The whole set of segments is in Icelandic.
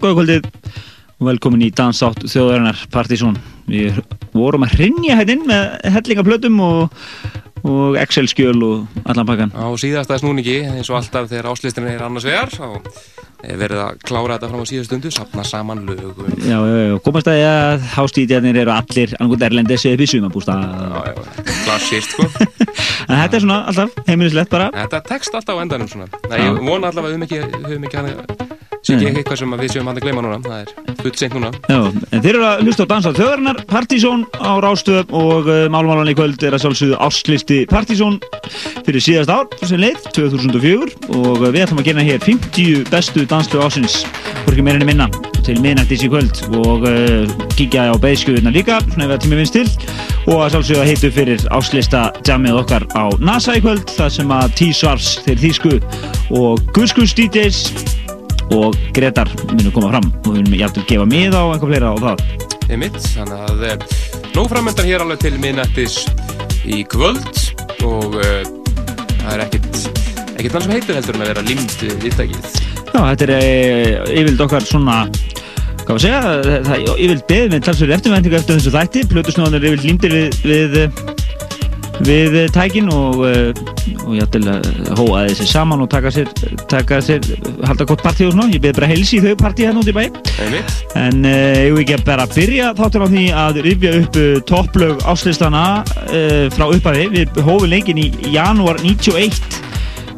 góða kvöldið og velkomin í Dansátt þjóðarinnar Partizón. Við vorum að hrinja hérna inn með hellingaplötum og, og Excel-skjöl og allan pakkan. Á síðasta snúningi, eins og alltaf þegar áslistin er annars vegar, þá er verið að klára þetta fram á síðastundu, sapna saman lögum. Já, já, já, komast að ég að hástíðjarnir eru allir annarkot erlendis upp í sumabústa. Já, já, klassist, sko. en þetta er svona alltaf heimilislegt bara. Þetta tekst alltaf á endanum svona. Nei, ég vona allavega að við höfum ekki, höfum ekki sem ekki eitthvað sem við séum hann að gleyma núna? Það er full seint núna. Já, en þeir eru að hlusta á Dansað þjóðarinnar Partizón á Rástöð og uh, málmálan í kvöld er að sjálfsögðu áslisti Partizón fyrir síðast ár sem leið, 2004 og við ætlum að gera hér 50 bestu danslegu ásins hvorki meirinni minna. Til minnættis í kvöld og uh, kíkja á beðskjöðuna líka svona ef það tími vinst til. Og að sjálfsögðu að heitu fyrir áslista jammið okkar á NASA í kvöld það sem að T-Svars þeir þýsku og Guskus DJs og Gretar munum koma fram. Og við munum jægt að gefa mið á einhver fleira á það. Það er mitt, þannig að eh, nóg framöndan hér alveg til minnættis í kvöld. Og uh, það er ekkert ekkert mann sem heitur heldur en að vera limd viðtækið. Já, þetta er uh, yfirld okkar svona hvað að segja, yfirld beð með talsverði eftirvæntingu eftir þessu þætti. Plutusnóðan er yfirld limdir við, við við tækin og, og ég ætla að hóa þessi saman og taka sér, taka sér halda gott partí og svona, ég beði bara helsi í þau partí hérna út í bæ. En ég vil ekki bara byrja þáttur á því að rifja upp topplög áslistana uh, frá upphæði við hófum leikin í janúar 91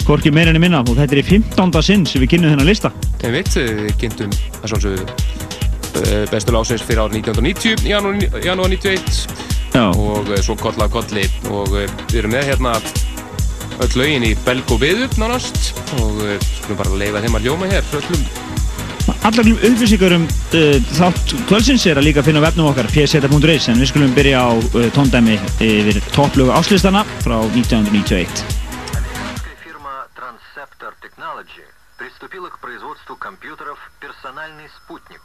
hvorki meirinni minna og þetta er í 15. sinn sem við kynum þennan lista. Veit, við kynntum að svona bestu lásins fyrir árið 1990 í janúar 91 Já. og svo koll af kolli og við erum með hérna öll lögin í belg og við upp nánast og skulum bara leifa þeim að ljóma hér öllum Allar upplýsingar um uh, þátt kvöldsins er að líka finna á vefnum okkar pseta.is en við skulum byrja á uh, tóndæmi yfir topplögu áslistana frá 1991 Transceptor Technology приступила к производству компьютеров «Персональный спутник».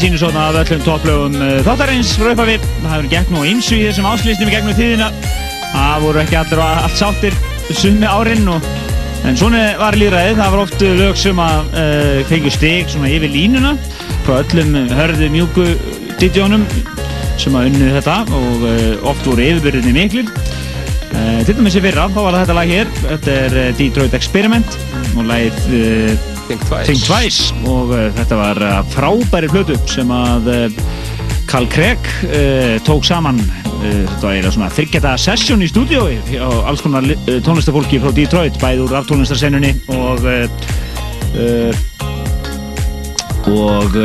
Þið sínusóna af öllum topplögum uh, þáttarins frá upphafi. Það hefur gett nú ymsu í þessum áslýstum í gegnum tíðina. Það voru ekki allir og allt sáttir summi árin og En svona var líðræðið, það var oft lög sem að uh, fengu stig svona yfir línuna frá öllum hörðu mjúku DJ-unum sem að unnu þetta og uh, oft voru yfirbyrðinni miklir. Uh, til dæmis í fyrra, þá var þetta lag hér, þetta er Detroit Experiment og lagið Think Twice. Think Twice og uh, þetta var uh, frábæri plötu sem að Carl Craig uh, tók saman þetta var eiginlega svona þryggjata session í stúdiói á alls konar li- tónlistafólki frá Detroit bæði úr aftónlistarsennunni og og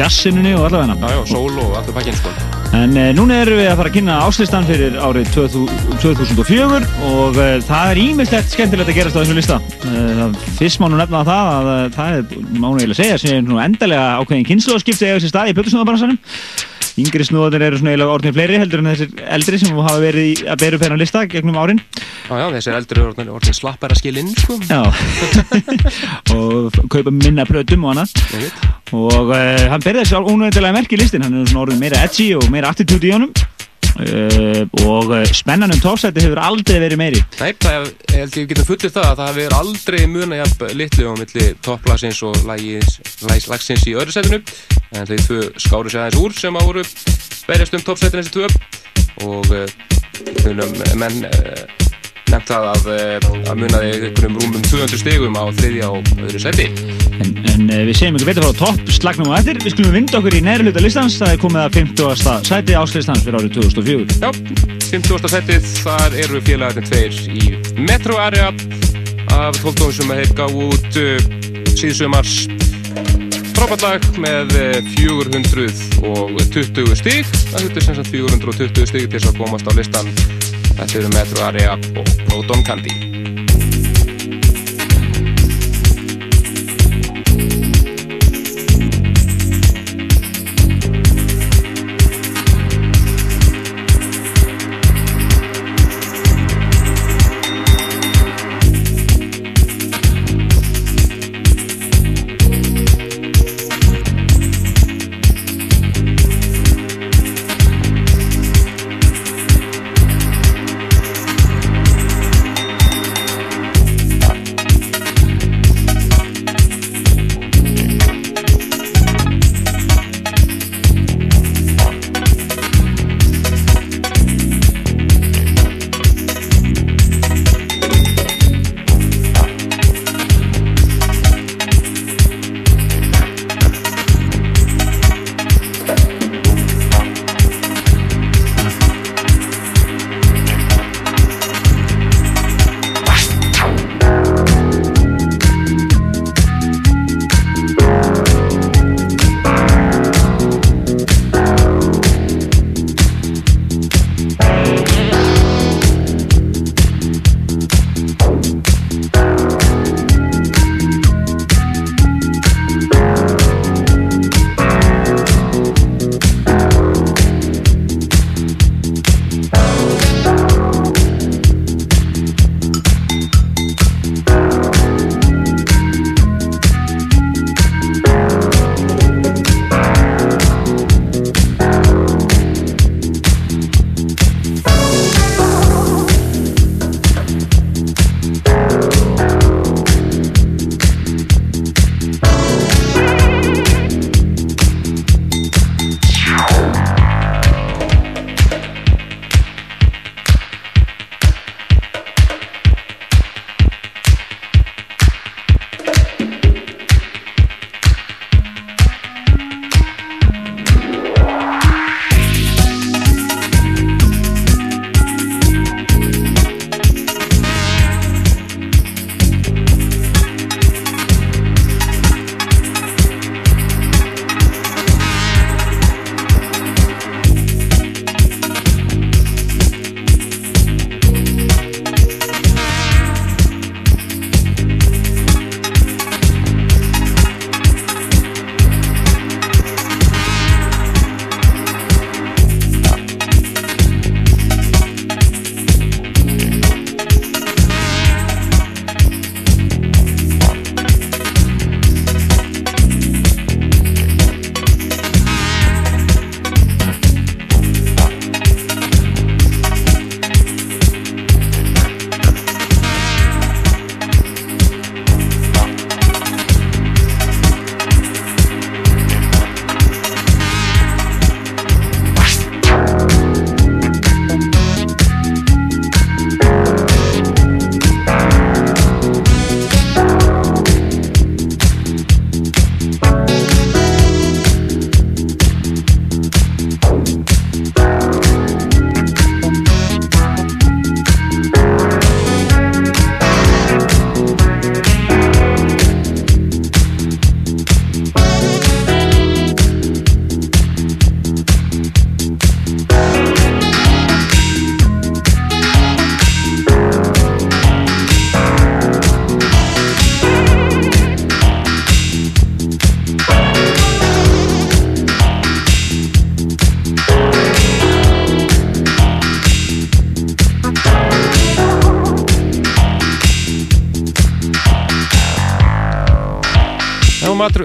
jazzennunni og allavega Já, já, sól og allur pakkinn sko. En uh, núna erum við að fara að kynna áslistan fyrir árið 2000 2004 og uh, það er ímyndslegt skemmtilegt að gerast á þessum lista. Uh, fyrst má nú nefna það að uh, það er, má nú eiginlega segja, sem er nú endalega ákveðin kynnslóðskipti eiga sér stað í Plötusnúðabaransanum. Yngri snúðanir eru svona eiginlega orðin fleiri heldur en þessir eldri sem hafa verið í, að beru penna lista gegnum árin. Já, já, þessi eldri eru orðin, orðin slappar að skilja inn, sko. Já, og kaupa minna plötum og annað. Og uh, hann berði þessi ónöðindilega merki listin hann er svona orðin meira edgy og meira attitude í honum uh, og uh, spennan um topsæti hefur aldrei verið meiri. Nei, það er, ég held ég getum fullið það að það hefur aldrei muna jafn litlu á milli topplagsins og lagis, lagsins í öðru setinu en þeir tvö skáru sig aðeins úr sem að voru berjast um toppsetin þessi tvö. Og uh, þunum menn uh, nefnt það að, uh, að munaði einhverjum rúmum 200 stigum á þriðja og öðru seti en, en uh, við segjum ykkur betur frá topp slagnum á eftir við skulum vinda okkur í neðri hluta listans það er komið að 50. sæti áslistans fyrir árið 2004 Já, 50. setið, þar eru félagarnir tveir í Metro Area af 12 tónum sem þeir gáðu út uh, síðsumars frábært lag með uh, 420 stig það þurfti sem sagt 420 stig til þess að komast á listan þetta eru Metro Area og Proton Candy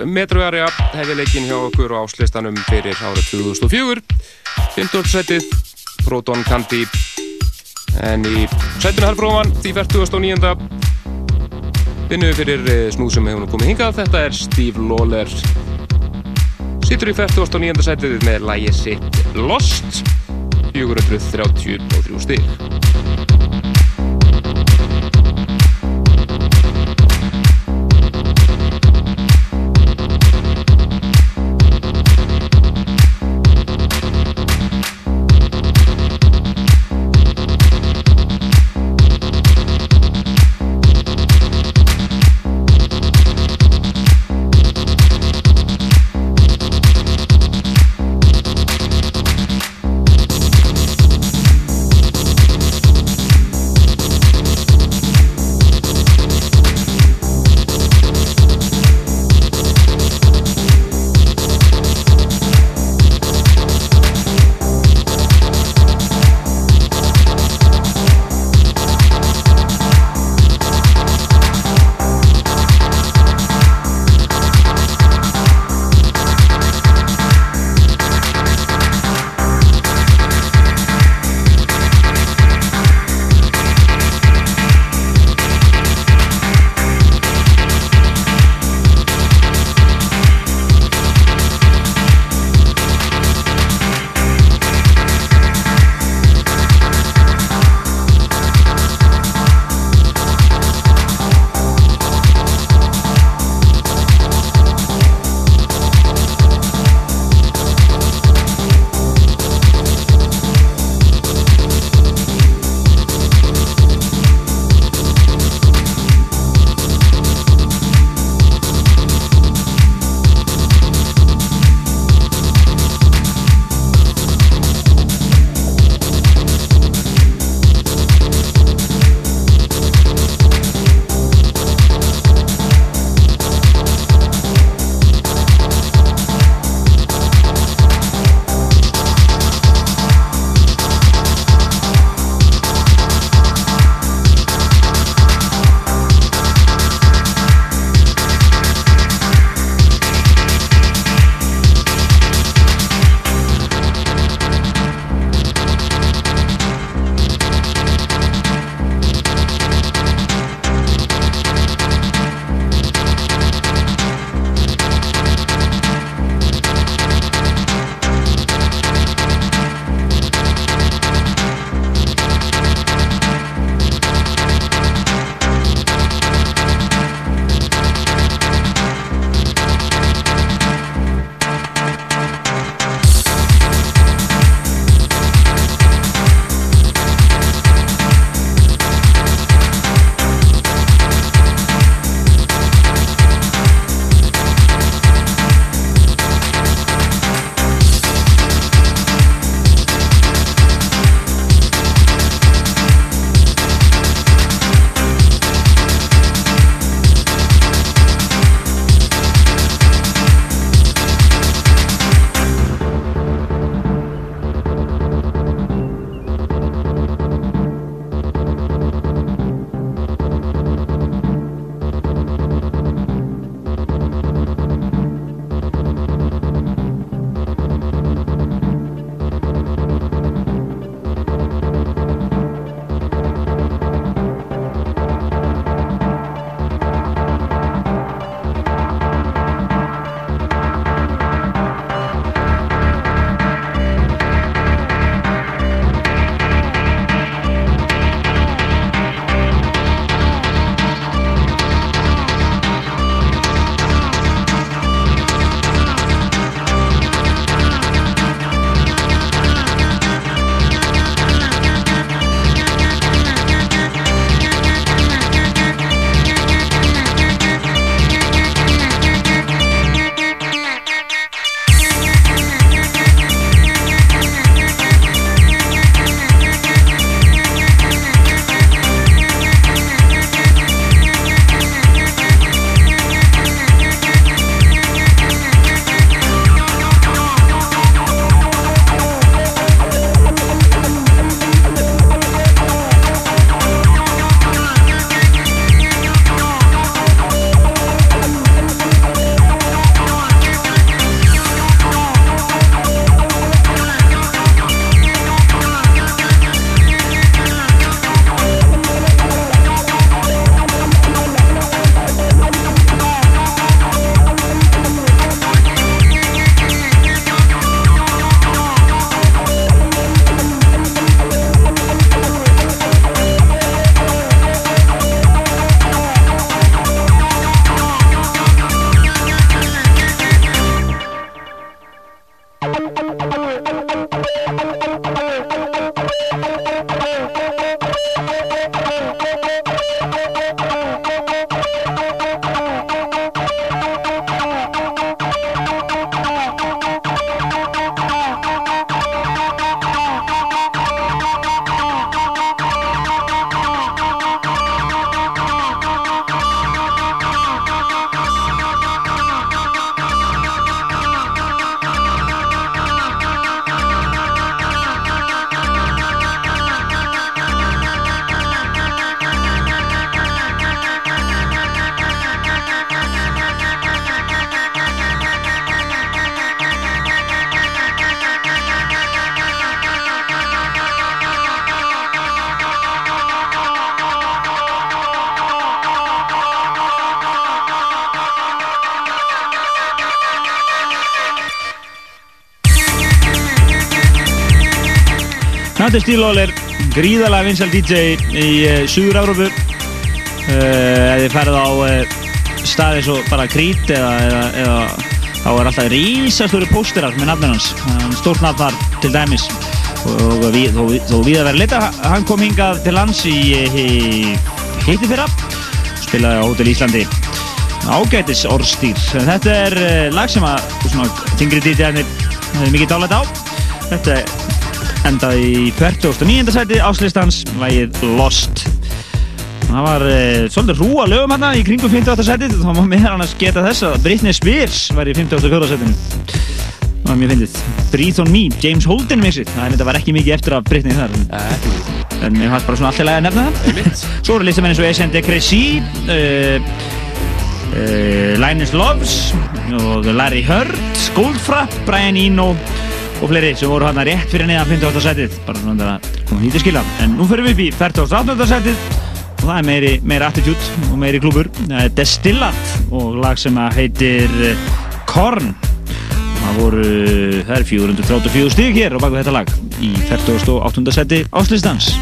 Að hefði leikin hjá okkur á áslistanum fyrir árið 2004 15. setið Proton Candy en í setinu herrfróman því 49. vinnu fyrir eh, snúð sem hefur komið hingað þetta er Steve Lawler sittur í 49. setið með lægi sitt Lost 433 stík Nati Stílól er gríðalega vinsal DJ í uh, Suður-Európu uh, ef þið ferð á uh, staði svo bara Krít eða, eða, eða þá er alltaf rísastóri pósterar með nafnir hans. Er stórt nafn þar til dæmis. Og þó, við að vera leita hann kom hingað til lands í, í hitti fyrra spilaði á Hótel Íslandi. Ágætis orðstýr þetta er lag sem að þingri DJ-arnir hefur mikið dálætt á. Þetta endaði í 49. sæti áslistans lagið Lost það var uh, svolítið rúa lögum hérna í kringum 58. sæti þá má meðan annars geta þess að Britney Spears var í 54. sætinu það var mjög fyndið Breathe on Me, James Holden mixið það er þetta var ekki mikið eftir af Britney þar en, ég fannst bara svona alltaf að nefna það. Svo eru listamenn eins og Essende Cressy, uh, uh, Linus Loves og Larry Hurd, Goldfrapp, Brian Eno og fleiri sem voru hérna rétt fyrir neðan 58. setið. Bara svona að koma hítið skila. En nú fyrir við upp í 48. setið og það er meiri, meiri attitude og meiri er Destillat og lag sem að heitir eh, Korn. Það voru, það er 434 stík hér á baku þetta lag í 48. seti áslistans.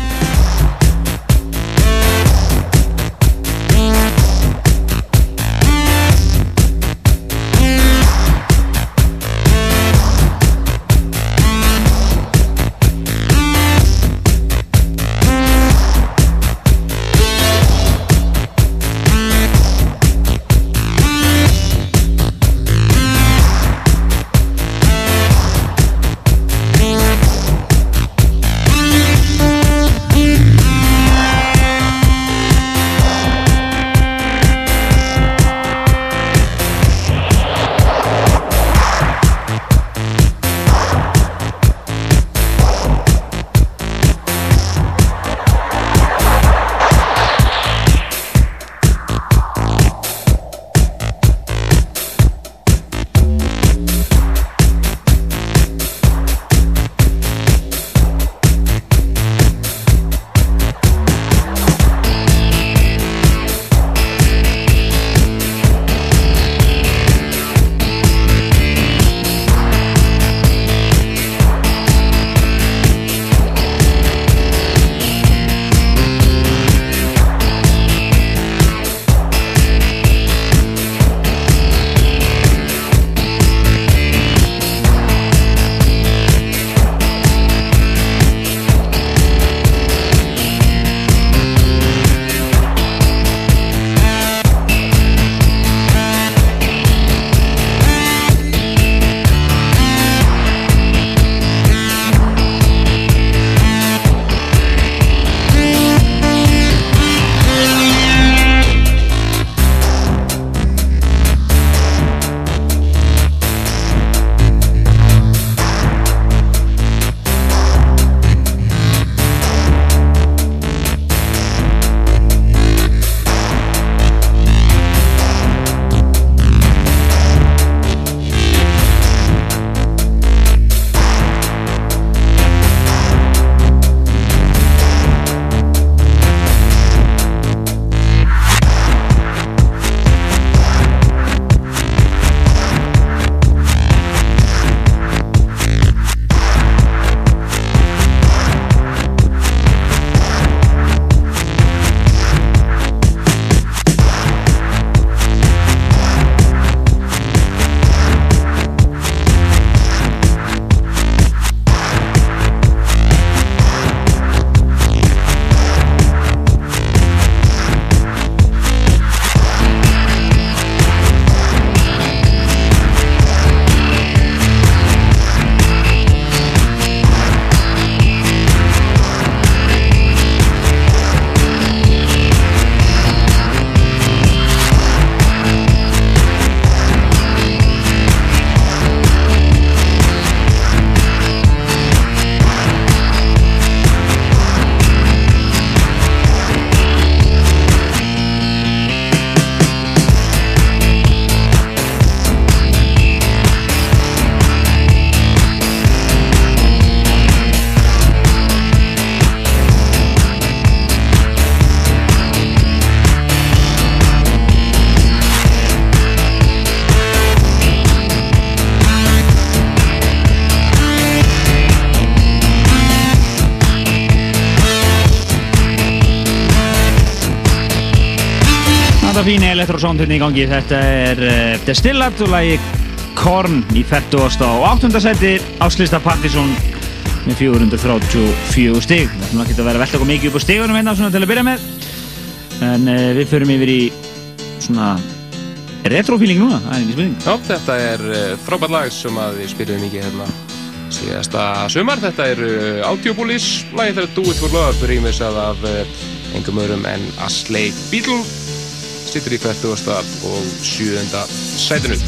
Hérna í gangi. Þetta er uh, Destillat og lagi Korn í 40. og 8. seti áslista Partizón með 434 stig. Það er ekki að vera velta okkur mikið upp á stigunum hérna til að byrja með. En uh, við förum yfir í svona retrofíling núna, það er ekki spurning. Já, þetta er uh, frábært lag sem við spyrjum mikið hérna síðasta sumar. Þetta er Audiopolis, lagið þeirra Do It For Love, rýmisað af engum öðrum en Asley Beatle, sittur í 40. og 7. sætinu.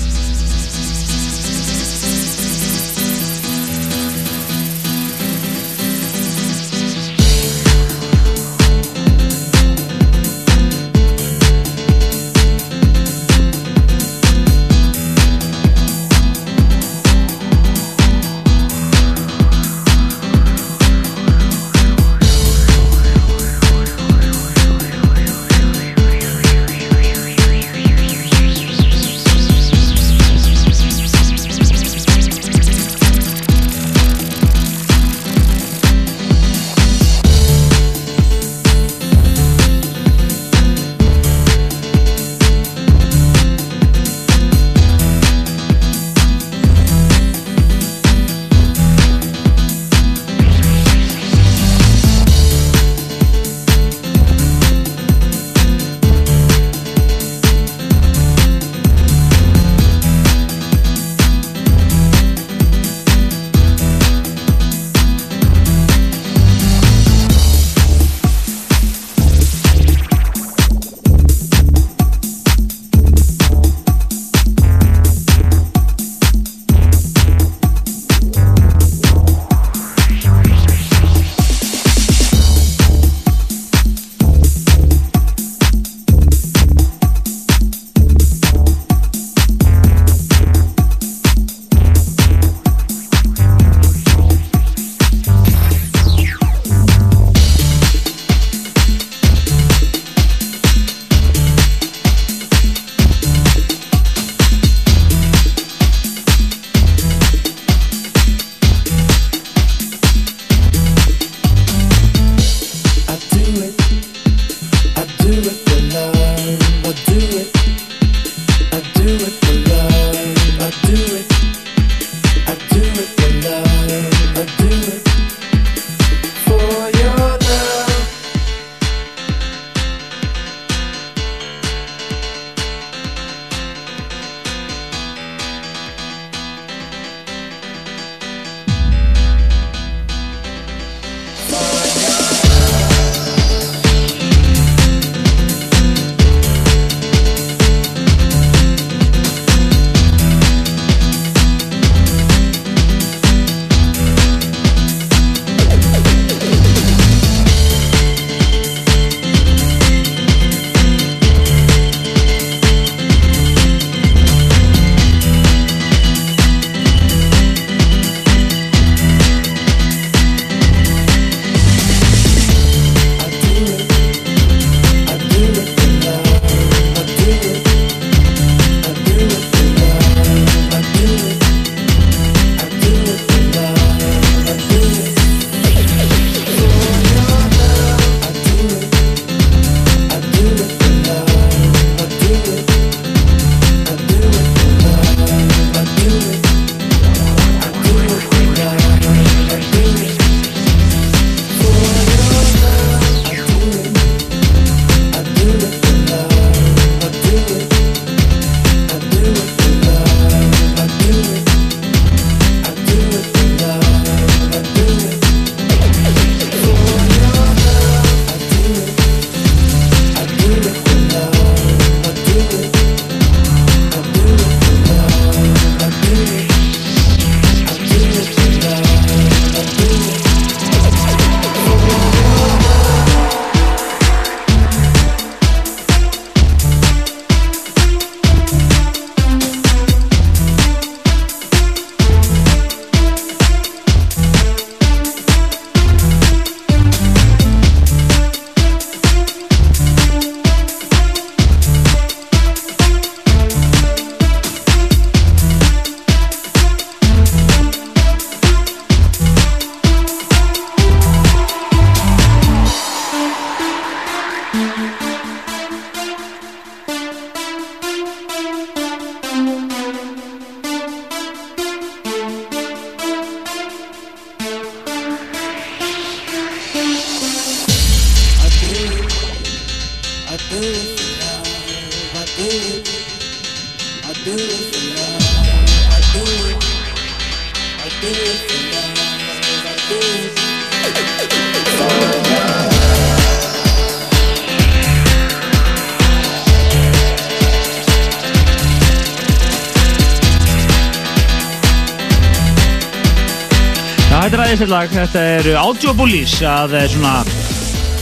Er aðeins lag, þetta er Audio Bullies að eh, svona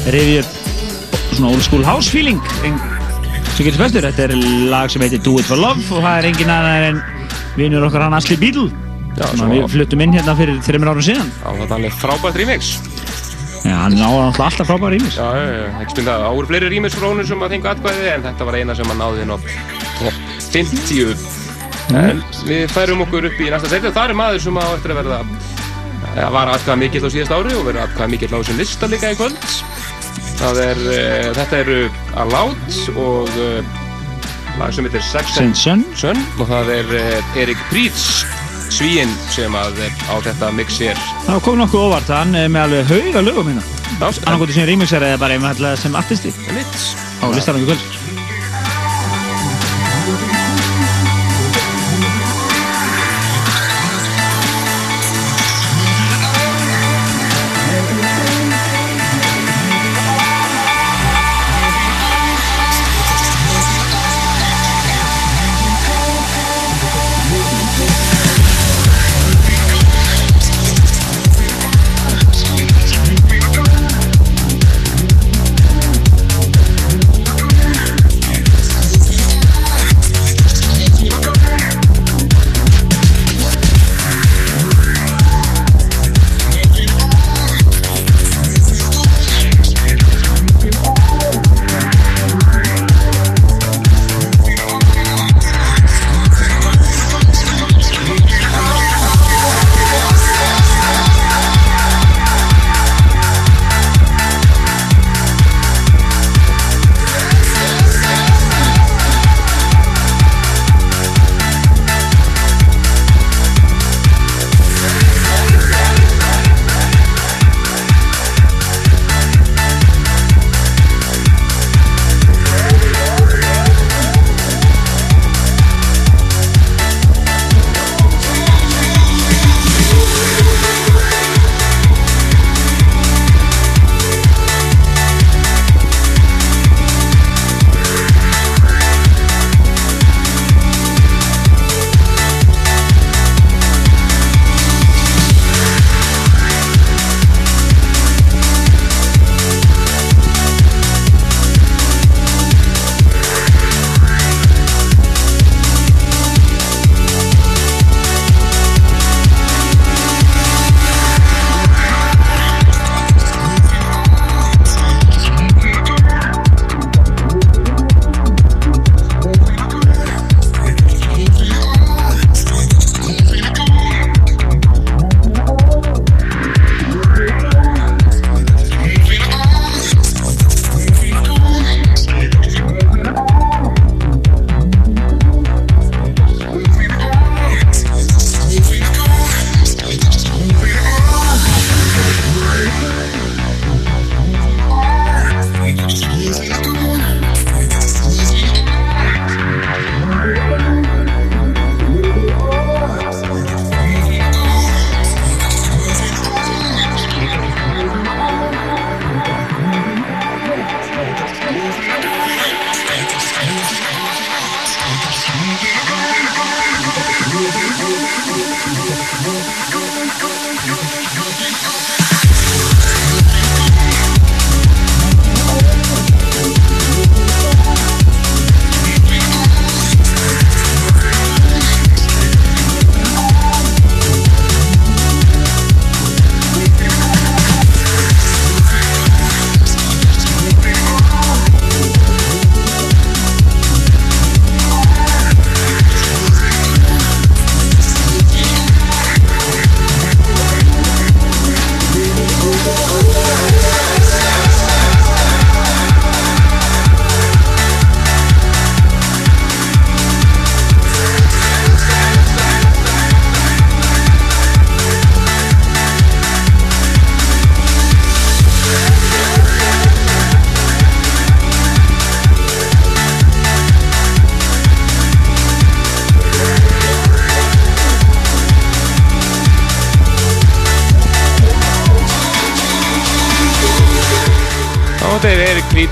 rifja upp svona old school house feeling. Sem getur bestur, þetta er lag sem heitir Do It For Love og það er engin annar en vinnur okkar hann Asli Já, sem við fluttum inn hérna fyrir þreymur árum síðan. Já, þetta er alveg frábært remix. Já, hann náði alltaf frábæra rýmis Já, ekki að það voru fleiri remix frá honum sem að fengu atkvæði en þetta var eina sem að náði á topp 50. En við færum okkur upp í næsta seti og það er maður sem á eftir að verða ja, var atkvæða mikill á síðast ári og verður atkvæða mikill á þessum lista líka í kvöld. Það er, uh, þetta eru Aloud og uh, lag sem heitir Sex and Sun. Og það er uh, Erik Prýts svíinn sem að er á þetta mix hér. Það kom nokkuð óvart, hann er með alveg hauga lögum hérna. Já, annarkoti sem rýmisar eða bara einfallega sem artisti. Á listanum í kvöld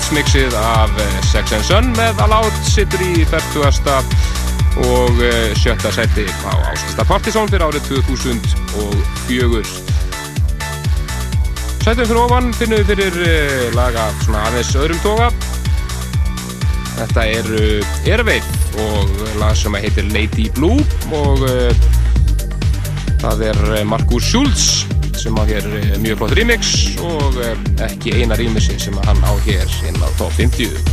krýtsmixið af eh, Sex and Sun með Aloud sittur í 40. og eh, sjötta seti á áslista Partizón fyrir árið 2004 Sætum fyrir ofan finnum við fyrir eh, laga svona aðeins öðrum toga Þetta er Erveit og lag sem heitir Lady Blue og það er Markus Schulz sem á hér eh, mjög flott remix og eh, ekki eina remixi sem hann á hér inn á top 50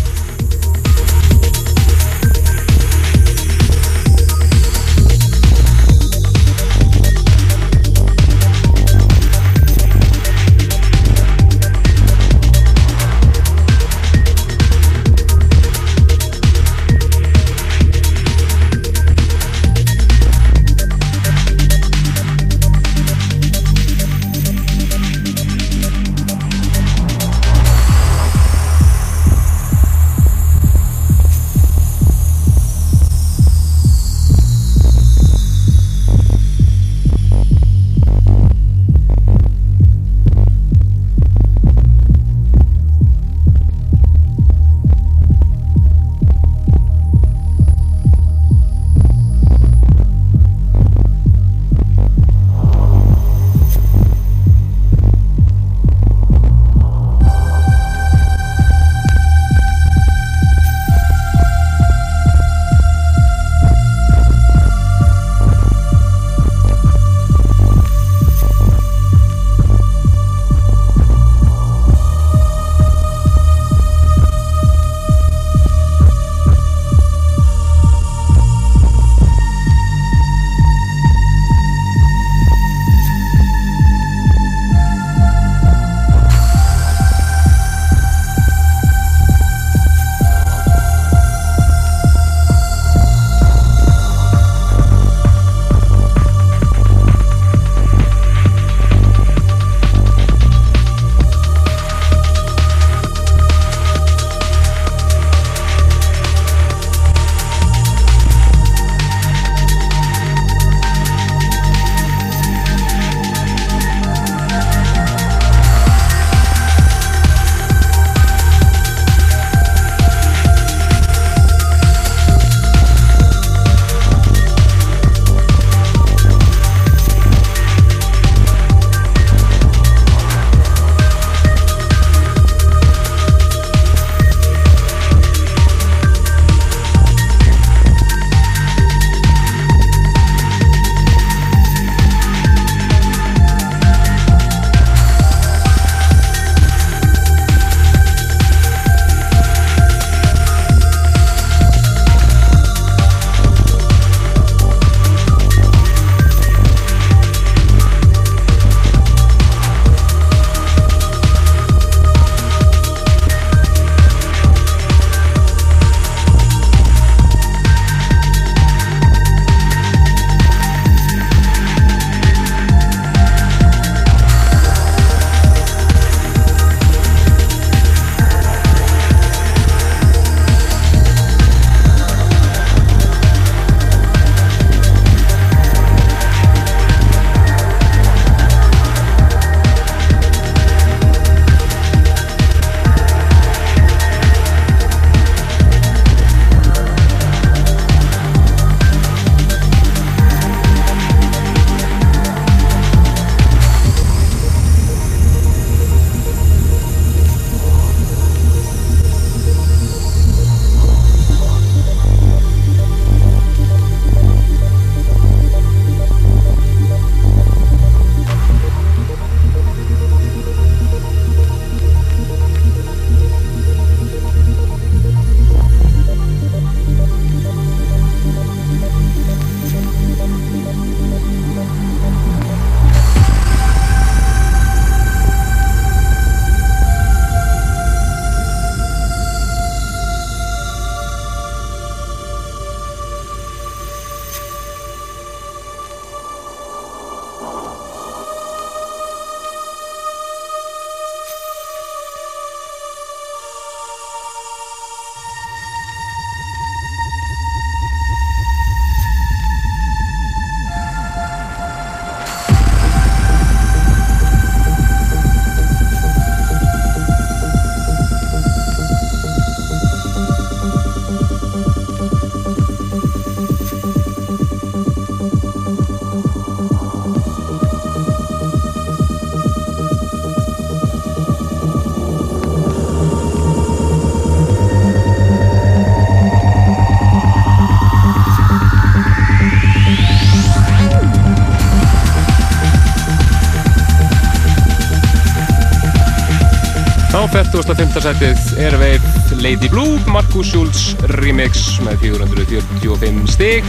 45. setið Airwave Lady Blue, Markus Schulz remix með 445 stig.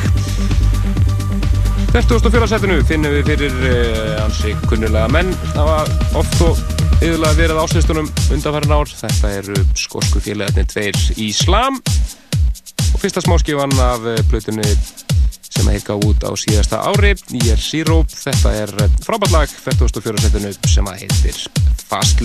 44. setinu finnum við fyrir uh, ansi kunnulega menn. Það var oft og yfirlega verið áslistunum undanfærin ár. Þetta eru skosku félagarnir tveir Íslam og fyrsta smáskifan af uh, plötunni sem að heika út á síðasta ári Year Zero. Þetta er uh, frábært lag 44. setinu sem að heitir Fast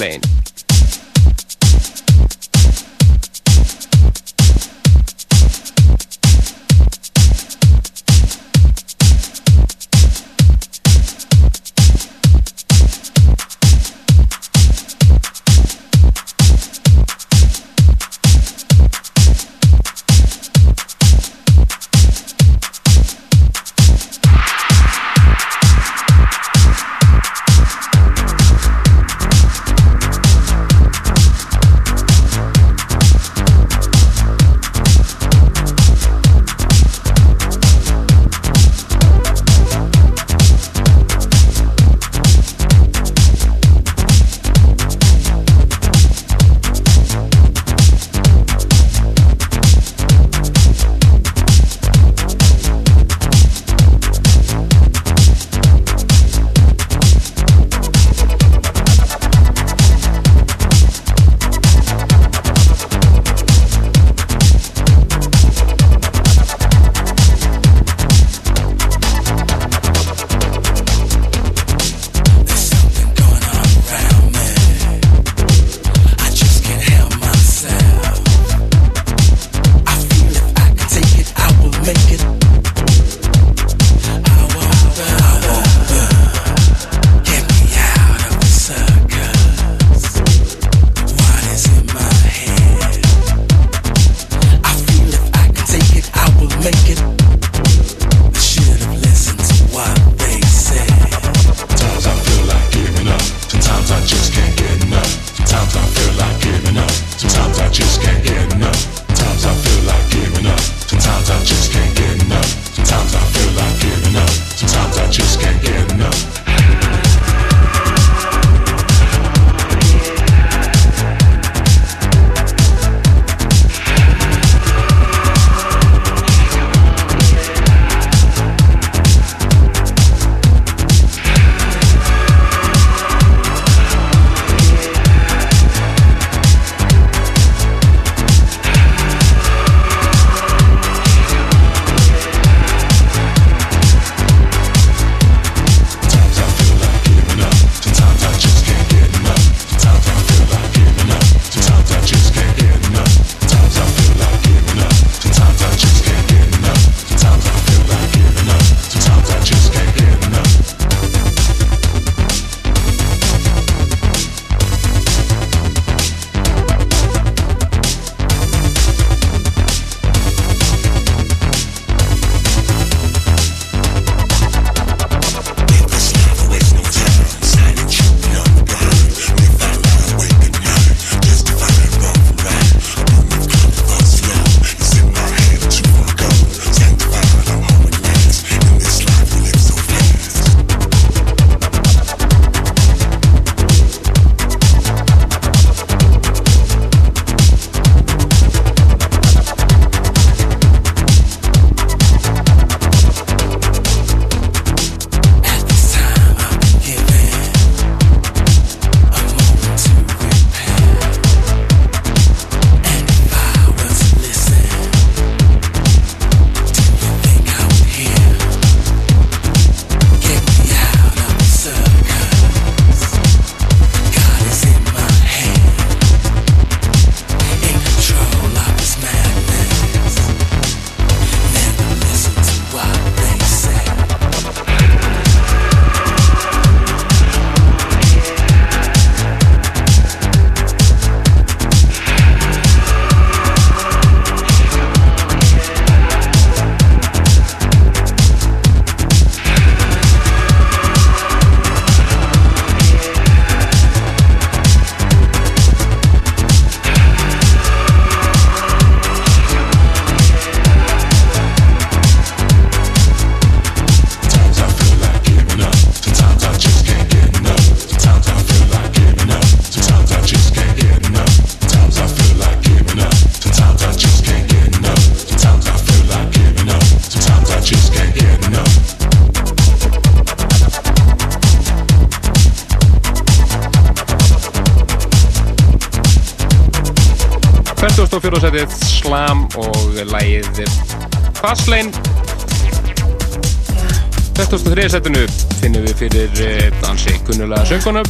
fyrir eh, dansi kunnulega söngunum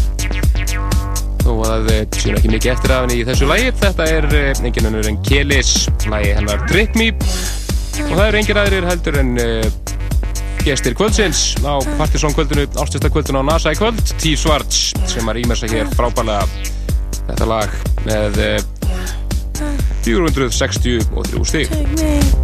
þó að eh, séum ekki mikið eftir af henni í þessu lægi þetta er eh, engin önnur en Kélis lægi hennar Drip Me. Og það eru engin aðrir heldur en gestir kvöldsins. Á partysónkvöldinu, ástistakvöldinu á NASA í kvöld T. Svarts sem er ímersa hér frábæla þetta lag með 463 stíg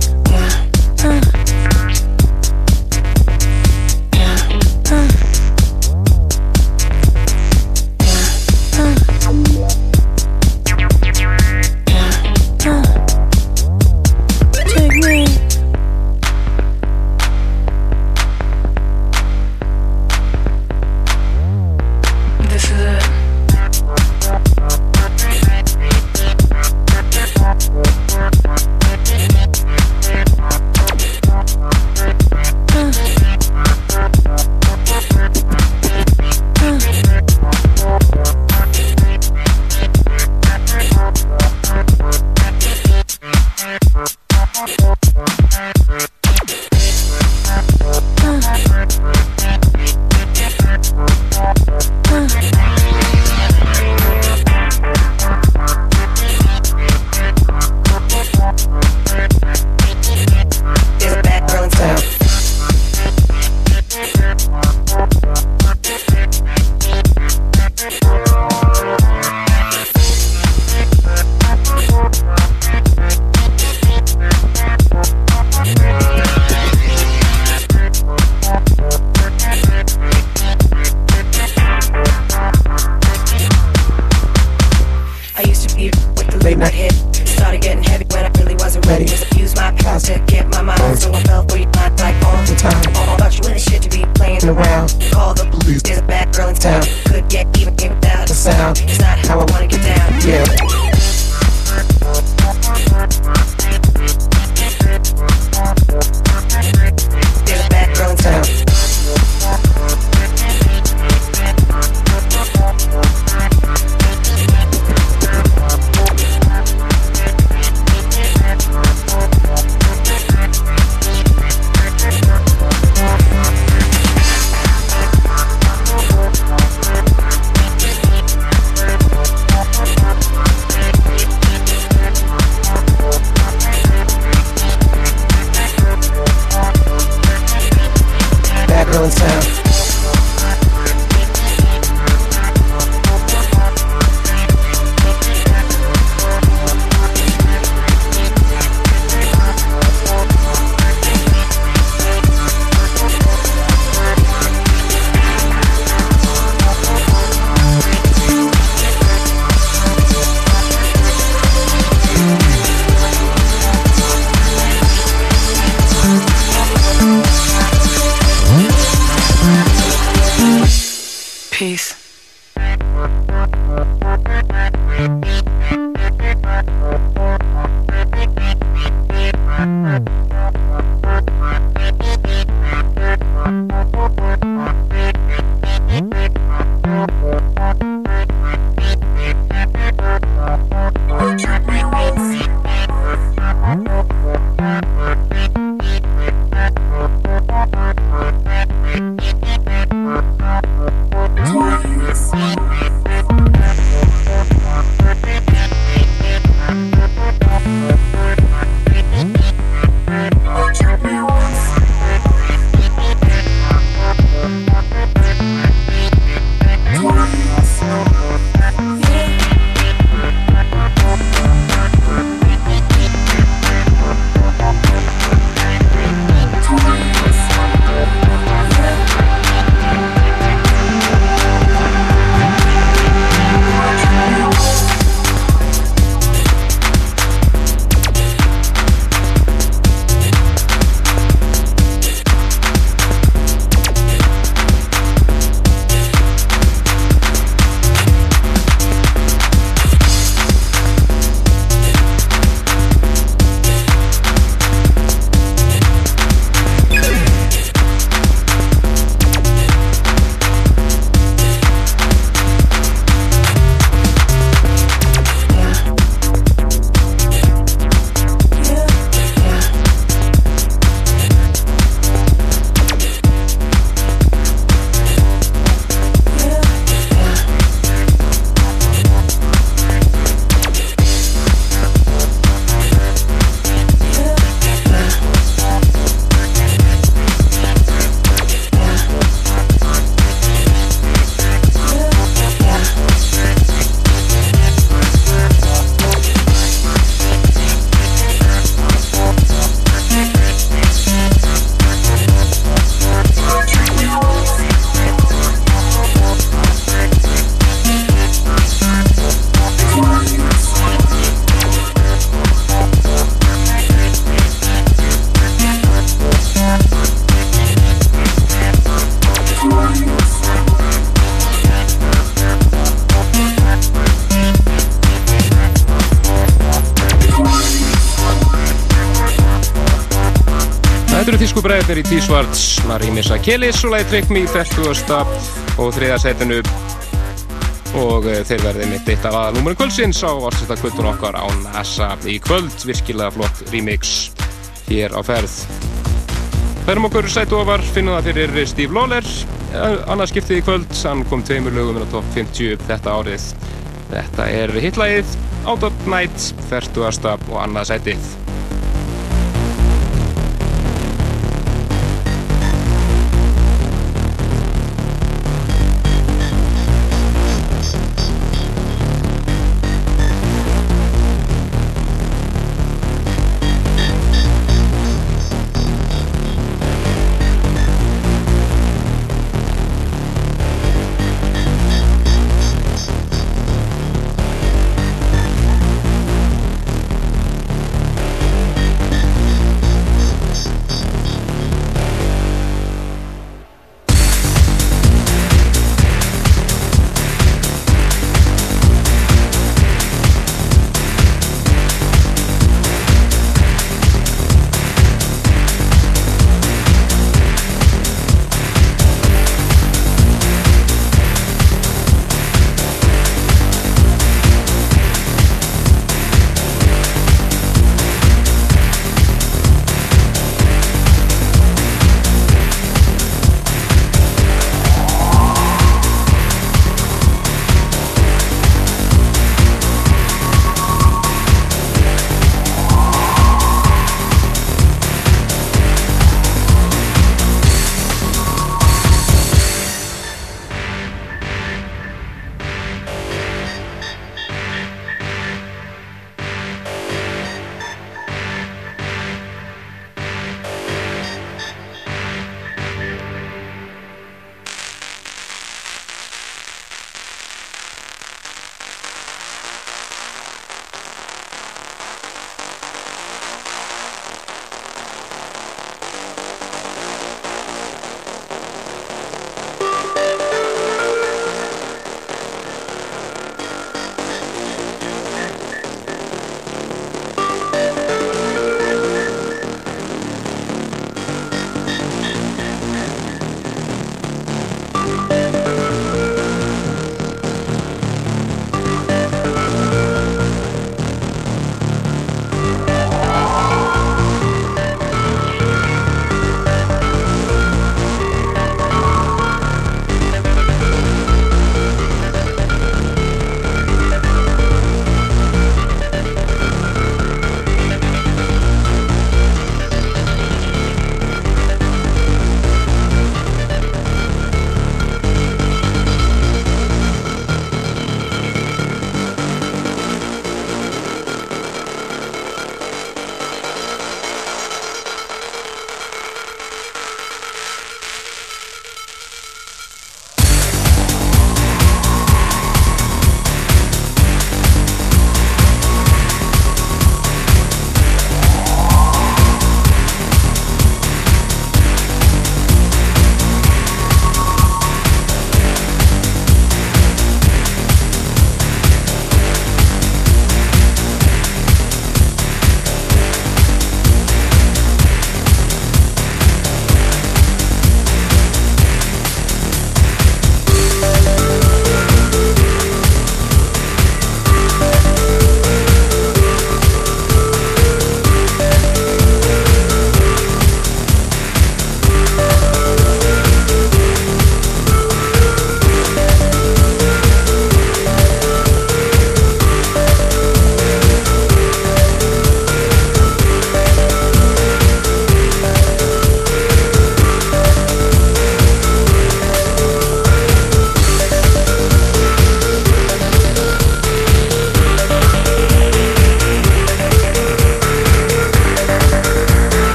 í T-Svarts, Marímis Akelis og lagi Trick Me 40. og þriða setinu og eh, þeir verði mitt eitt af aðalúmurin kvöldsins á ástætta kvöldun okkar á NASA í kvöld, virkilega flott remix hér á ferð. Færum okkur sætu ofar, finnum það fyrir Steve Lawler, eh, annars skiptið í kvöld, hann kom tveimur lögum inn á top 50 þetta árið. Þetta er hitlægið Out of Night, 40. og annað sætið.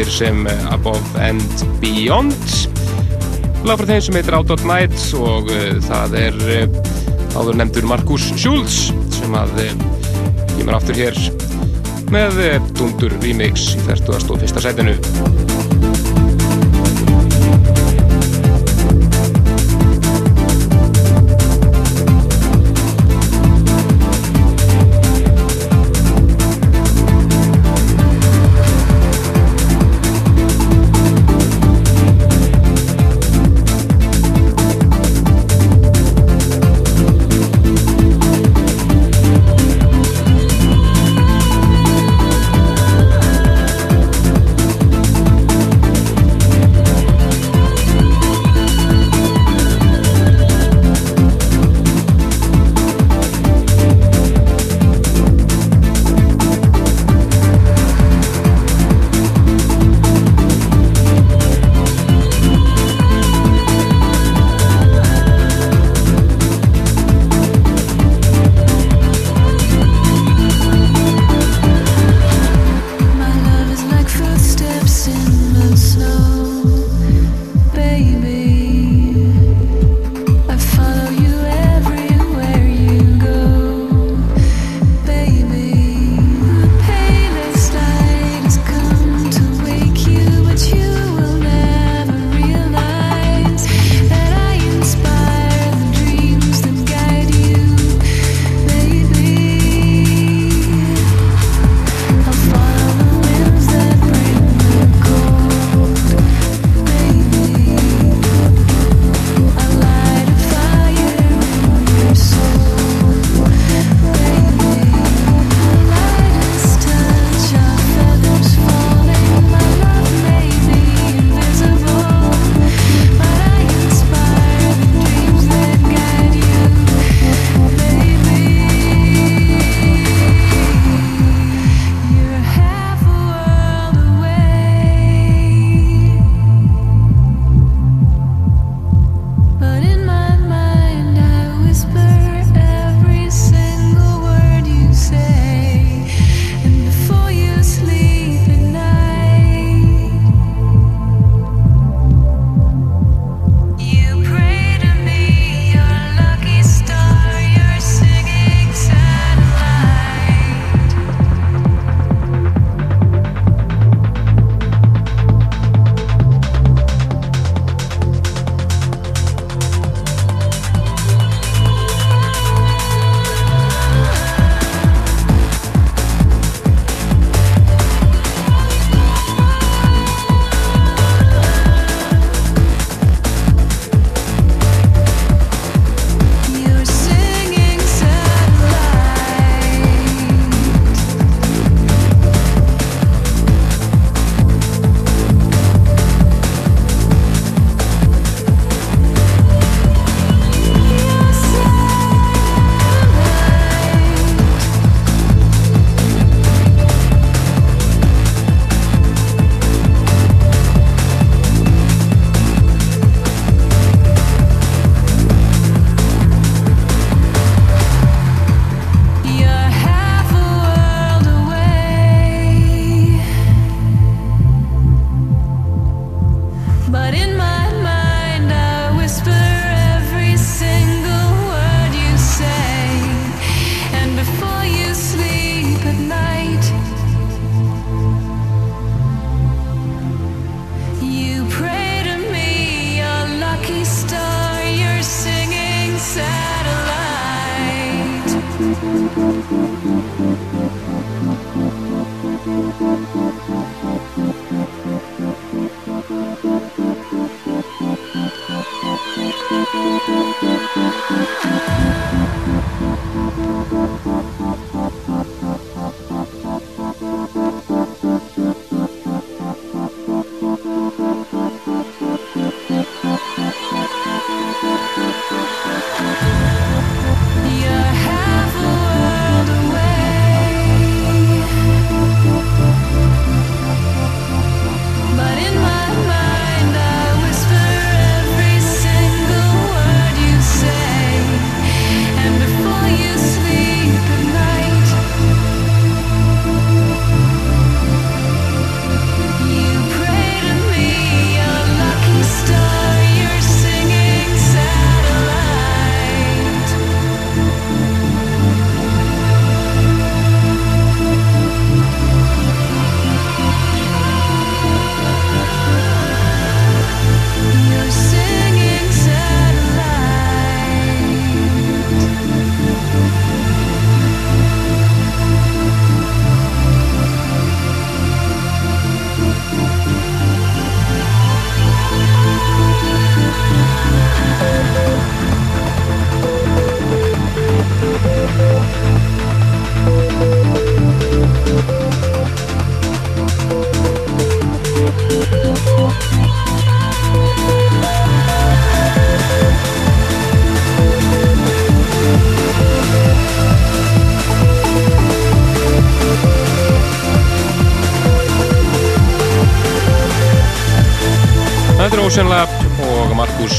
Er sem Above and Beyond. Lag frá þeim sem heitir Out at Night og það er áður nefndur Markus Schulz sem að kemur aftur hér með Dundur Remix í 41. sætinu.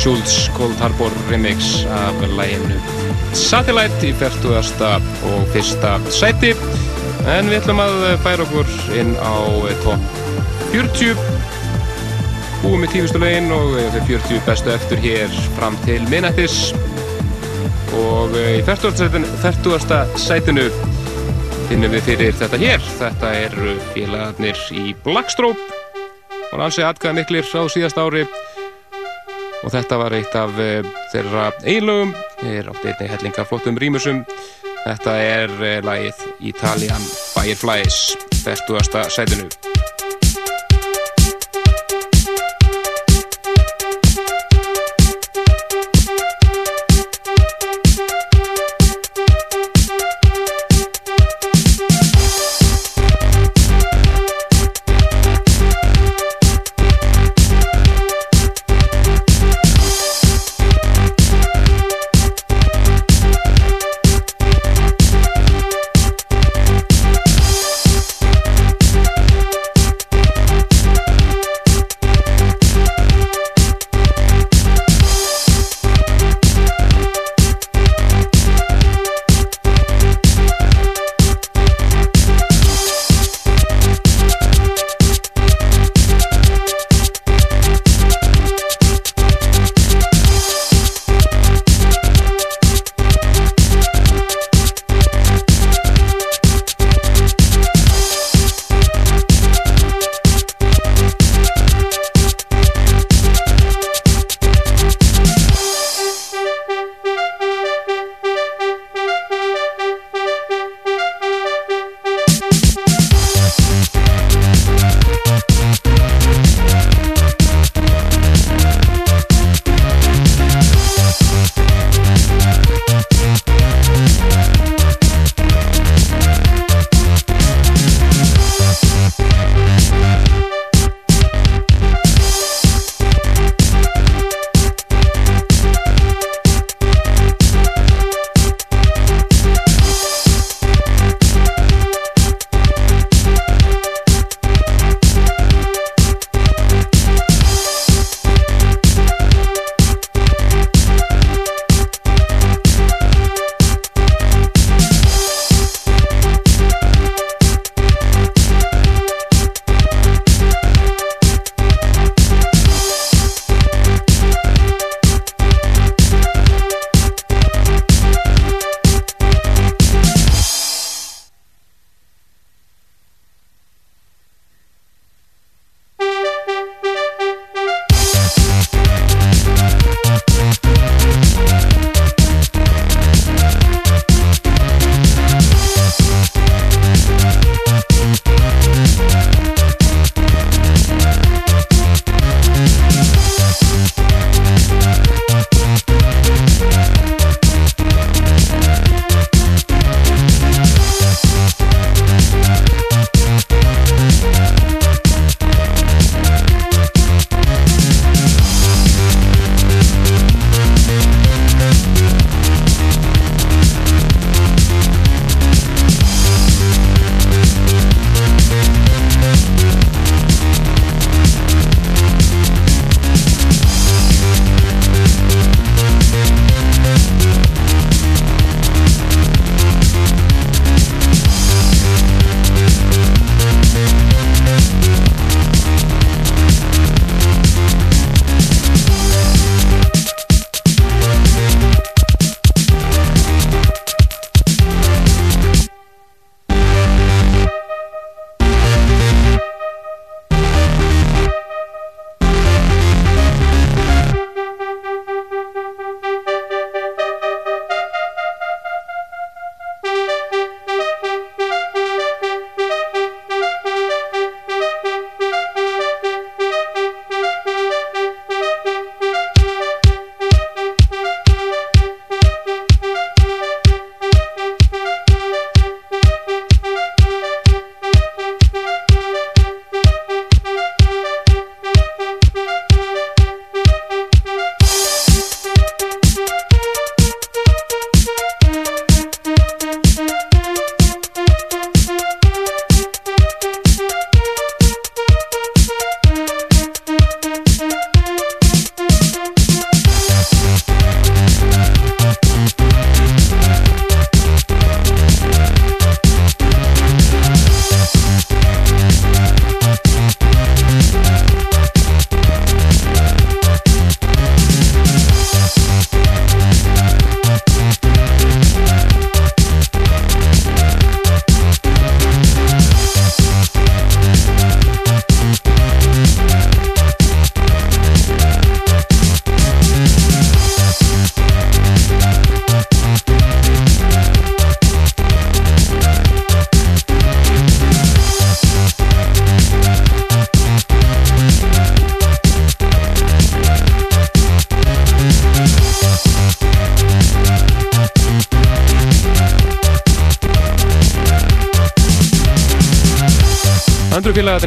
Schultz Cold Harbor remix af læginu Satellite í 40. og fyrsta sæti en við ætlum að færa okkur inn á top 40 búum í tífustu lögin og þeir 40 bestu eftir hér fram til minnættis og í 40. 40. sætinu finnum við fyrir þetta hér þetta eru félagarnir í Blackstroke og ansið atkvæða miklir á síðast ári og þetta var eitt af uh, þeirra einlögum ég er átti einnig hellinga flottum rýmusum. Þetta er uh, lagið Italian Fireflies. 40. sætinu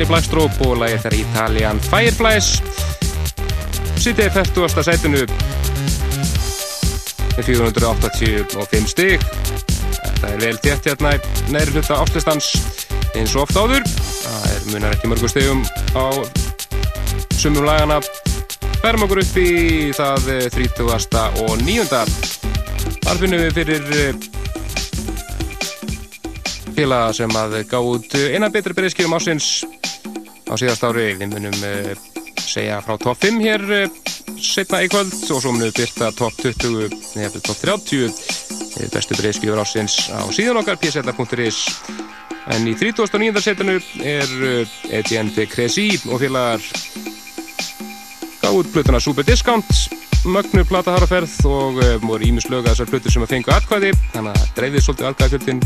Í Blackstrop og lagið þær Italian Fireflies. Sittið 40. sætunu með 485 stig. Þetta er vel tétt hérna næri hluta áslistans eins og oft áður. Það er munar ekki mörgur stigum á sumum lagana. Færum okkur upp í það 30. og 9. Þar finnum við fyrir eh, félaga sem að gá út eina betri breyðskjöfum ásins á síðast ári. Við munum uh, segja frá top 5 hér uh, setna í kvöld og svo munum við byrta top 20 nefnir top 30 uh, bestu breyðskjöfur ásins á síðan okkar psl.is en í 39. setinu er Etienne de Cressy og félagar gá út blötuna Super Discount mögnu plataharraferð og voru ímislöga þessar blötur sem að fengu atkvæði þannig að dreifði svolítið atkvæðafjöldin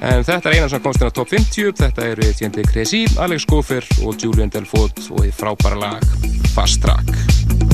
En þetta er eina sem komst inn á top 50, þetta eru Tjendi Kresi, Alex Gofer og Julian Delfort og því frábæra lag Fast Track.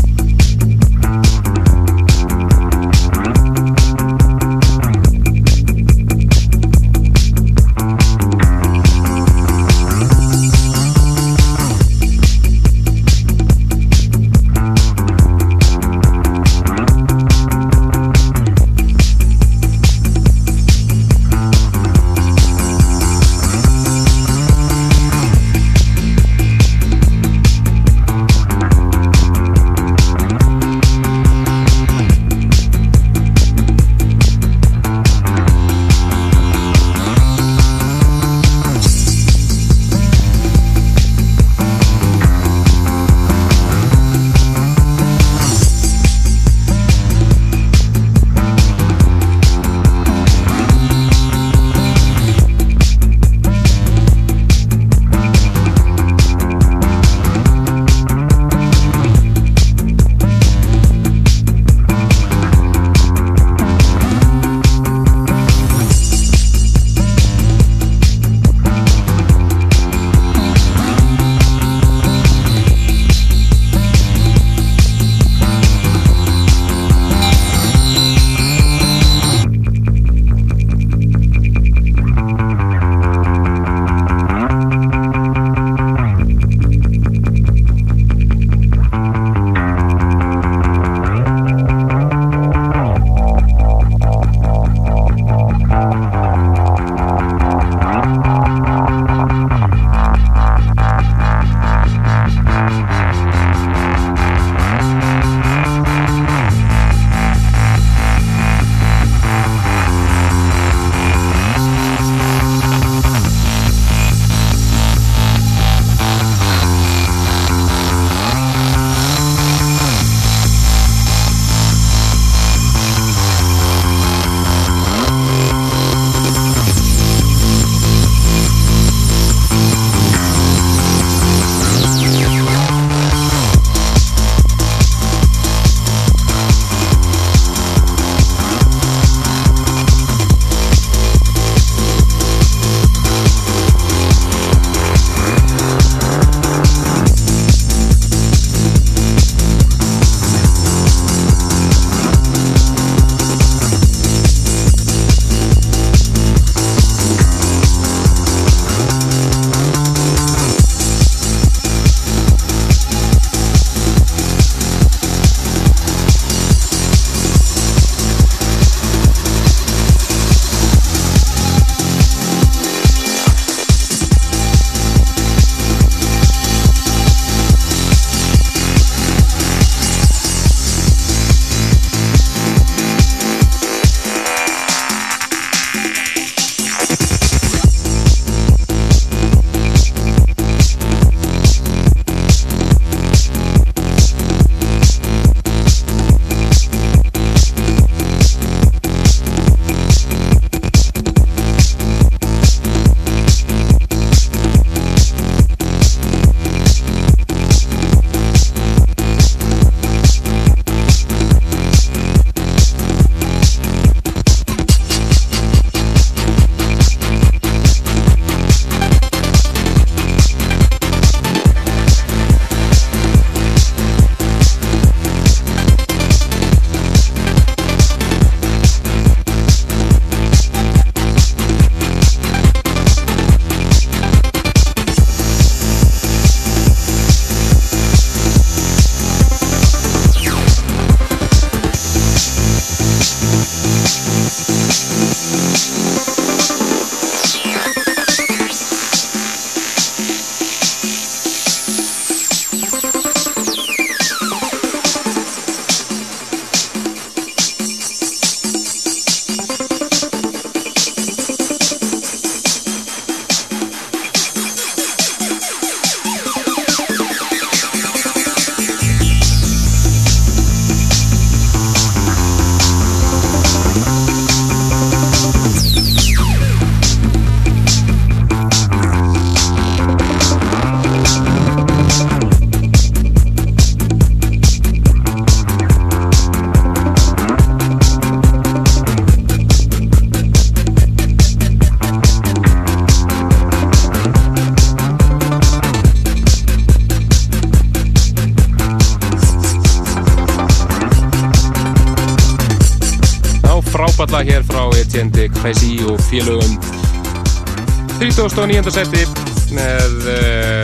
39. seti með uh,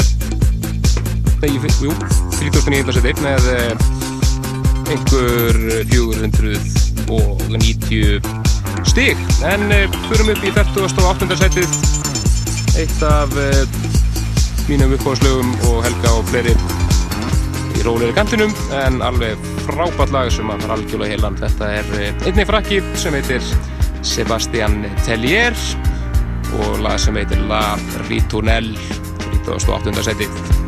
jú, 39. seti með uh, einhver 490 stig en uh, förum upp í 48. setið eitt af mínum uppáðslögum og Helga og fleiri í róleri kantinum en alveg frábært lag sem að fara algjörlega heilan þetta er einnig frakki sem heitir Sebastian Tellier lag sem heitir La Ritournelle 1908. seti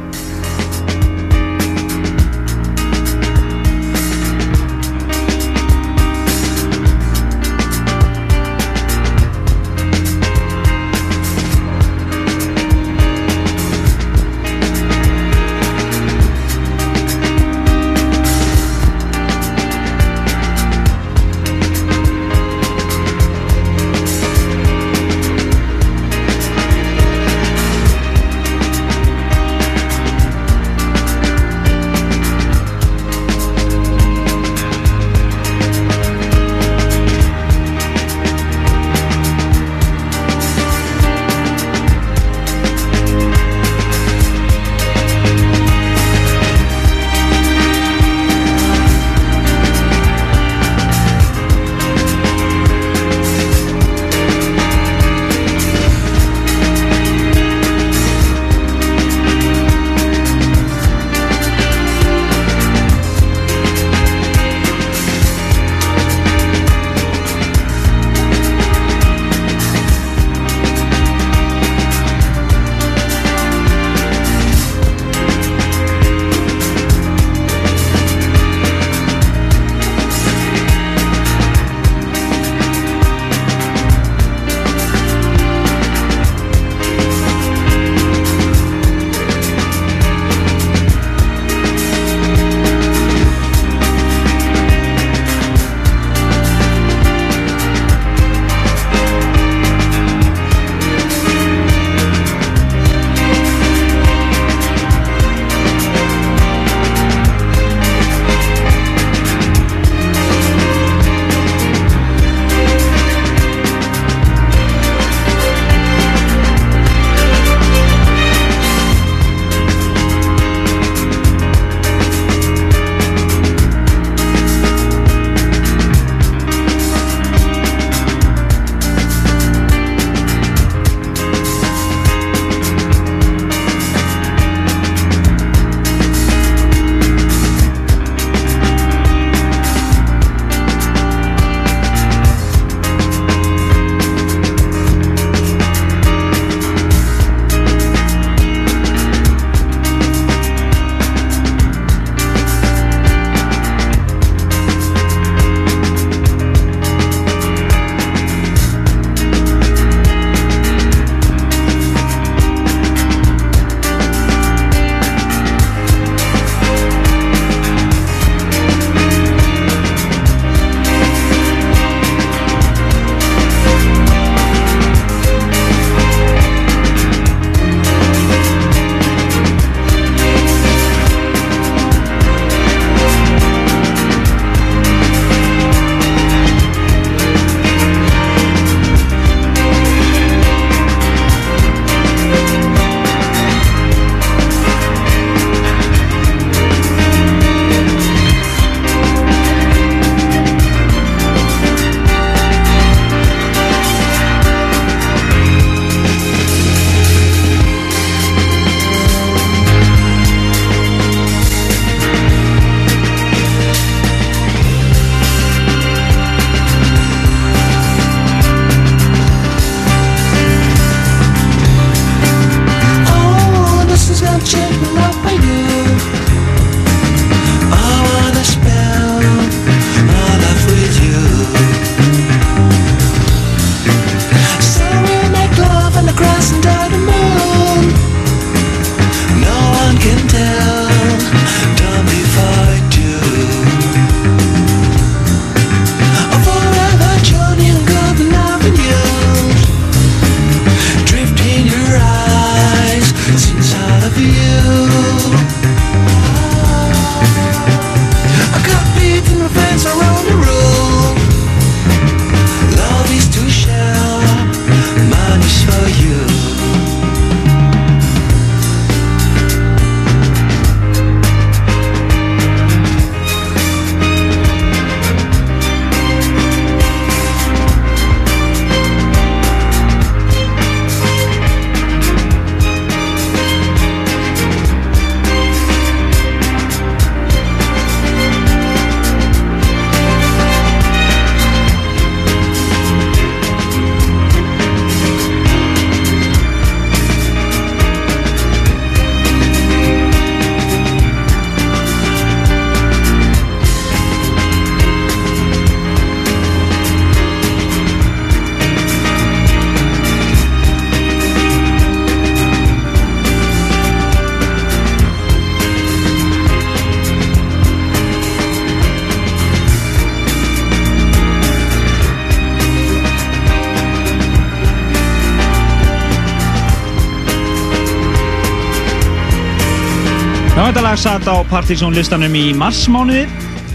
lag satt á Partizón listanum í marsmánuði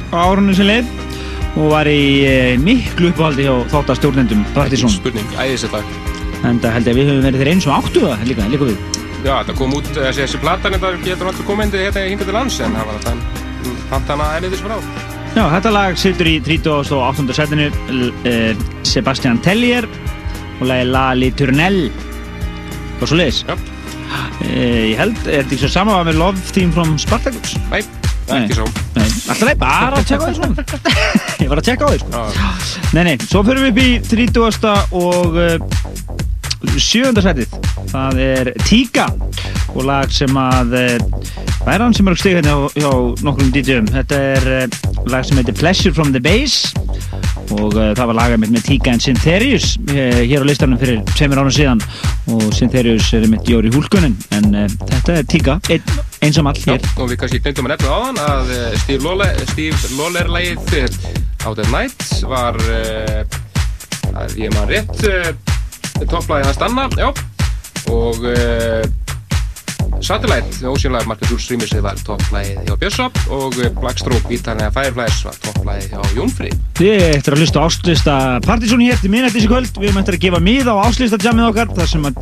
á árunum sem leið og var í e, miklu uppáhaldi hjá þáttastjórnendum Partizón spurning, æðisett lag. En það held ég að við höfum verið þeir eins og áttu það líka, líka við. Já, þetta kom út, þessi, þessi platan þetta getur alltaf komið hérna hinga til lands en það var þetta fant hana erðis frá. Já, þetta lag situr í 38. setinu e, Sebastian Tellier og lagi La Liturnell og svo leiðis Ég held, er þetta ekki svo sama með Love Theme from Spartacus? nei, Nei. ekki svo Nei, alltaf leið, bara að tjekka á því svona Ég var að tjekka á því sko Nei, nei, svo fyrir við upp í 30. og uh, 7. setið. Það er Tíka og lag sem að uh, væri hann sem er stig hérna hjá, hjá nokkrum DJ-um. Þetta er uh, lag sem heitir Pleasure from the Bass og uh, það var lagað mitt með Tíka en Syntherius uh, hér á listanum fyrir semur ára síðan. Og Syntherius er mitt Jóri Húlkunin en uh, þetta er Tíka, ein, einsamall Já, hér. og við kannski glemdum að nefna áðan að eh, Steve Lawler, Steve Lawler Out at Night var að ég maður rétt topplagið hans Danna, já. Og Satellite, ósynlega Marcus Úr Streamisið var topplagið hjá Bjössa og eh, Blackstroke, Ítalina Fireflies var topplagið hjá Jónfri Þið eftir að hlusta áslista Partizón hér til minnættis í kvöld. Við höfum eftir að gefa mið á áslista jammið okkar þar sem að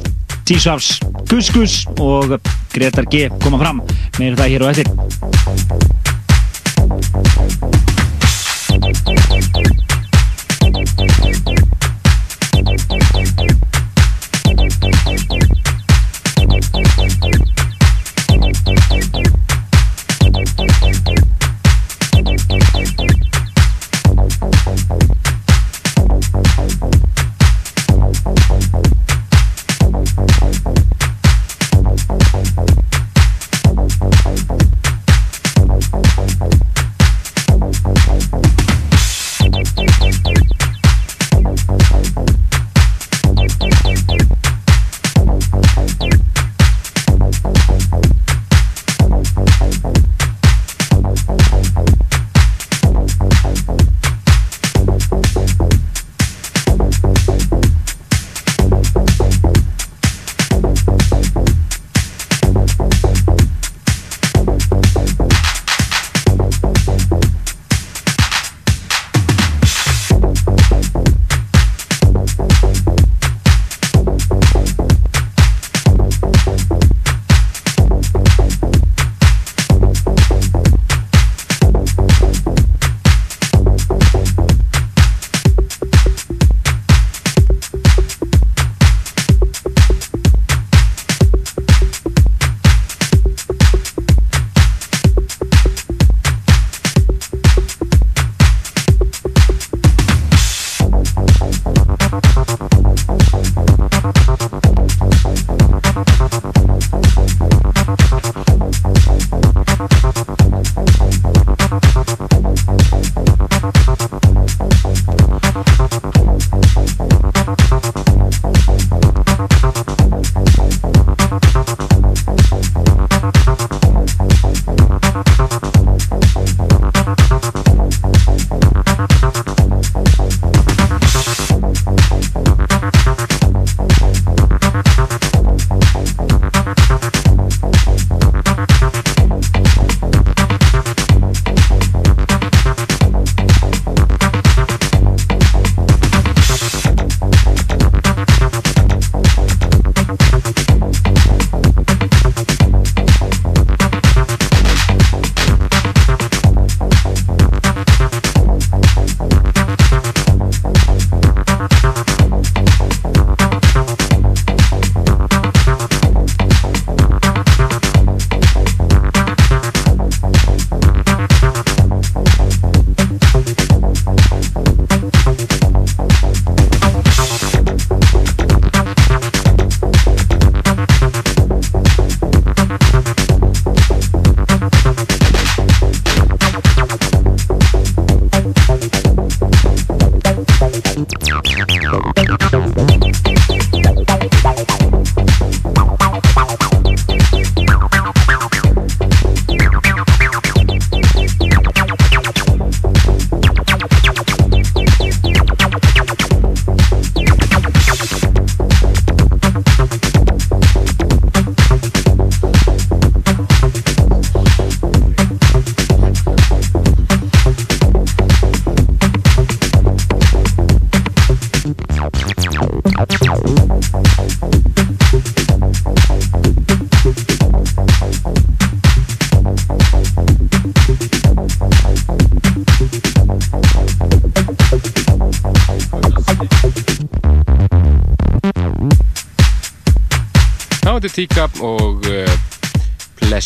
T-Svafs, Gus Gus og Gretar G koma fram. Meira það hér og eftir.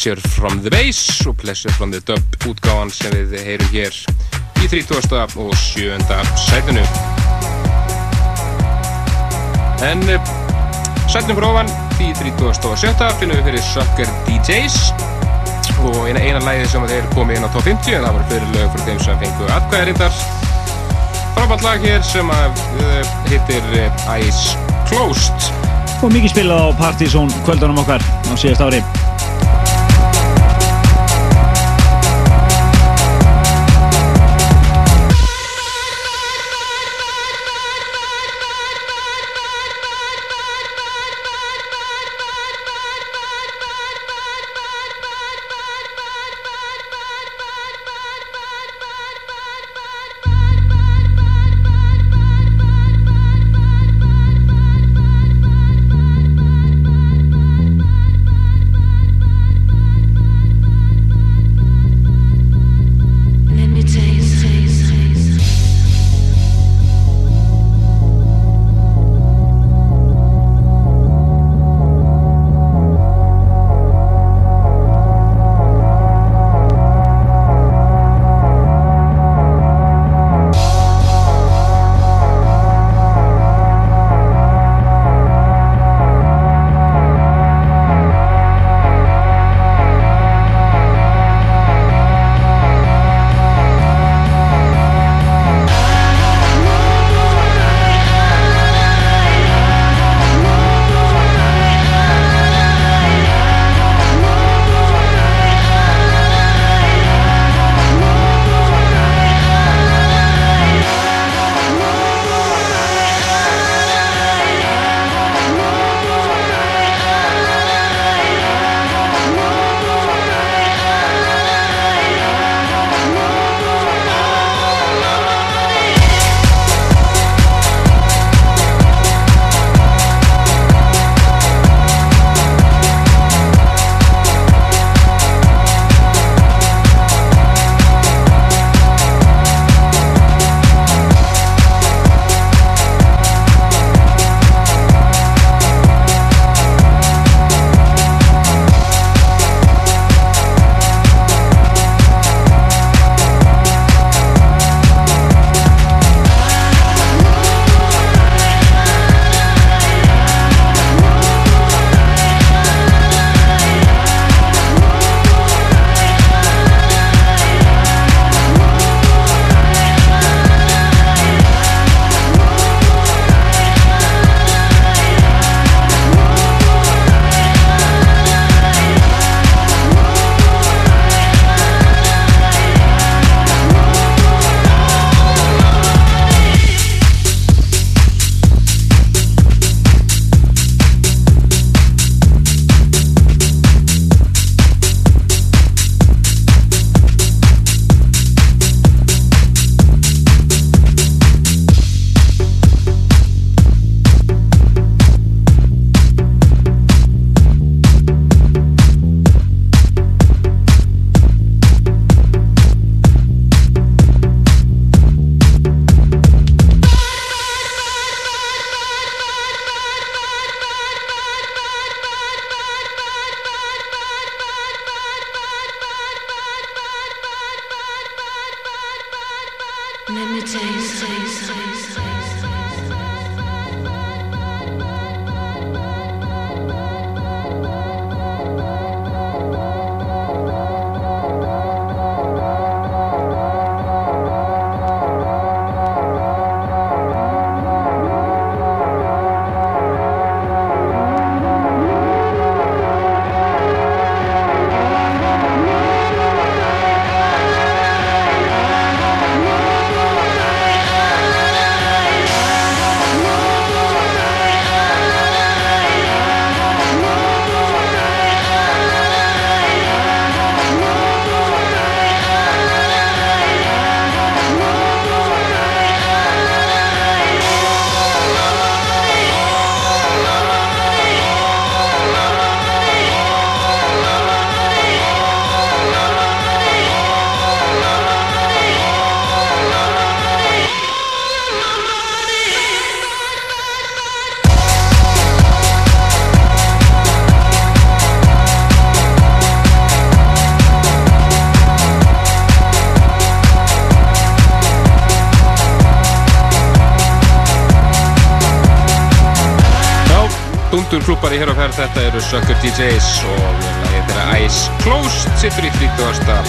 Pleasure from the Bass og Pleasure from the Dub útgáfan sem við heyrum hér í 30. og 7. sætinu. En uh, sætinu frá ofan í 30. og 7. finnum við fyrir Sucker DJs og eina, eina læði sem þeir komið inn á top 50 en það voru fyrir lög fyrir þeim sem fengu atkvæðarindar frábært lag hér sem að uh, hittir uh, Eyes Closed Og mikið spilað á Partizón kvöldunum okkar á síðast ári. Sucker DJs og lagið þeirra Ice Closed sittur í 30.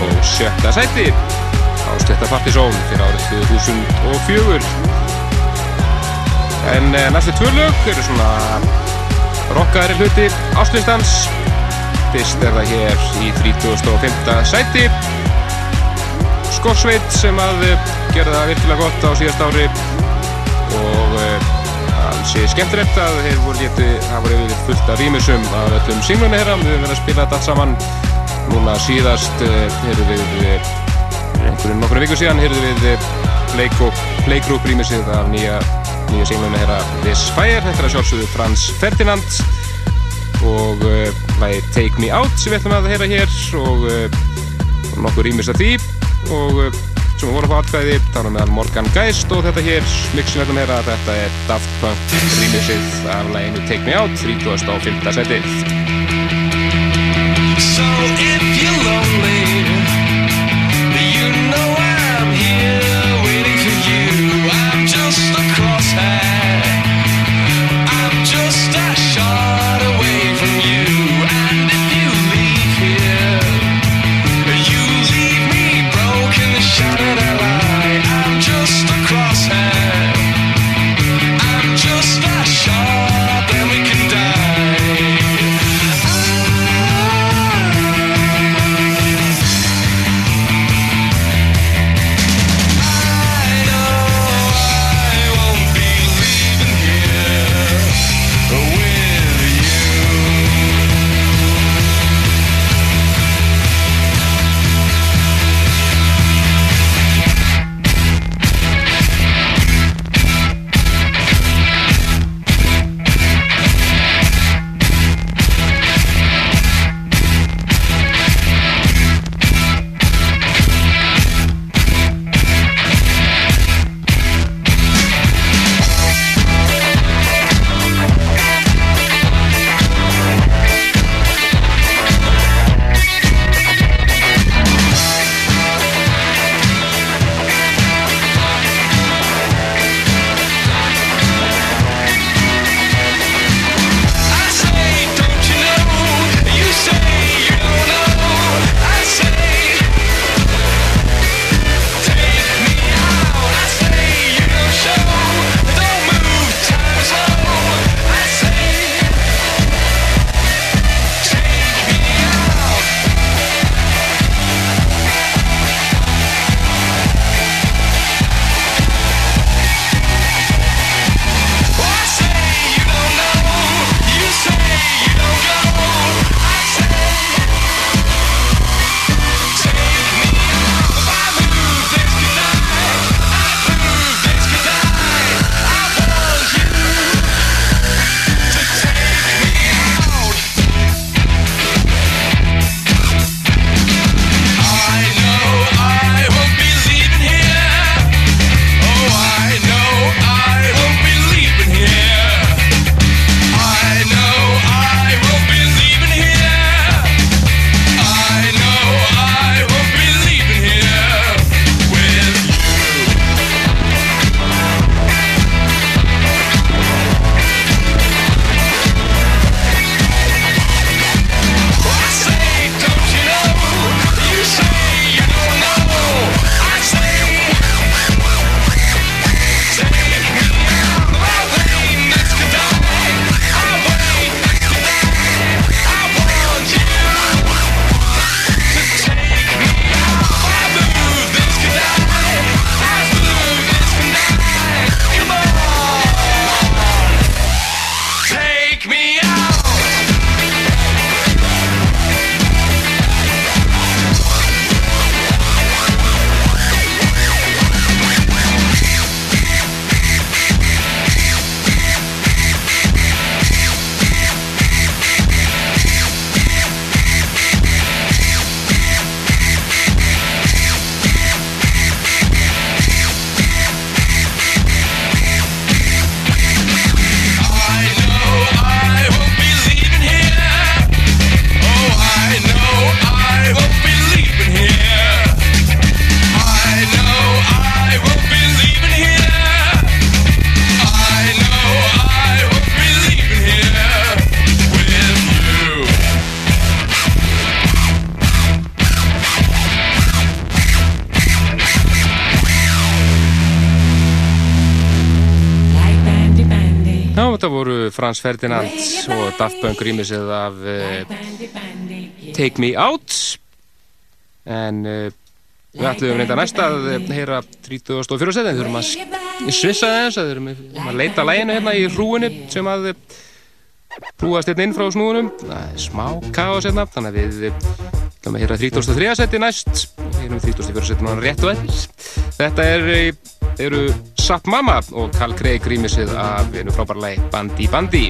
og sjötta sæti á Sletta Partizón fyrir árið 2004. En eh, næstu tvö lög eru svona rockaðari hluti áslýstans. Fyrst er það hér í 35. sæti Skorsveit sem að eh, gera það virkilega gott á síðast ári ansi skemmtilegt að þeir voru getu, það voru yfir fullt af rýmisum af öllum singlunni herra, við höfum verið að spila þetta allt saman. Núna síðast uh, heyrðum við uh, einhverjum nokkru viku síðan heyrðum við uh, Playgroup, rýmisið af nýja, nýja singlunni herra This Fire, þetta er að sjálfsögðu Frans Ferdinand og uh, lagi Take Me Out sem við ætlum að heyra hér og uh, nokkur rýmis af því. Og uh, sem voru að fá atkvæði þar á meðal Morgan Geist og þetta hér mixum við ætlum að þetta er Daft Punk rýmisið af laginu Take Me Out 35. setið Frans Ferdinand og Daft Punk rýmisið af uh, Take Me Out en uh, við ætlum reynda næst að eh, heyra 34. setið, við þurfum að svissa þess, við þurfum að leita læginu hérna í hrúinu sem að eh, hrúast hérna inn frá snúðunum það er smá kaos hérna þannig að við eh, ætlum að heyra 33. setið næst og heyrum 34. setið núna rétt og eftir þetta er, eh, eru Sapp Mama og Karl Craig rýmisið af einu frábæra lagi Bandi Bandi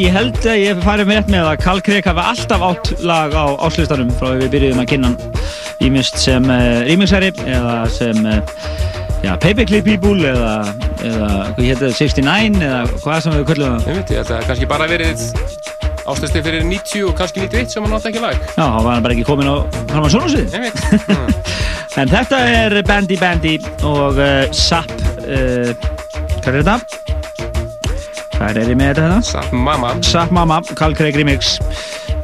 ég held að ég farið með með að Karl Craig hafi alltaf átt lag á áslistanum frá því við byrjuðum að kynna hann ímist sem uh, remixari eða sem uh, paperclip people eða, eða hvað hétt það, 69 eða hvað sem við köllum það Ég veit, ég held að kannski bara verið ástæðsli fyrir 90 og kannski 91 sem hann átti ekki lag Já, þá var hann bara ekki komin á hann var svona svið Ég veit. En þetta er Bandy Bandy og uh, Sapp uh, Hvað er þetta? Hvað er þið með þetta. Það? Sapp mamma. Sapp mamma, Carl Craig remix.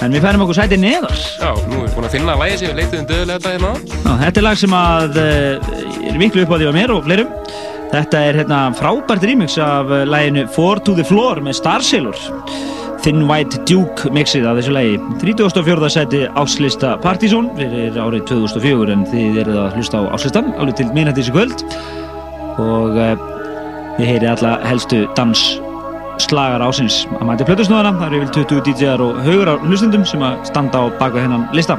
En við færum okkur sætið neðar. Já, nú erum við búin að finna að lægi sem við leytiðum döðlega þetta hérna Ná, Þetta er lag sem að eh, er viklu upp á því á mér og fleirum. Þetta er hérna frábært remix af eh, læginu Four to the Floor með Starsailor Thin White Duke mixið af þessu lægi 34. seti áslista Partizón fyrir árið 2004 en þið eruð að hlusta á áslistan alveg til minnættis í kvöld. Og eh, uh, við heyri alla helstu dans slagar ásins. Að mæti plötusnúðana, það eru yfir 20 DJ-ar og haugur á hlustundum sem að standa á baka hennan lista.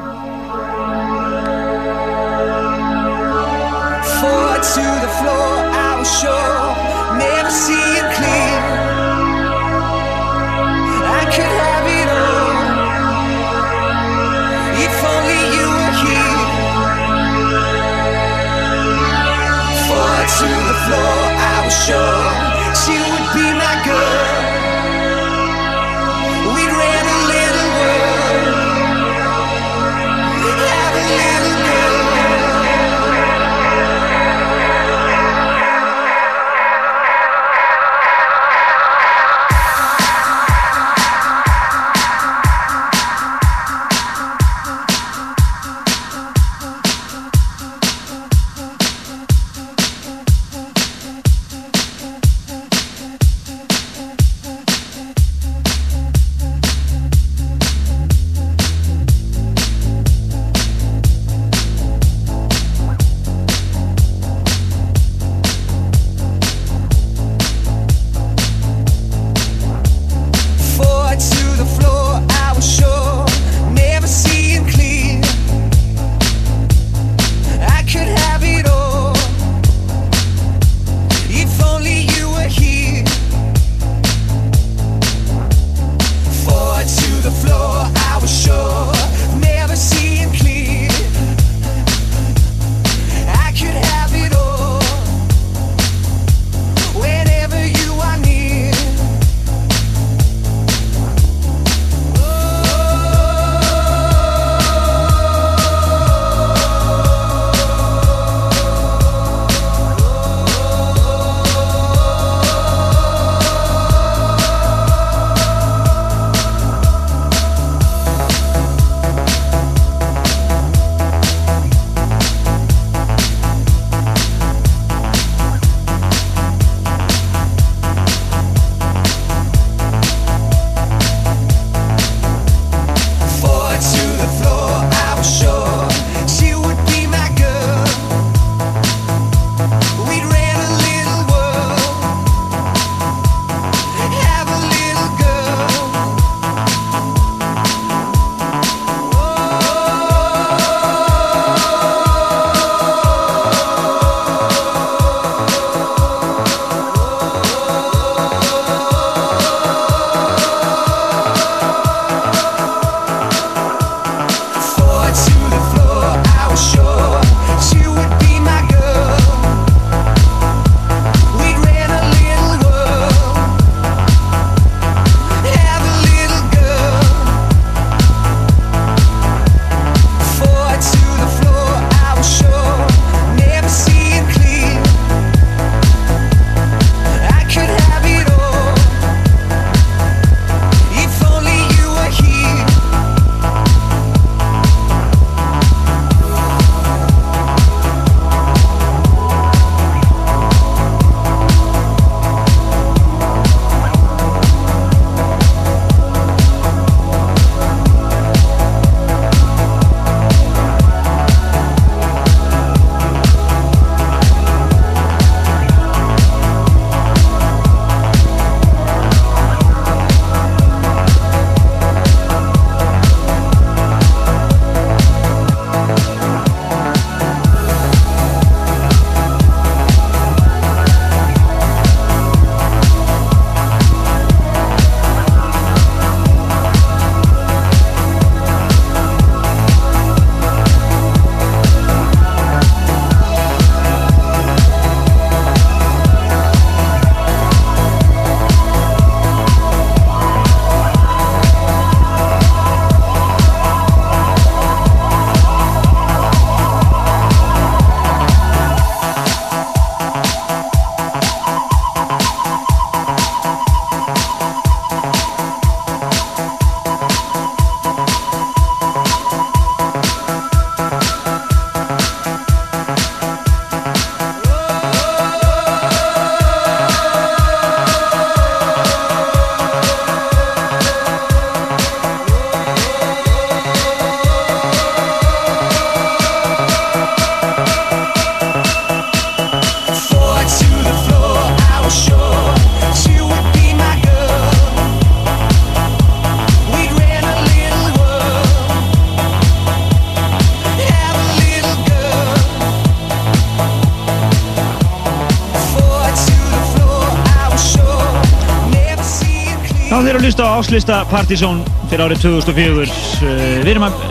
Þeir eru að hlusta á áslista Partizón fyrir árið 2004. Uh, Við erum að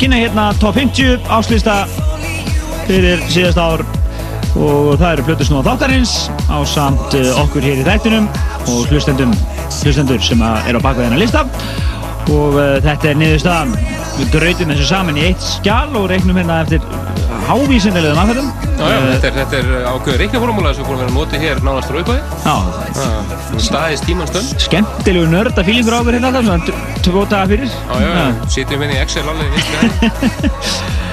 kynna hérna top 50 áslista fyrir síðast ár og það eru Plötusnúða þáttarins á samt uh, okkur hér í þættinum og hlustendur sem eru á baka þennan lista og uh, þetta er niðurstaðan. Við gröytum þessu saman í eitt skjál og reiknum hérna eftir hávísinnilegum aðferðum. Þetta er, þetta er ákveður reiknaformúla sem við búum að vera að nota hér nánast frá upphæði. Já, Staðist tímans stund. skemmtilegu nörda fílingur á okkur hérna alltaf, tvo daga fyrir. Já. Sittum við inn í Excel alveg.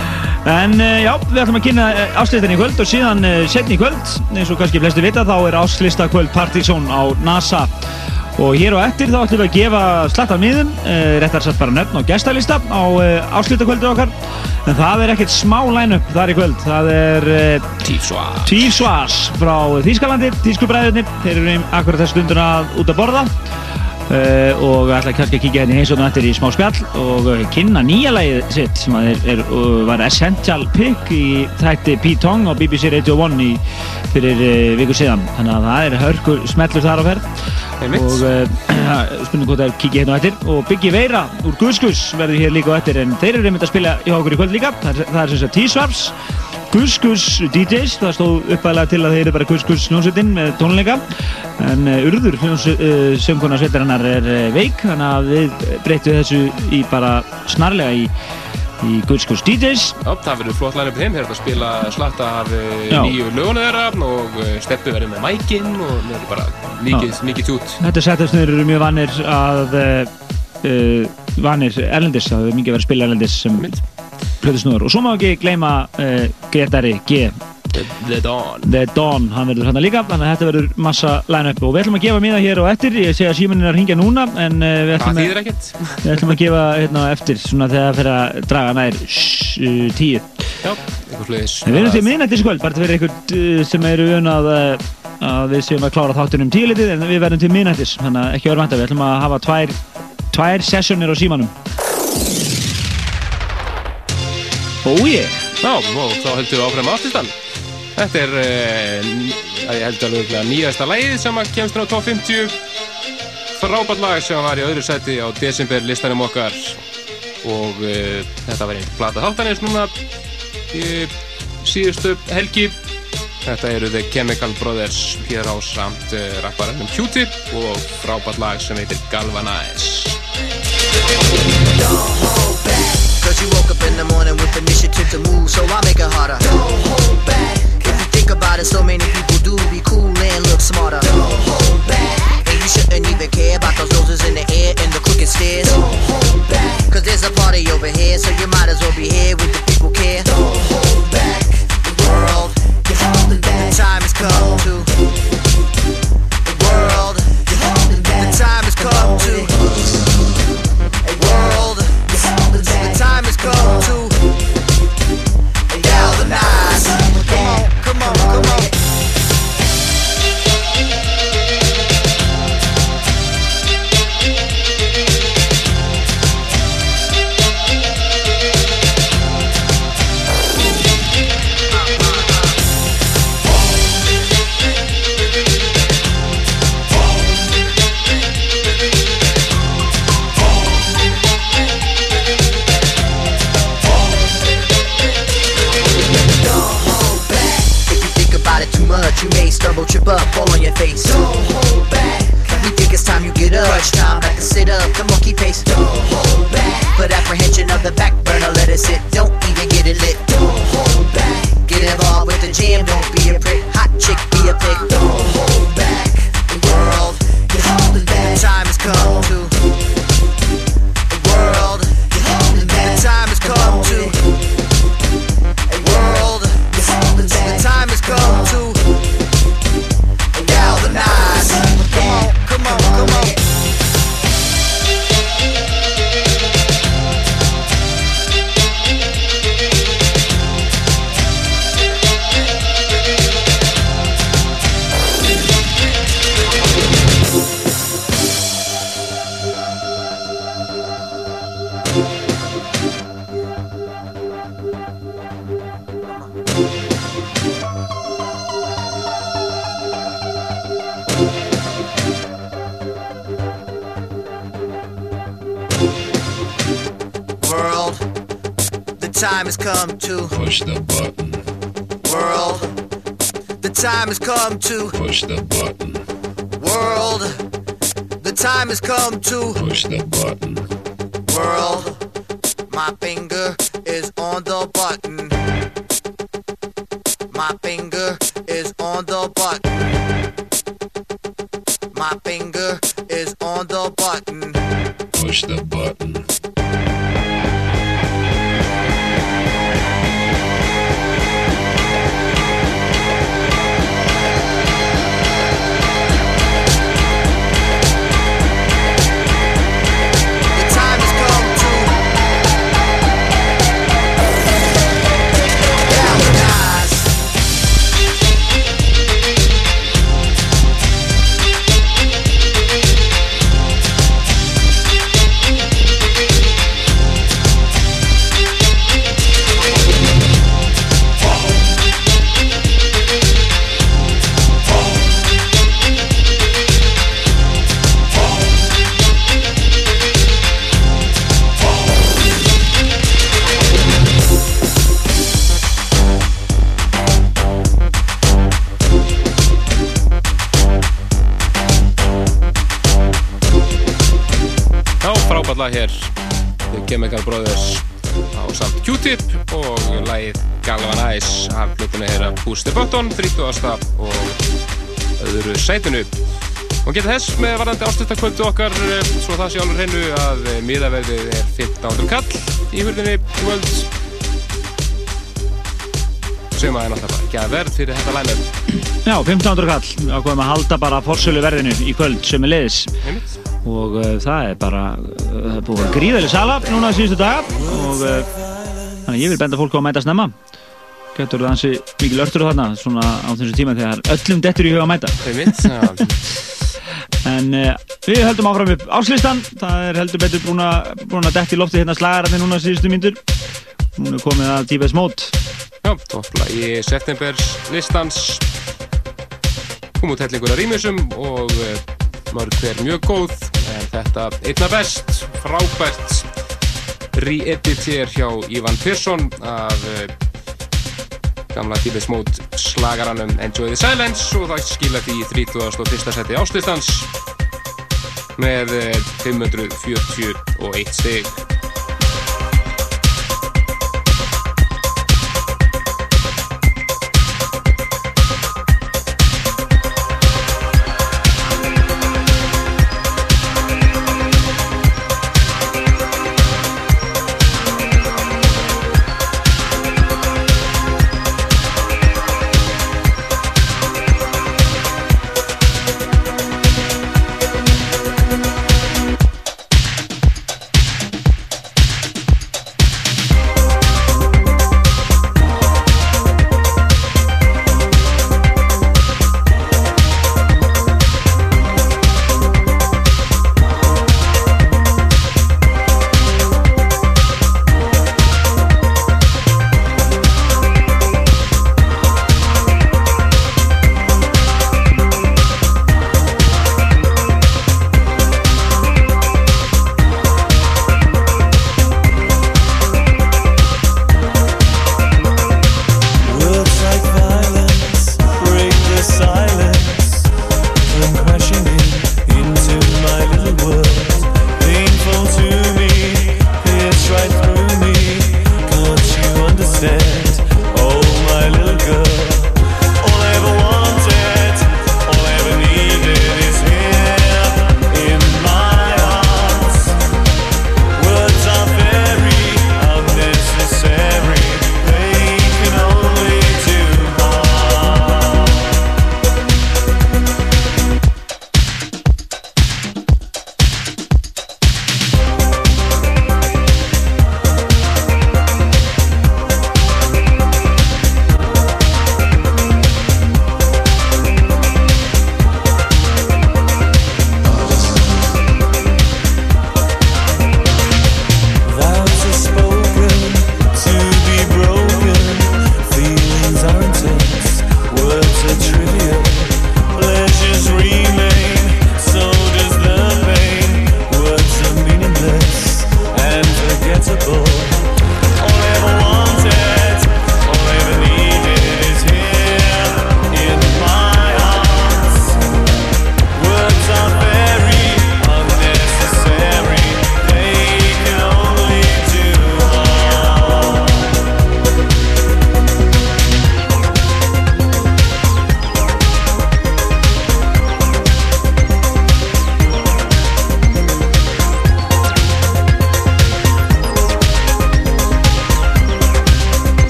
En uh, já, við ætlum að kynna uh, áslistan í kvöld og síðan uh, setni í kvöld, eins og kannski flesti vita, þá er áslista kvöld Partizón á NASA. Og hér og eftir þá ætlum við að gefa slatt af miðum, uh, réttar satt bara nöfn og gestalista á uh, áslista kvöldu okkar. En það er ekkert smá line-up þar í kvöld, það er uh, Tífsvað. Tvír Svars frá Þýskalandi, Þýskubræðunni, þeir eru akkurat þess stunduna út að borða. Uh, og ætla kannski að kíkja hérna í heimsóknu eftir í smá spjall og uh, kynna nýja lagið sitt sem að er, er, var Essential Pick í þætti P-Tong á BBC Radio 1 í, fyrir uh, viku síðan. Þannig að það er hörkur smellur þar á ferð. Og uh, spurning hvort er kíkja hérna eftir. Og Biggi Veira úr Guðskus verður hér líka eftir en þeir eru einmitt að spila hjá okkur í kvöld líka. Það er, það er sem sagt T-Swaps Guðskus DJs, það stóð uppæðilega til að þeir eru bara Guðskus hljómsveitin með tónleika en uh, Urður uh, söngkona sveitarinnar er uh, veik þannig að við breytum þessu í bara snarlega í, í Guðskus DJs Já, það verður flott line-up þeim, þeir eru að spila slatta af nýju löguna þeirra og Steppi verður með mækinn og það er bara mikið, mikið tjút. Þetta setjastnir eru mjög vanir að uh, vanir erlendis, það er mikið verið að spila erlendis sem Mynd. Plöðusnúður og svo má ekki gleyma uh, Gretari G. The Dawn. The Dawn, hann verður hérna líka þannig að þetta verður massa line-up. Og við ætlum að gefa miða hér og eftir, ég sé að símanin er að hringja núna en uh, við, ætlum að, við ætlum að gefa hérna eftir svona þegar það fyrir að draga nær uh, tíu. Já, eitthvað fluðis. en við erum til miðnættis kvöld, bara til fyrir einhvern uh, sem eru vön að, uh, að við séum að klára þáttunum tíu litið en við verðum til miðnættis. Þannig að ekki örvænta, við ætlum að hafa tvær, tvær sessionir á símanum Oh yeah Já, og þá heldum við áfram ástistan. Þetta er, að ég held alveg örugglega nýjasta lagið sem að kemst á top 50. Frábært lag sem var í öðru sæti á desember listanum okkar. Og uh, þetta var einn plata þáttanins núna í síðustu helgi. Þetta eru The Chemical Brothers hér á samt uh, rapparannum Q-Tip og frábært lag sem heitir Galvanize. Cause you woke up in the morning with initiative to move, so I make it harder. Don't hold back. If you think about it, so many people do be cool and look smarter. Don't hold back. And you shouldn't even care about those noses in the air and the crooked stairs. Don't hold back. Cause there's a party over here, so you might as well be here with the people care. Don't hold back. The world, you're holding back. The time has come to. The world, you're holding back. The time has come to. Time has come to trip up, fall on your face. Don't hold back. We think it's time you get up. Crunch time, back to sit up, the monkey pace. Don't hold back. Put apprehension of the back burner, let it sit. Don't even get it lit. Don't hold back. Get involved with the jam, don't be a prick. Hot chick, be a pig. Don't hold back. The world, you're holding back. Time has come time has come to push the button, world. The time has come to push the button, world. The time has come to push the button, world. My finger is on the button. My finger is on the button. My finger is on the button. push the button, Push the Button 30. og öðru sætinu. Og geta þess með varðandi ástöðtakvöldu okkar eh, svo það sé alveg hreinu að eh, miðaverðið er 15. kall í hurðinni kvöld. Sem að er náttúrulega bara ekki að verð fyrir þetta line-up. Já, 1500 kall. Ákveðum að halda bara forsölu verðinu í kvöld sem er leiðis og uh, það er bara uh, það er búið að gríðalega sala núna síðustu daga. Og uh, þannig ég vil benda fólk á að mæta snemma getur það hansi mikil örtur þarna svona á þessu tíma þegar öllum dettur í huga að mæta. Einmitt, já. en uh, við höldum áfram upp áslistan það er heldur betur búin að detti í lofti hérna slagararnir núna síðustu myndur hún er komið að tífæs mót. Já, toppla í septembers listans. Kom út hellingur að rýmisum og eh, mörg hver mjög góð. En þetta einna best frábært re-edit hér hjá Ivan Persson af eh, gamla tífis mót slagaranum Enjoy the Silence og það skila því í 31. seti áslistans með eh, 541 stig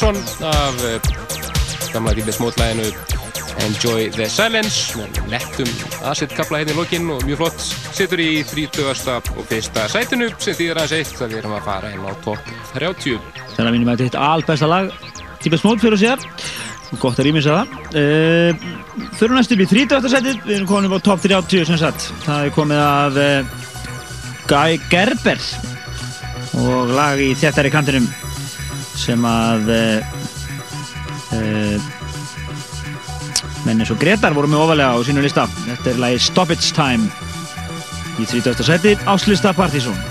Persson af uh, gamla Dýbis mótlæginu Enjoy the Silence með nettum acid kapla hérna í lokinn og mjög flott. Situr í 30. og fyrsta sætinu sem þýðir aðeins eitt að við erum að fara inn á topp 30 Þannig að minnum að þetta er albesta lag Típa smót fyrir sér. Gott að rýmisa það. Uh, Fyrir næstu upp í 30. setið Við erum komin upp á top 30 sem sagt. Það er komið af uh, Guy Gerber og lag í þéttari kantinum sem að uh, menn eins og Gretar voru með ofalega á sínu lista Þetta er lagi Stoppage Time í 30. seti Áslista Partizón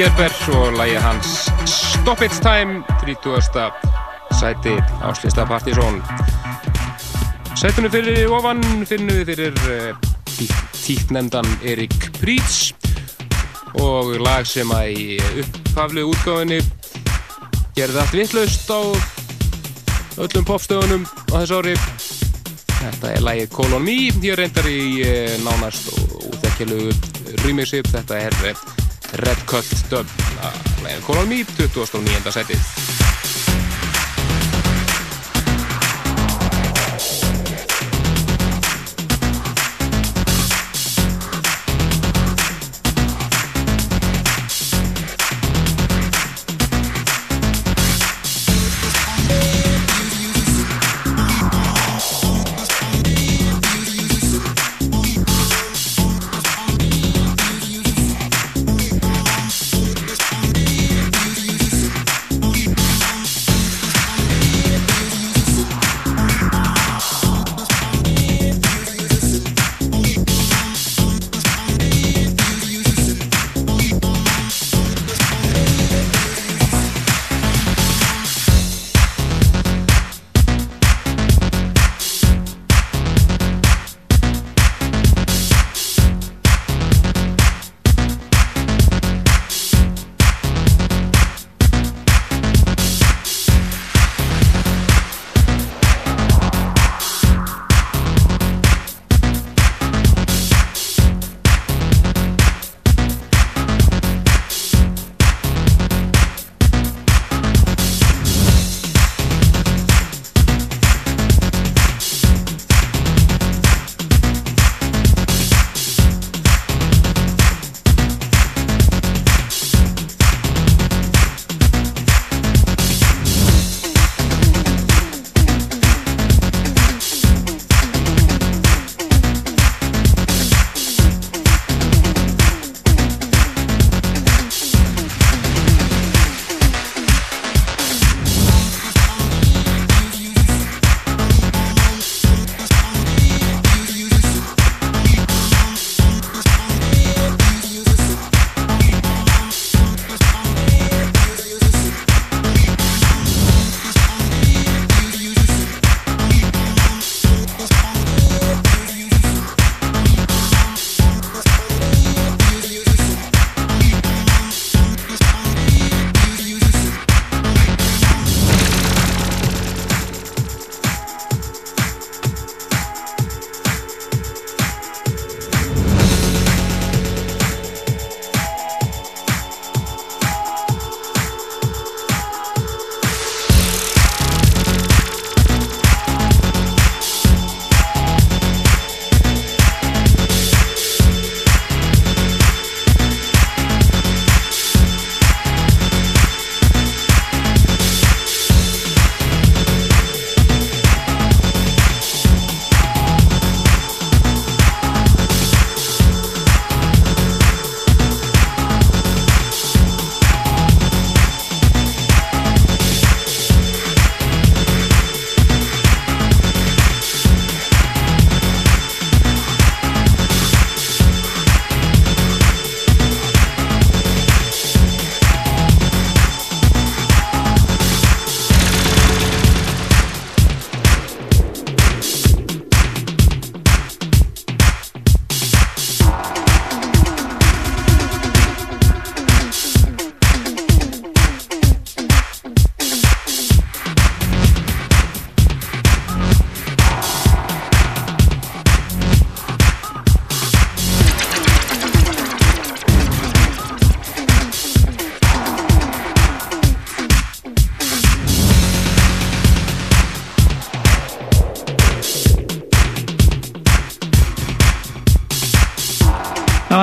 Gerber og lægi hans Stop It's Time 30. sæti áslista Partizón Sætunum fyrir ofan finnum við fyrir uh, tíknendan Erik Prýts og lag sem að í upphaflu útgáfinni gerði allt vittlaust á öllum popstöðunum á þessu ári Þetta er lagið Call on Me Ég reyndar í eh, nánast og þekkilugu remixi Þetta er eh, Red Cult dub Lagið Call on Me, 29.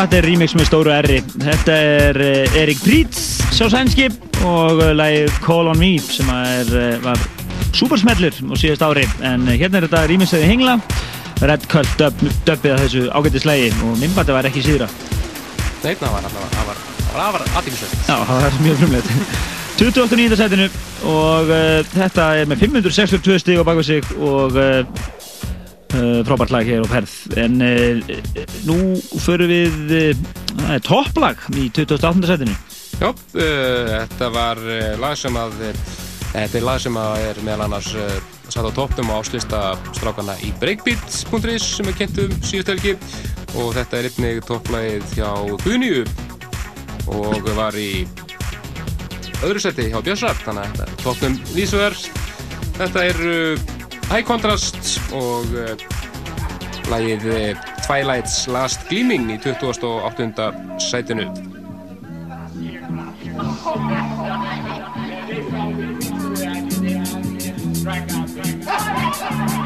þetta er remix með stóru R-i. Þetta er uh, Erik Prítz, sá sænski og uh, lagið Call on Me sem er, uh, var supersmellur á síðast ári. En hérna er þetta remixaði hengla, Red Cult dub, dubbið að þessu ágættislægi og minnbætti var ekki síðra. Nei, það var allavega, það var, það var afar aðtímisveit. Já, það er mjög frumleitt. 29. setinu og uh, þetta er með 562 stíg á baka sig og uh, uh, frábært lag hér á perð. En nú förum við, er topplag í 28. setinu. Já, uh, þetta var uh, lag sem að, þetta er lag sem er meðal annars uh, satt á toppnum á áslista strákana í breakbeats.is sem er kent um síðust helgi og þetta er einnig topplagið hjá Guðnýju og var í öðru seti hjá Björnsrap þannig að þetta er toppnum vísverð Þetta er uh, High Contrast og uh, lagið Twilight's Last Gleaming í 28. sætinu.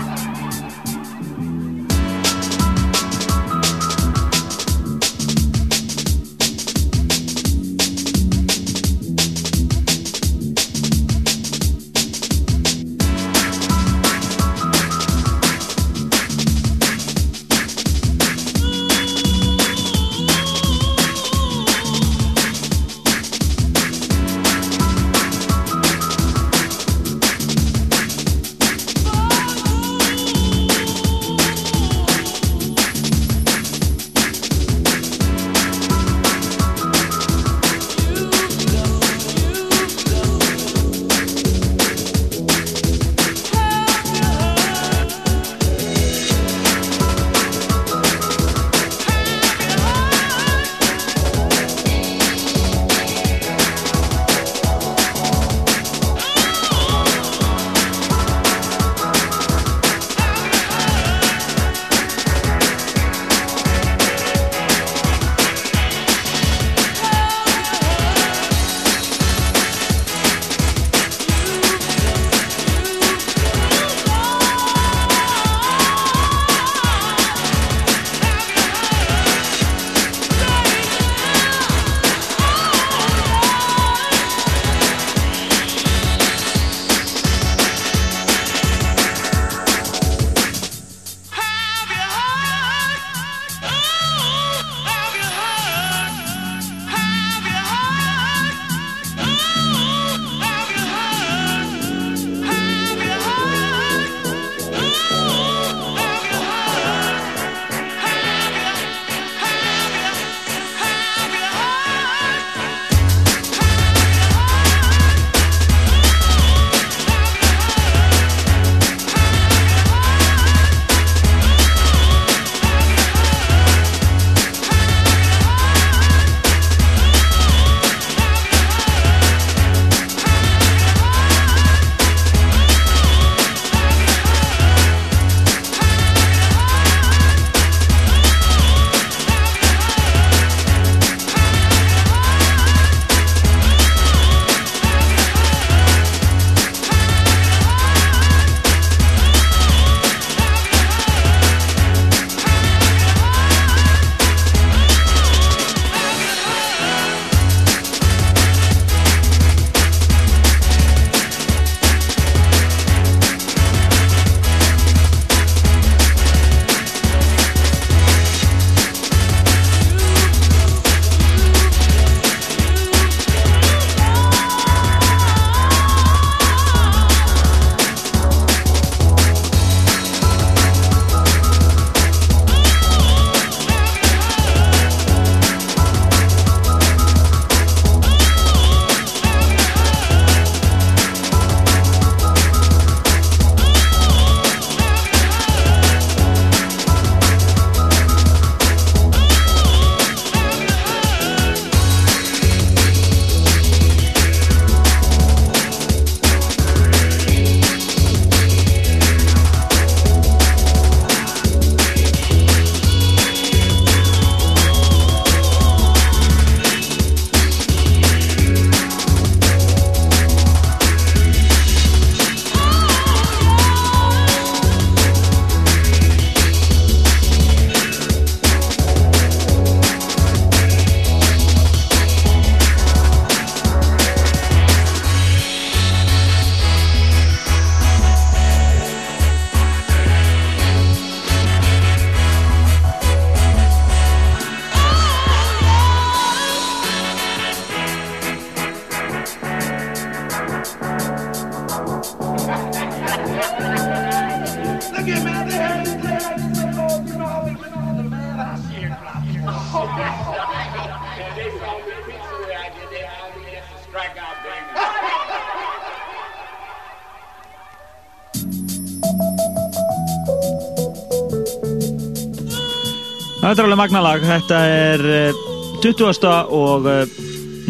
alveg magnalag, þetta er eh, 20. og, eh,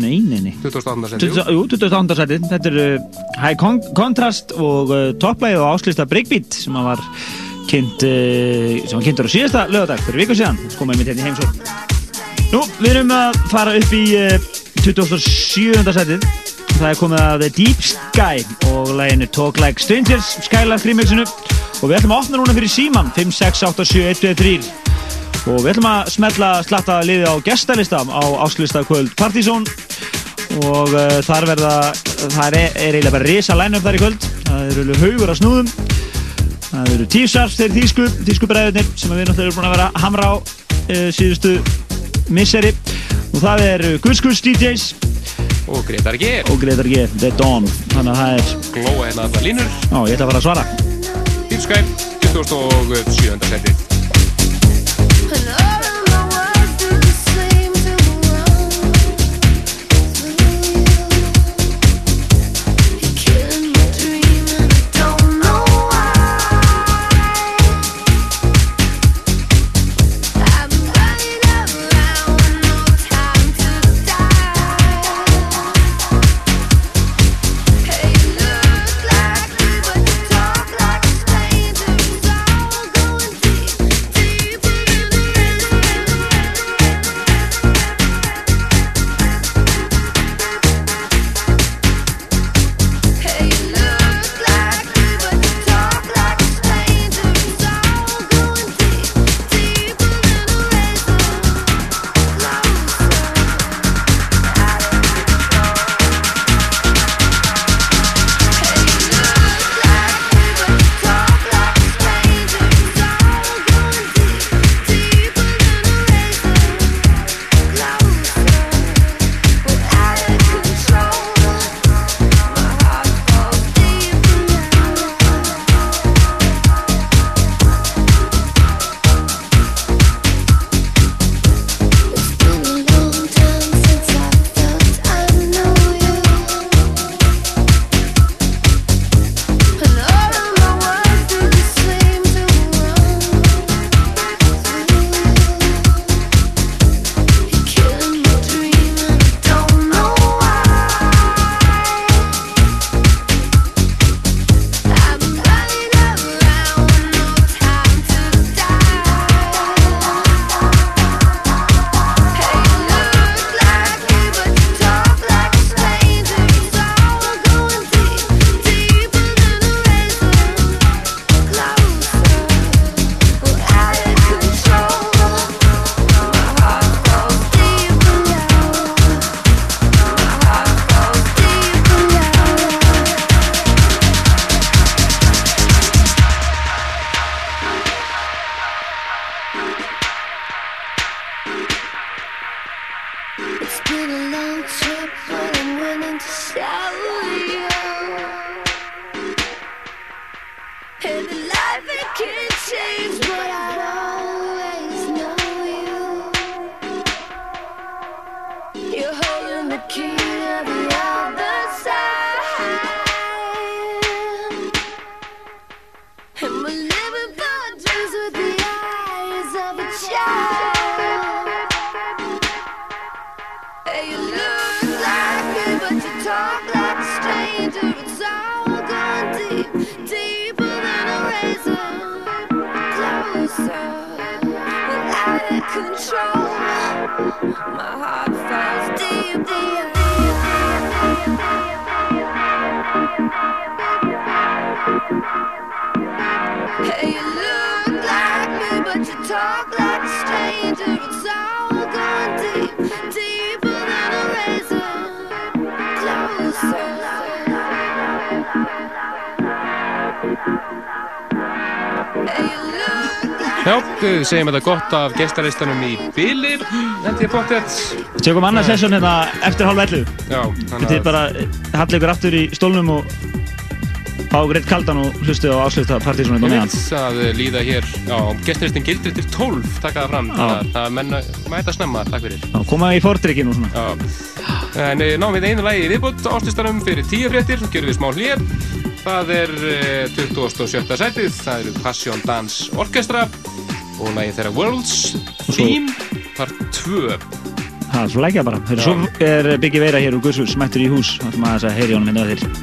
nei, nei, nei, 28. seti, 20, jú, 28. seti, þetta er eh, High Con Contrast og topplægið og áslista Breakbeat sem að var kynnt sem var kynntur á síðasta lögadag fyrir viku síðan komum við hérna í heimsók Nú, við erum að fara upp í uh, 27. setið það er komið að Deep Sky og læginu Talk Like Strangers Skylab remixinu og við ætlum að opna núna fyrir síman 5, 6, 8, 7, 1, 2, 3 og við ætlum að smetla slatta liði á gestalista á áslista kvöld Partizón og uh, þar verða það er, er eiginlega bara risa line-up þar í kvöld það eru haugur á snúðum það eru T-Sars, þeir þýsku þýsku bræðurnir sem við náttúrulega erum búin að vera að hamra á uh, síðustu misseri og það er Guðskus DJs Og Gretar G. og Gretar G, The Dawn þannig að það er, Glóa hérna allar línur. já ég ætla að fara að svara Deep Sky, 27. setið. It's segjum þetta gott af gestalistanum í Bili, þetta er bóttið. Tökum annað sessjón hérna eftir 11 Já, Við til bara hallið ykkur aftur í stólnum og fá ykkur eitt kaldan og hlustu á áslutta partysónu Ég þetta meðan. veit að líða hér, já, gestalistin gildir til 12, taka það fram, það menna mæta snemma, takk fyrir. Já, koma í fordrykkin og svona. Já, en eh, náum við einu lagi í viðbútt ástlistanum fyrir tíu fréttir, gerum við smá hlýjar. Það er eh, 27. sætið, það eru Passion Dance Orchestra og lagi þeirra Worlds Theme part 2. Það er svo lækja bara. Þegar svo er Biggi Veira hér úr Guðsús, mættur í hús, þá ætlum að þess að heyri honum hérna að þér.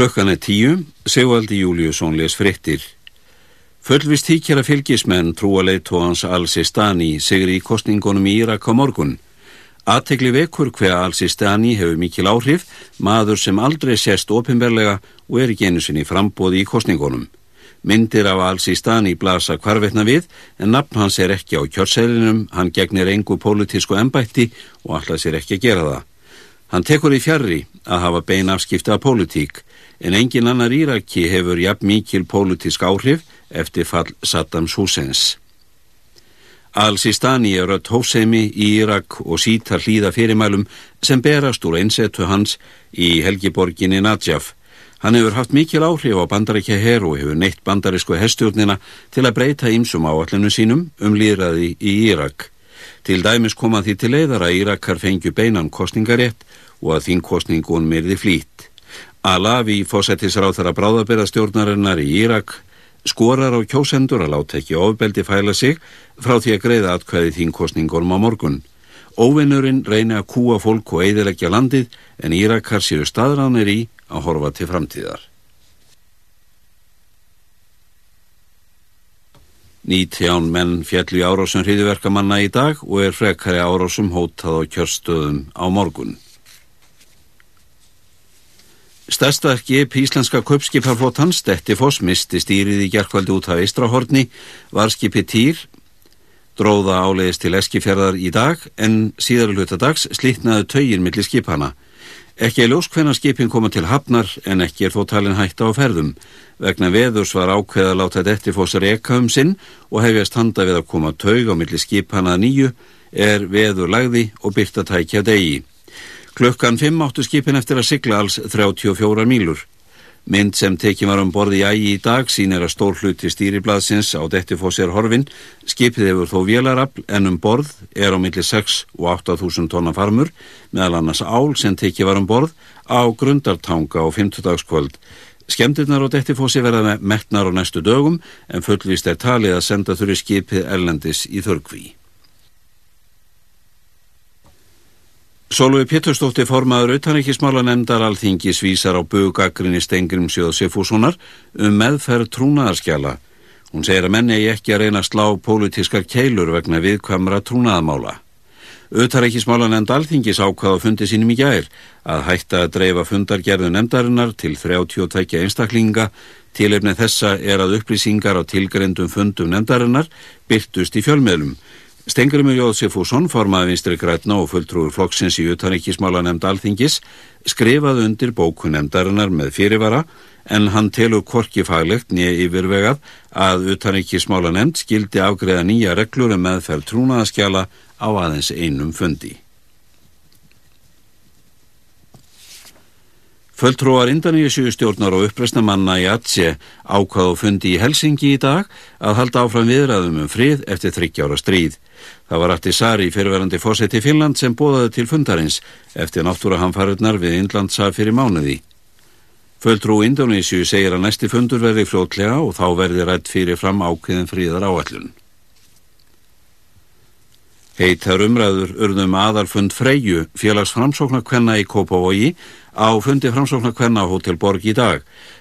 Klukkan er tíu, Sigvaldi Júliusson les frittir. Fullvist þykjara fylgismenn trúa leiðtóhans Al-Sistani sigri í kostningunum í Írak á morgun. Aðtegli vekur hver Al-Sistani hefur mikil áhrif, maður sem aldrei sést ofinberlega og er ekki einu sinni frambóði í kostningunum. Myndir af Al-Sistani blasa hvarvetna við en nafn hans er ekki á kjörselinum, hann gegnir engu pólitísku embætti og alltaf sér ekki að gera það. Hann tekur í fjarrri að hafa bein afskipta af pólitík en engin annar Íraki hefur jafn mikil pólitísk áhrif eftir fall Saddams Husseins. Al-Sistani er öll hóseimi í Írak og sítar hlýða fyrirmælum sem berast úr einsetu hans í helgiborginni Najaf. Hann hefur haft mikil áhrif á bandarækja her og hefur neitt bandarísku hestjórnina til að breyta ýmsum áallinu sínum um líðræði í Írak. Til dæmis koma því til leiðar að Írakar fengju beinan kostningarétt og að þín kostningun myrði flýtt. Alavi, fósettisráð þar að bráðaberaðstjórnarinnar í Írak, skorar á kjósendur að láta ekki ofbeldi fæla sig frá því að greiða atkvæði þín kostningunum á morgun. Óvinnurinn reyni að kúa fólk og eidilegja landið en Írakar séu staðránir í að horfa til framtíðar. Nítján menn fjallu í árásum hriðiverkamanna í dag og er frekari árásum hótað á kjörstöðum á morgun. Stærsta skip íslenska kaupskiparflótan Stettifoss misti stýrið í gerkvaldi út af Eistrahorni var skipi Týr dróða áleiðist til Eskifjörðar í dag en síðar hluta dags slítnaði taugin millir skipana. Ekki er ljós hvenna skipin koma til hafnar en ekki er þó talin hætta á ferðum. Vegna veðurs var ákveða láta Stettifoss reka um sinn og hefjast handa við að koma taug á millir skipana nýju er veður lagði og byrta tækja degi. Klukkan 5 áttu skipin eftir að sigla alls 34 mílur. Mynd sem tekið var um borði í ægi í dag sínir að stór hluti stýriblaðsins á Dettifoss er horfin. Skipið hefur þó vélarafl en um borð er á milli 6 og 8.000 tonna farmur meðal annars ál sem tekið var um borð á grundartanga á 50 dagskvöld. Skemdirnar á Dettifossi verða metnar á næstu dögum en fullvist er talið að senda þurri skipið erlendis í þörgví. Sólvi Pétursdóttir formaður auðtanreikismála nefndar alþingis vísar á bugagrinni Stengrim Sjóð Sifússonar um meðferð trúnaðarskjala. Hún segir að menni ekki að reyna að slá pólitískar keilur vegna viðkvamra trúnaðamála. Auðtanreikismála nefnd alþingis ákvaða fundi sínum í gær að hætta að dreifa fundargerðu nefndarinnar til 32 einstaklinga Tilefni þessa er að upplýsingar á tilgrendum fundum nefndarinnar byrtust í fjölmiðlum Stengrimur Jóðsefússon, formaði vinstri grætna og fulltrúur flokksins í utanrikkismála nefnd alþingis, skrifaði undir bókunemdarinnar með fyrirvara en hann telur korki faglegt nýja yfirvegað að utanrikkismála nefnd skildi afgreða nýja reglur um meðferð trúnaðaskjala á aðeins einum fundi. Földtrúar Indaníu stjórnar og uppreisna manna í Atse ákvaðu fundi í Helsingi í dag að halda áfram viðræðum um frið eftir þryggjára stríð. Það var Atti Sari fyrirverandi fósetti Finnland sem bóðaði til fundarins eftir náttúrahamfarurnar við Indlandsa fyrir mánuði. Földtrú Indonísju segir að næsti fundur verði fljótlega og þá verði rætt fyrir fram ákveðin fríðar áallun. Heitar umræður urðum aðalfund Freyju, félags framsóknarkvenna í Kópavogi, á fundi framsóknarkvenna á Hotel Borg í dag.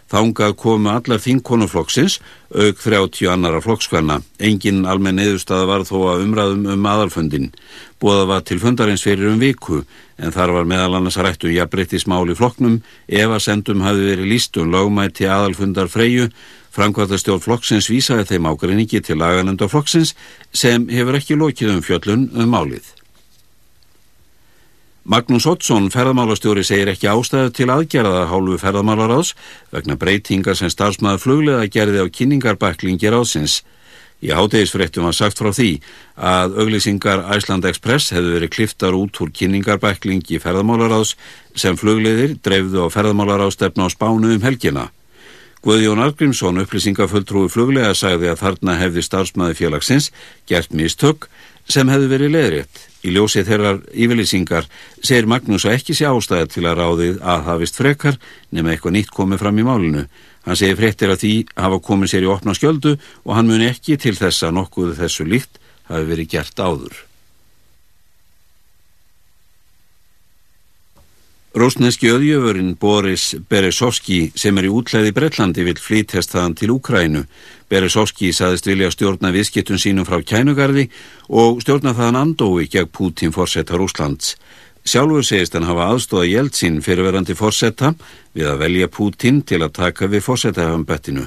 Þángað komu allar þingkonuflokksins, auk 30 annara flokkskvenna. Engin almenn eðustad var þó að umræðum um aðalfundin. Bóða var til fundarins fyrir um viku, en þar var meðal annars rættu jafnbrettismál í flokknum, ef að sendum hafi verið lístum lögmætti aðalfundar Freyju, Frankvartastjórn flokksins vísaði þeim ágreiningi til laganenda flokksins sem hefur ekki lokið um fjöllun um málið. Magnús Ottsson, ferðamálastjóri, segir ekki ástæðu til aðgerða hálfu ferðamálaráðs vegna breytingar sem starfsmaður fluglega gerði á kynningarbæklingi ráðsins. Í hátegisfréttum var sagt frá því að auglýsingar Æsland Express hefðu verið kliftar út úr kynningarbæklingi ferðamálaráðs sem flugleðir dreifðu á ferðamálaráðstefna á spánu um helgina. Guðjón Argrímsson, upplýsingafulltrúi fluglega, sagði að þarna hefði starfsmaði félagsins gert mistök sem hefði verið leðrétt. Í ljósið þeirrar yfirlýsingar segir Magnús að ekki sé ástæði til að ráðið að hafist frekar nema eitthvað nýtt komið fram í málinu. Hann segir frektir að því hafa komið sér í opna skjöldu og hann muni ekki til þess að nokkuðu þessu líkt hafi verið gert áður. Rósneski öðjöfurinn Boris Beresovski sem er í útlæði Bretlandi vil flýtjast þaðan til Úkrænu. Beresovski saðist vilja stjórna viðskiptun sínum frá kænugarði og stjórna þaðan andói gegn Putin forsetta Rúslands. Sjálfur segist hann hafa aðstóða Jeltsin fyrirverandi forsetta við að velja Putin til að taka við forsetahafambettinu.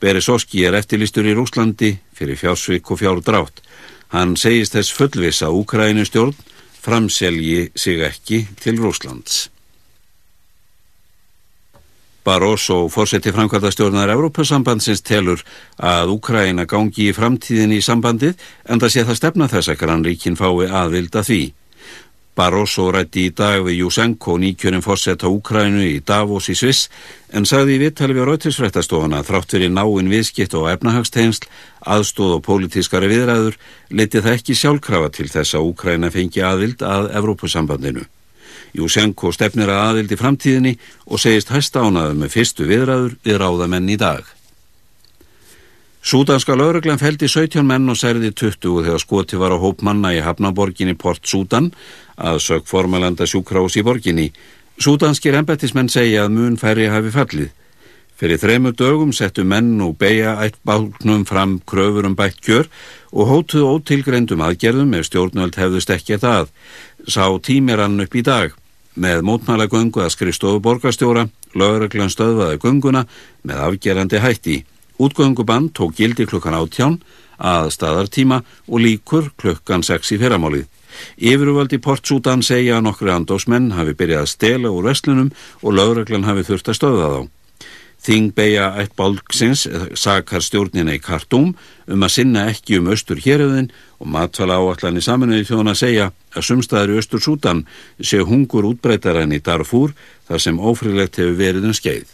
Beresovski er eftirlistur í Rúslandi fyrir fjársvik og fjárdrátt. Hann segist þess fullvis að Úkrænu stjórn framselji sig ekki til Rúslands. Barroso, fórseti framkvæmdastjórnar Evrópasambandsins telur að Úkraina gangi í framtíðin í sambandið en það sé það stefna þess að grannríkin fái aðvilda því. Barroso rætti í dag við Jusenko nýkjörinn fórseta Úkrainu í Davos í Sviss en sagði í vittali við rautisfrættastofana þrátt fyrir náinn viðskipt og efnahagsteinsl, aðstóð og pólitískari viðræður leti það ekki sjálfkrafa til þess að Úkraina fengi aðvild að Evrópusambandinu. Jusenko stefnir að aðild í framtíðinni og segist hæsta ánaðu með fyrstu viðræður við ráðamenn í dag. Súdanska lauruglan feldi 17 menn og særði 20 þegar skoti var á hóp manna í Hafnaborginni Port Súdan að sög formalanda sjúkrás í borginni. Súdanskir embættismenn segja að mun færri hafi fallið. Fyrir þremu dögum settu menn og beigja eitt bálknum fram kröfur um bætt kjör og hótuðu ótilgreyndum aðgerðum ef stjórnvöld hefðust ekki að það. Sá tímir hann upp í dag. Með mótmæla göngu að skrifstofu borgarstjóra, lögreglan stöðvaði gönguna með afgerandi hætti. Útgöngubann tók gildi klukkan áttján að staðartíma og líkur klukkan 6 í fyrramálið. Yfirvöldi Portsútan segja að nokkru andósmenn hafi byrjað að stela úr vestlunum og lögreglan hafi þurft að stöða þá. Þing beigja eitt bálksins sakar stjórnina í Kartúm um að sinna ekki um austur héröðin og matfala áallan í saminuði þjóðan að segja að sumstaður í austur Sútan sé hungur útbreytar enn í Darfúr þar sem ófrílegt hefur verið um skeið.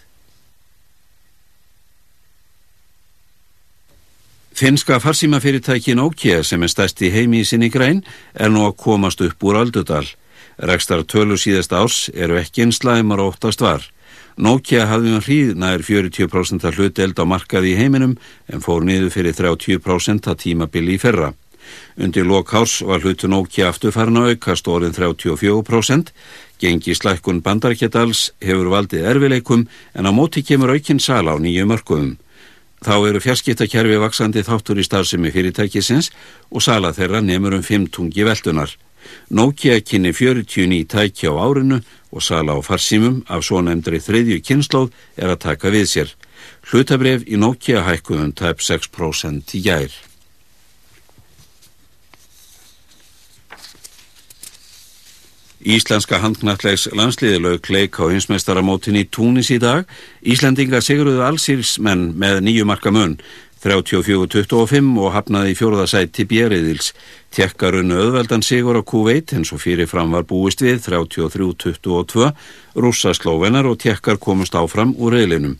Finnska farsímafyrirtæki Nokia sem er stærst í heimi í sinni græn er nú að komast upp úr Aldudal. Rekstar tölur síðast árs eru ekki einslæmar óttast var. Nokia hafði um hríð nær 40% að hluteld á markaði í heiminum en fór niður fyrir 30% að tímabili í ferra. Undir lokhárs var hlutu Nokia aftur farin að aukast orðin 34%, gengi slækkun bandarketals hefur valdið erfileikum en á móti kemur aukinn sala á nýju mörgum. Þá eru fjarskiptakerfi vaksandi þáttur í starfsemi fyrirtækisins og sala þeirra nefnur um 5 tungi veldunar. Nokia kynni 49 tæki á árinu og sala á farsímum af svo nefndri þriðju kynnslóð er að taka við sér. Hlutabref í Nokia hækkuðum tæp 6% í gær. Íslenska handknallegs landsliðilaug leik á hinsmestaramótin í Túnis í dag. Íslendinga sigruðu allsýrsmenn með nýju marka mun, 34-25 og hafnaði í fjóruðasæti bjeriðils. Tjekkarunnu öðveldan sigur á Q1 eins og fyrirfram var búist við 33-22, rússa slóvenar og tjekkar komust áfram úr reylinum.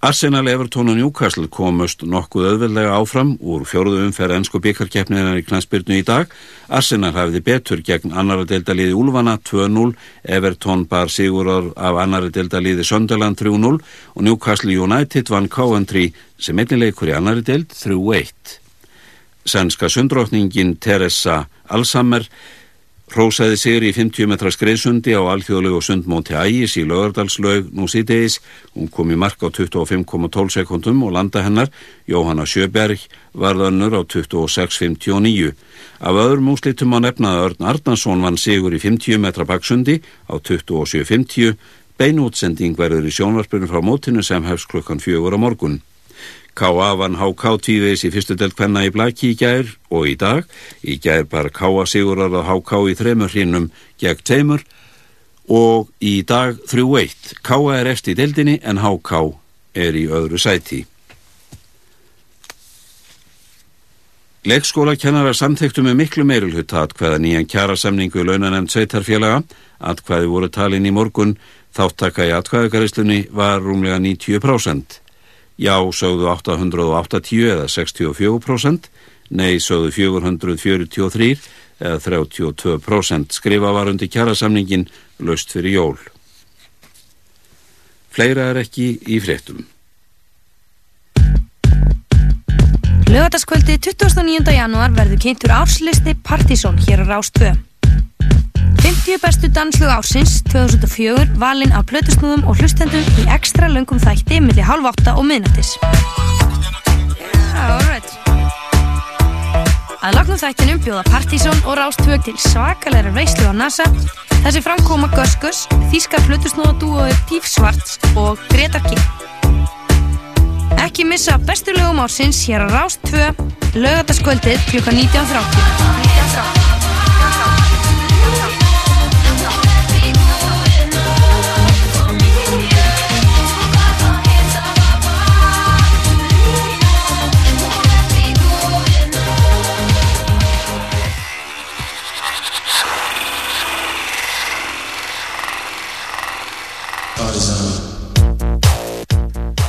Arsenal, Everton og Newcastle komust nokkuð öðvöldlega áfram úr fjóruðu umferð ennsku byggarkeppninar í knæspyrnu í dag. Arsenal hafiði betur gegn annara deildaliði Úlfana 2-0, Everton bar sigurar af annara deildaliði Sönderland 3-0 og Newcastle United vann Coventry sem einnileikur í annari deild 3-1. Sænska sundrókningin Teresa Alsammer Rósaði sig í 50 metra skreiðsundi á alþjóðlegu sundmóti Ægis í lögardalslaug nú síðdeis. Hún kom í mark á 25,12 sekundum og landa hennar, Jóhanna Sjöberg, varðannur á 26,59. Af öðrum úslitum á nefnaða Örn Arnarsson vann sigur í 50 metra baksundi á 27,50. Beinútsending verður í sjónvarpunum frá mótinu sem hefst klukkan fjögur á morgun. K.A. vann H.K. tvívegis í fyrstu delt hvenna í Blaki í gær og í dag. Í gær bara K.A. sigurar að H.K. í þremur hrinnum gegn teimur og í dag 3-1. K.A. er eftir í deldinni en H.K. er í öðru sæti. Leikskóla kennarar samþektu með miklu meirulhutta atkvæða nýjan kjarasamningu launanemnd sveitarfélaga. Atkvæði voru talin í morgun, þáttaka í atkvæðagaristlunni var rúmlega 90%. Já sögðu 880 eða 64%, nei sögðu 443 eða 32% skrifa var undir kjarasamningin löst fyrir jól. Fleira er ekki í fréttum. Lögataskvöldi 29. janúar verður kynntur árslisti Partíson hér á Rás 2. 5. 50 bestu danslög ársins 2004 valinn af plötusnúðum og hlustendum í ekstra löngum þætti milli hálf átta og miðnættis. Alright. Að loknum þættinum bjóða Partizón og Rástvög til svakalega veislu á NASA sem framkoma Gus Gus, þíska plötusnúðadúoði Píf Svarts og Gretar King. Ekki missa bestu lögum ársins hér á Rástvö, lögataskvöldið klukka 19.30.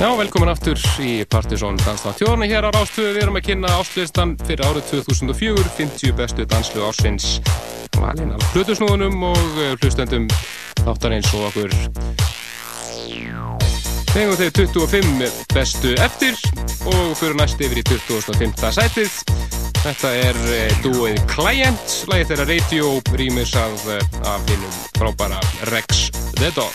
Já, velkomin aftur í Partizón Danstátt Þjóðarni hér á Rástöðu. Við erum að kynna áslistan fyrir árið 2004, 50 bestu danslu ásins valinn af hlutusnúðunum og eh, hlustendum þáttarins og okkur Fengum þeir 25 bestu eftir og fyrir næst yfir í 25. sætið. Þetta er eh, dúið Client, lagið þeirra Radio, rýmis af, eh, af hinnum frábæra Rex the Dog.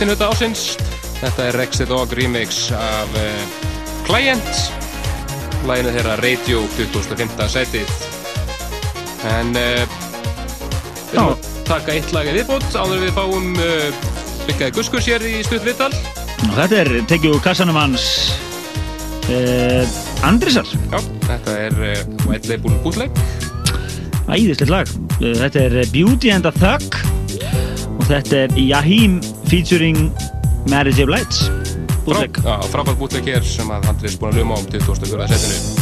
Hér á settin hluta ásins. Þetta er Rex the Dog remix af uh, Client. Læginu þeirra Radio 2005. sætið. En uh, við erum að taka eitt lag í viðbót áður við fáum uh, Byggaði Guskus hér í stutt viðtal. Og þetta er tekið úr kassanum hans Andrisar. Já, þetta er White Label Bootleg. Æðislegt lag. Þetta er Beauty and a Thug og þetta er Yahim featuring Marriage of Lights. Bootleg. Já, frábært bootleg hér sem að Andris búin að luma um 2004. setinu.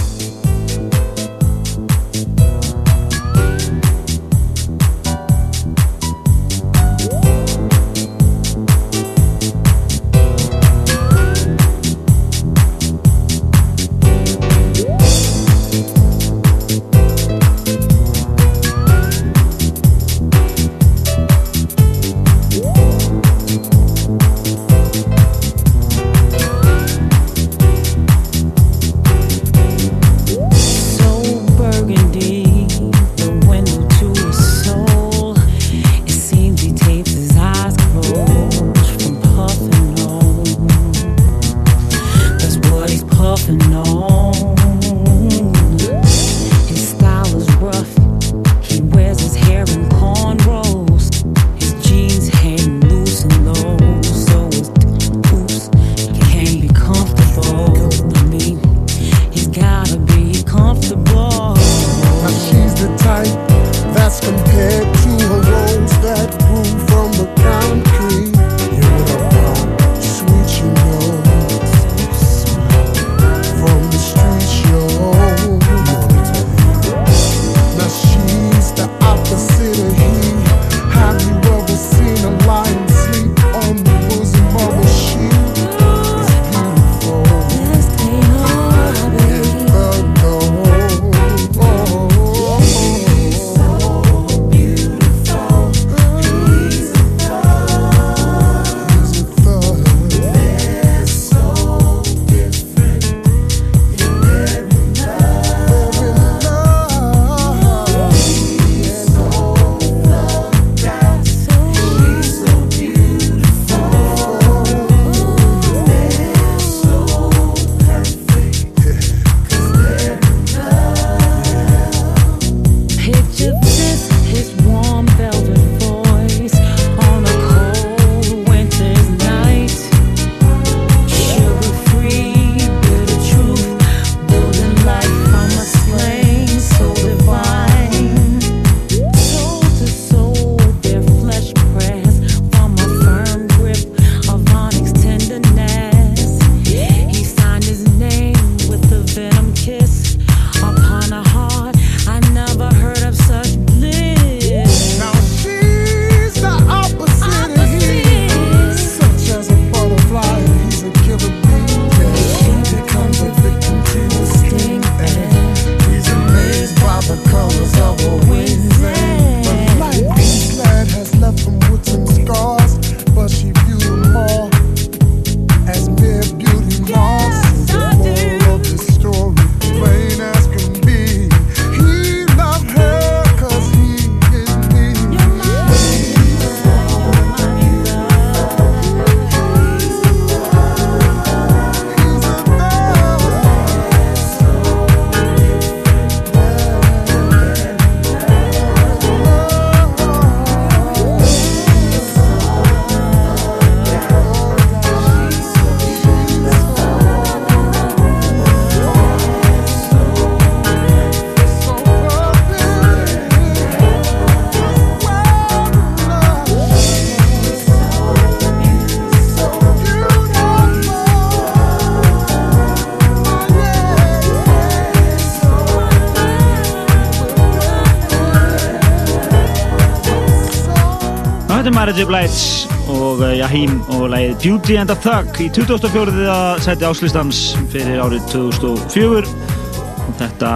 Marriage of Lights og uh, Yahim og lagið Beauty and a Thug í 2004. seti áslistans fyrir árið 2004 og þetta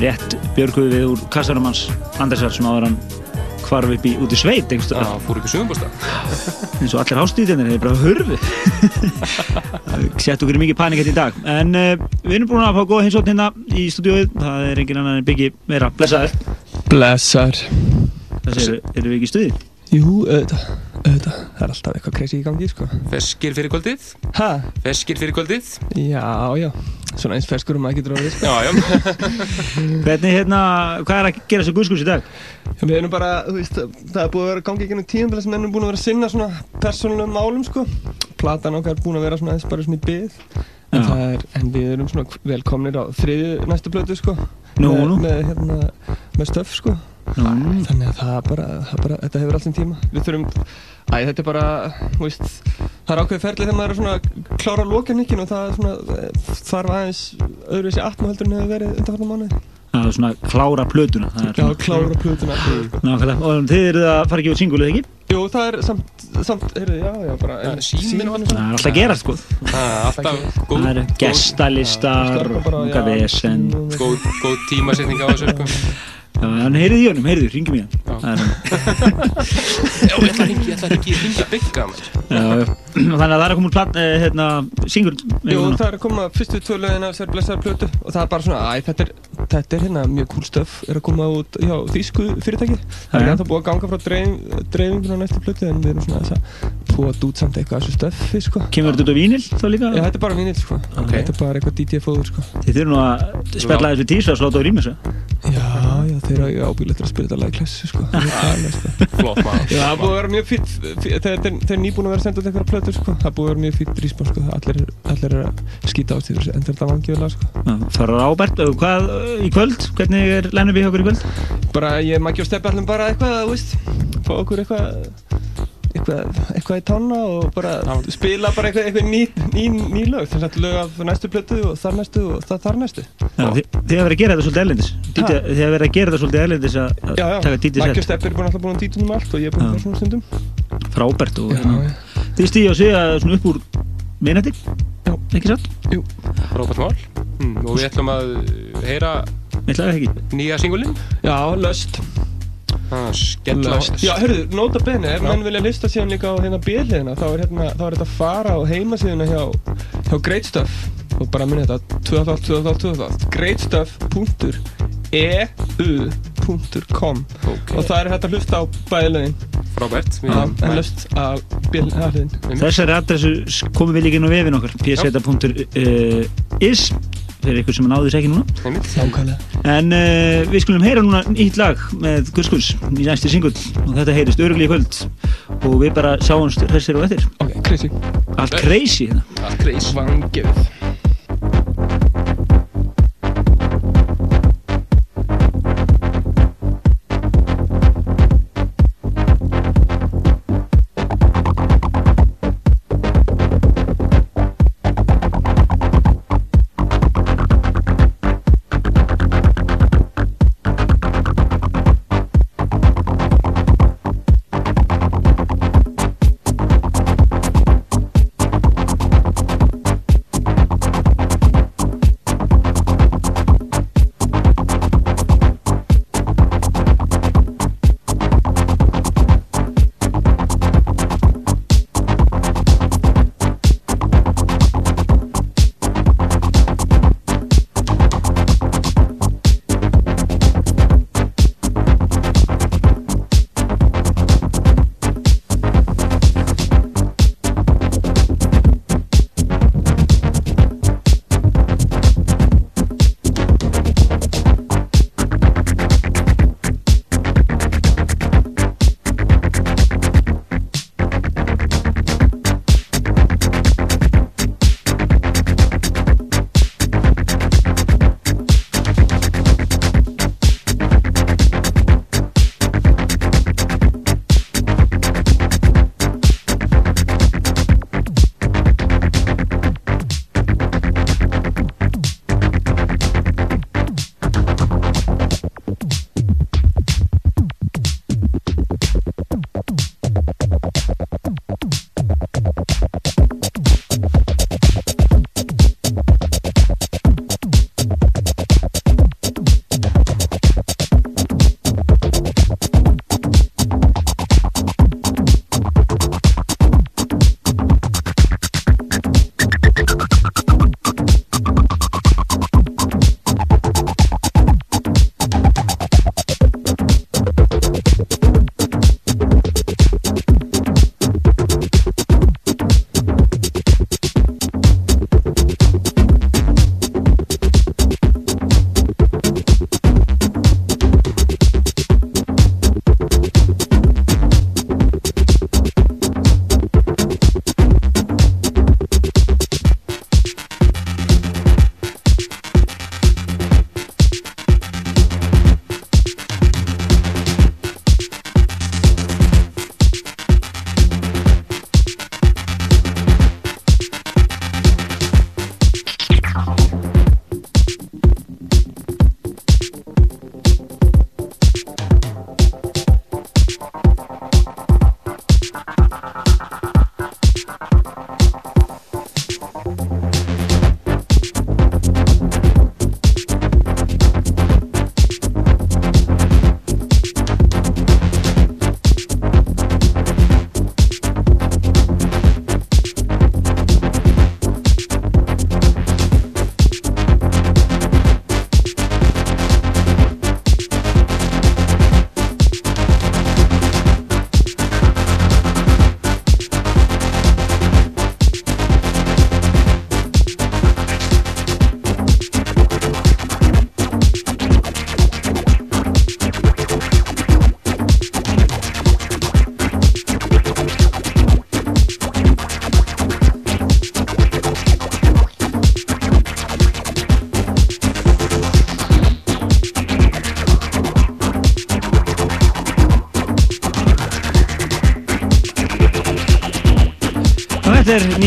rétt björguðu við úr kassarum hans Andersar sem áður hann hvarf upp í út í sveit Já, fór upp í sögumbústa. eins og allir hástíðinir hefur bara hörfu. Sett okkur í mikið panik hérna í dag. En uh, við erum búin að fá góða hinsótt hérna í stúdíóið. Það er engin annan en Biggi Meira blessaður. Blessar það séu, erum við ekki í stuði? Jú, auðvitað, auðvitað, það er alltaf eitthvað crazy í gangi, sko. Feskir fyrir kvöldið? Hæ? Feskir fyrir kvöldið? Já, já, svona eins ferskur um að getur orðið, sko. Já, já. Hvernig, hérna, hvað er að gera þessu guðskurs í dag? Já, við erum bara, þú veist, það er búið að vera gangi í gennum tíum sem ennum búin að vera að sinna svona persónulegum málum, sko. Platan okkar er búin að vera svona aðeins bara svona í byð. En, er, en við erum svona velkomnir á þriðju næstu blötu, sko. Nú, með, nú. Með, hérna, með stöf, sko. Nú. Þannig að það bara, það bara, þetta hefur allt sem tíma. Við þurfum, æ, þetta er bara, þú veist, það er ákveðið ferlið þegar maður er svona að klára lokanikkin og það er svona, þarf aðeins öðruvísi atma heldur en hefur verið undanfarnar mánuði. Það er svona klára plötuna það er Já, svona- klára plötuna. Nákvæmlega, og þið eruð að fara ekki út singulið ekki? Jú, það er samt, samt, heyrðu, já, já, bara Ja, síminn var Það er alltaf að gera sko Það er alltaf góð, Það eru gestalistar, unga vesen góð, góð tímasetning á þessu sko. Já, en heyrið í honum, heyrið, ringjum í hann Það hann Já, ég ætla að ringi, ég ætla að ringi, ringi bygga maður. Já, já. Þannig að það er að koma úr platt, eh, hérna, singur Jú, það er að koma fyrstu tvö lögin af þessari blessaðar plötu og það er bara svona, æ, þetta er, þetta er hérna mjög cool stöf, er að koma út hjá þýsku fyrirtæki. Það er Jæja. ennþá búið að ganga frá dreifing, dreifingun á næstu plötu en við erum svona þess að búið að dút samt eitthvað af þessu stöfi, sko. Kemur þetta út á vínil þá líka? Já, þetta er bara vínil, sko. Þetta er bara eitthvað DJ-fóður, sko. Þið þurfum nú að spella við tísa og sláta á rýmis Já, já, þeir eru ábyggilega að spila þetta lag í klassu, sko. Það er það. Flott maður. Já, það er búið að vera mjög fýtt, þeir þeir eru nýbúin að vera að senda út eitthvað plötur, sko. Það er búið að vera mjög fýtt rísbón, sko. Allir, allir er að skýta á því þessu, en þetta vangiður lag, sko. Það er ábært, og hvað í kvöld? Hvernig er lænum við hjá okkur í kvöld? Bara, ég, Maggi og Steppi ætlum bara eitthvað, þú veist, fá okkur eitthvað, eitthvað, eitthvað í tána og bara spila bara eitthvað, eitthvað ný, ný, ný lög. Þess að lög af næstu plötu og þar næstu og það þar næstu. Já, þið, þið hafa verið að gera þetta svolítið erlendis Þið hafa verið að gera þetta svolítið erlendis að Já, já, taka DJ Maggi og set Steppi er búin alltaf búin að dýta um allt og ég er búin vera svona stundum. Frábært og Já, hérna, Þið stíði á sig að svona upp úr minnati Já. Ekki satt? Jú. Frábært mál. Mm, og við ætlum að heyra nýja singulinn. Já, löst. Ah, skella. Já, hörðu, nota bene, ef menn vilja lista síðan líka á hérna bíliðina, þá er hérna, þá er þetta að fara á heimasíðuna hjá, hjá Great Stuff og bara minna þetta, 2012, 2012, 2012, greatu.com Ok. og það er hægt að hlusta á bæðilegin. Frábært. Já, en lust á bíliðin. Þessari adressu komum við líka inn á vefin okkar pseta.is fyrir ykkur sem náðu þess ekki núna. Nákvæmlega. En uh, við skulum heyra núna nýtt lag með Guðskuls í næsti singull og þetta heyrist örugli í kvöld. Og við bara sjáumst hressir og eftir Ok, crazy. Allt crazy hérna. Allt crazy.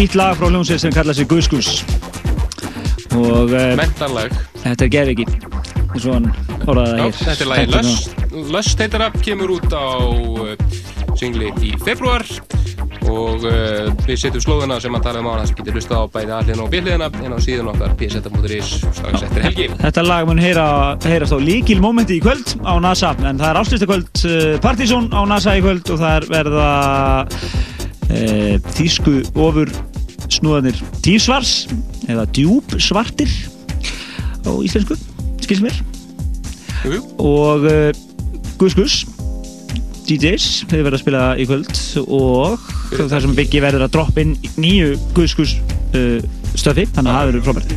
Nýtt lag frá hljómsveit sem kallar sig Guðskus og uh, Mentarlag þetta er Gerviki það þetta er Þættir Lust. Lust heitir það, kemur út á uh, singli í februar og uh, við setjum slóðuna sem að tala um á hana sem getur hlustað á bæði aðliðina og bíliðina en á síðan okkar pseta.is strax eftir helgi. Þetta lag mun heyra, heyrast á líkil momenti í kvöld á NASA en það er áslustakvöld uh, Partizón á NASA í kvöld og það er verða uh, þýsku ofur snúðanir tífsvars eða djúpsvartir á íslensku, skils mér Jú, jú. og uh, Gus Gus DJs hefur verið að spila í kvöld og það sem Biggi verður að droppa inn nýju Gus Gus uh, stöfi, þannig að það verður frábært.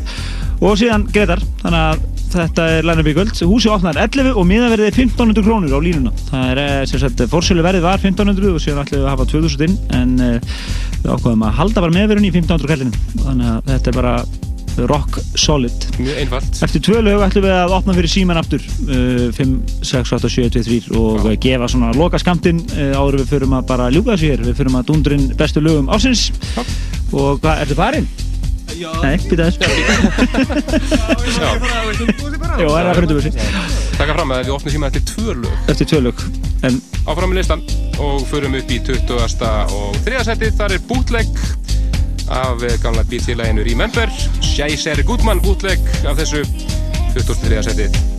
Og síðan Gretar, þannig að þetta er line-up í kvöld, húsi opnar 11 og miðaverðið er 1500 krónur á línuna. Það er eh, sem sagt, fórsölu verðið var 1500 og síðan ætlum við að hafa 2000 inn en við ákvaðum að halda bara meðverðin í 1500 kallinu þannig að þetta er bara rock solid. Mjög einfalt. Eftir tvö lög ætlum við að opna fyrir síman aftur. Uh, 5, 6, 8, 7, 2, 3 og uh, gefa svona loka skamtinn uh, áður en við förum að bara ljúka þessu hér. Við förum að dundurinn bestu lögum ásins og hvað, ertu farinn? Já. Nei, býta þess Já. Jó, er það fyrir þessu. Taka fram að við opnum síma eftir tvö lög. Eftir tvö lög. En, Áfram með listan og förum upp í 20. og 3. seti þar er bootleg af gamla bítfélaginu Remember Sjæser Gutmann bootleg af þessu 23. seti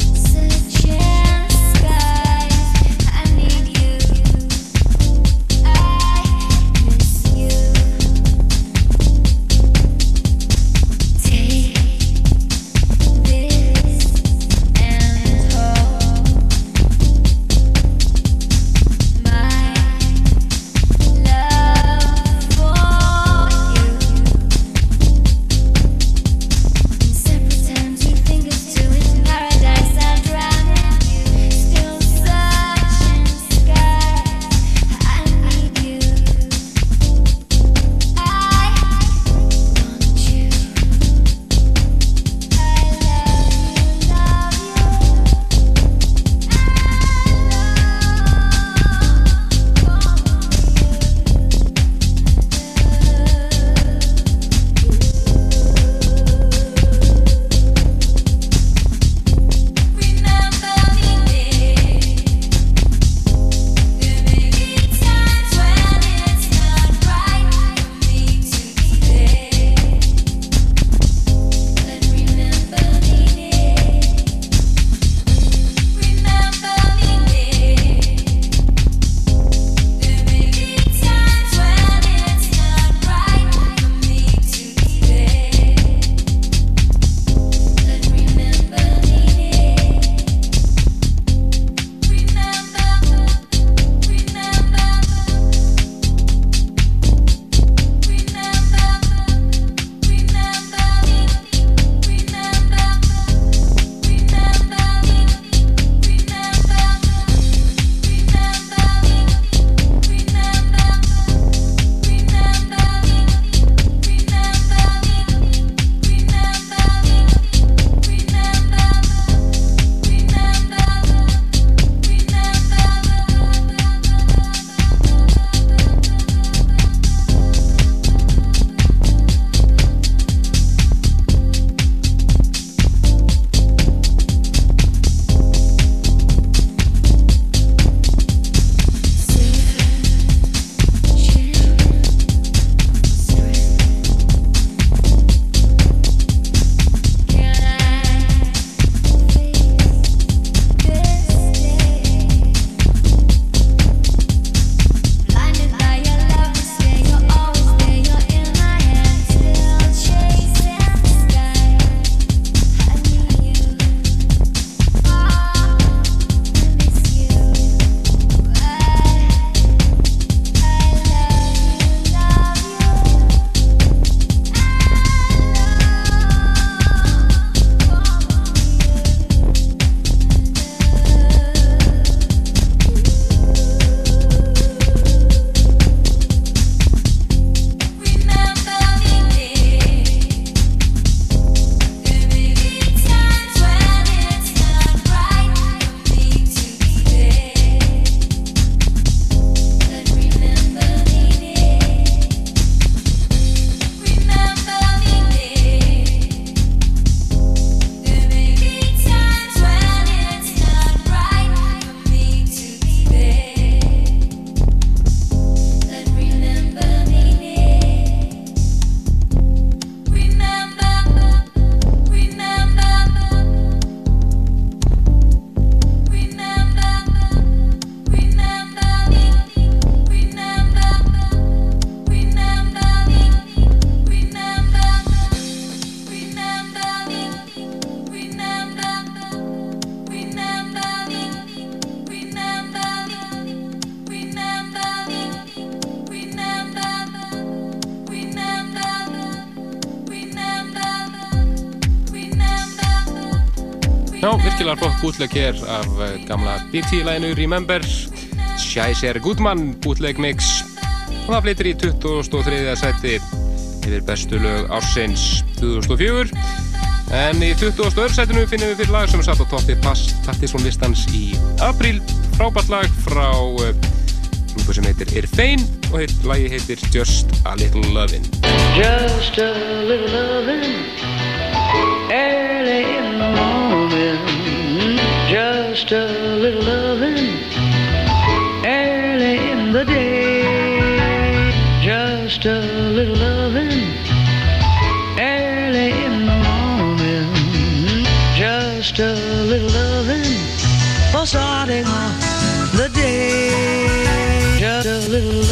bútleg hér af eh, gamla BT-læginu Remember Shaiser Goodman bútleg mix og það flyttir í 23. seti yfir bestu lög ársins 2004 en í 22. setinu finnum við fyrir lag sem satt á toppi Partisón listans í apríl frábært lag frá uh, grúpu sem heitir Irfein og heit, lagi heitir Just a Little Lovin' Just a little loving early. Just a little loving early in the day. Just a little loving early in the morning. Just a little loving for starting off the day. Just a little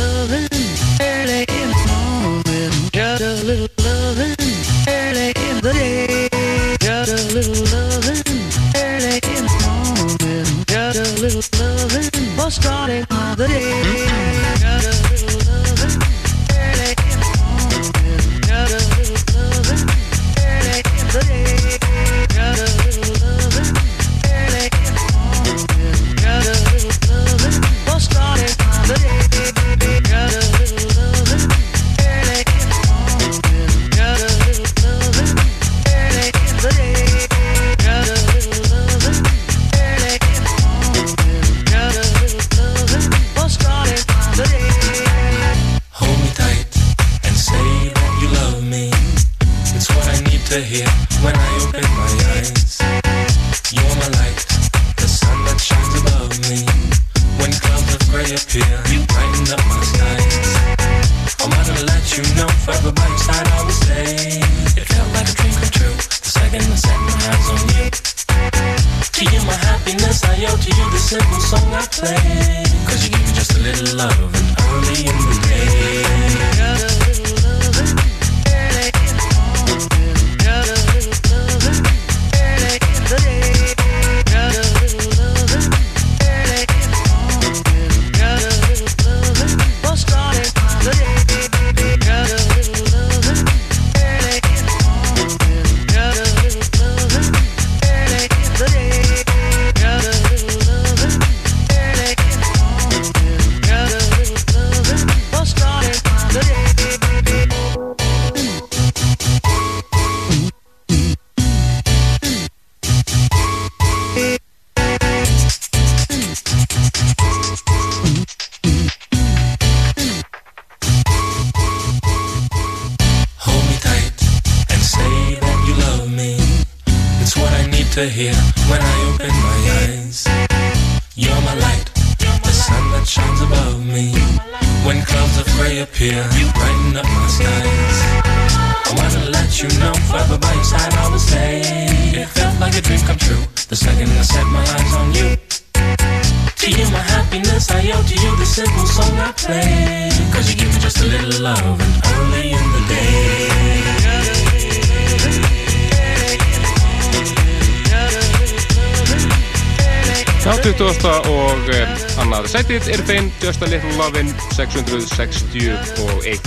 661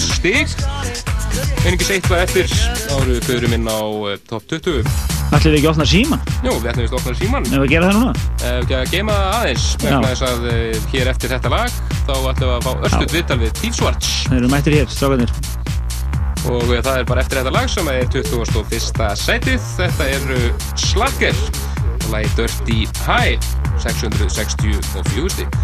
stig. Einingis eitthvað eftir. Áru förum inn á eh, top 20 Ætlum við ekki að opna síman? Jú, við ætlum við að opna síman Ef við að gera það núna? Ef ekki að geima aðeins vegna þess að eh, hér eftir þetta lag þá ætlum við að fá östut viðtal við Steve Swartz. Þeir eru mættir hér, strákanir og eh, það er bara eftir þetta lag sem er 21. sætið þetta eru Slacker og lagi Dirty High 664 stig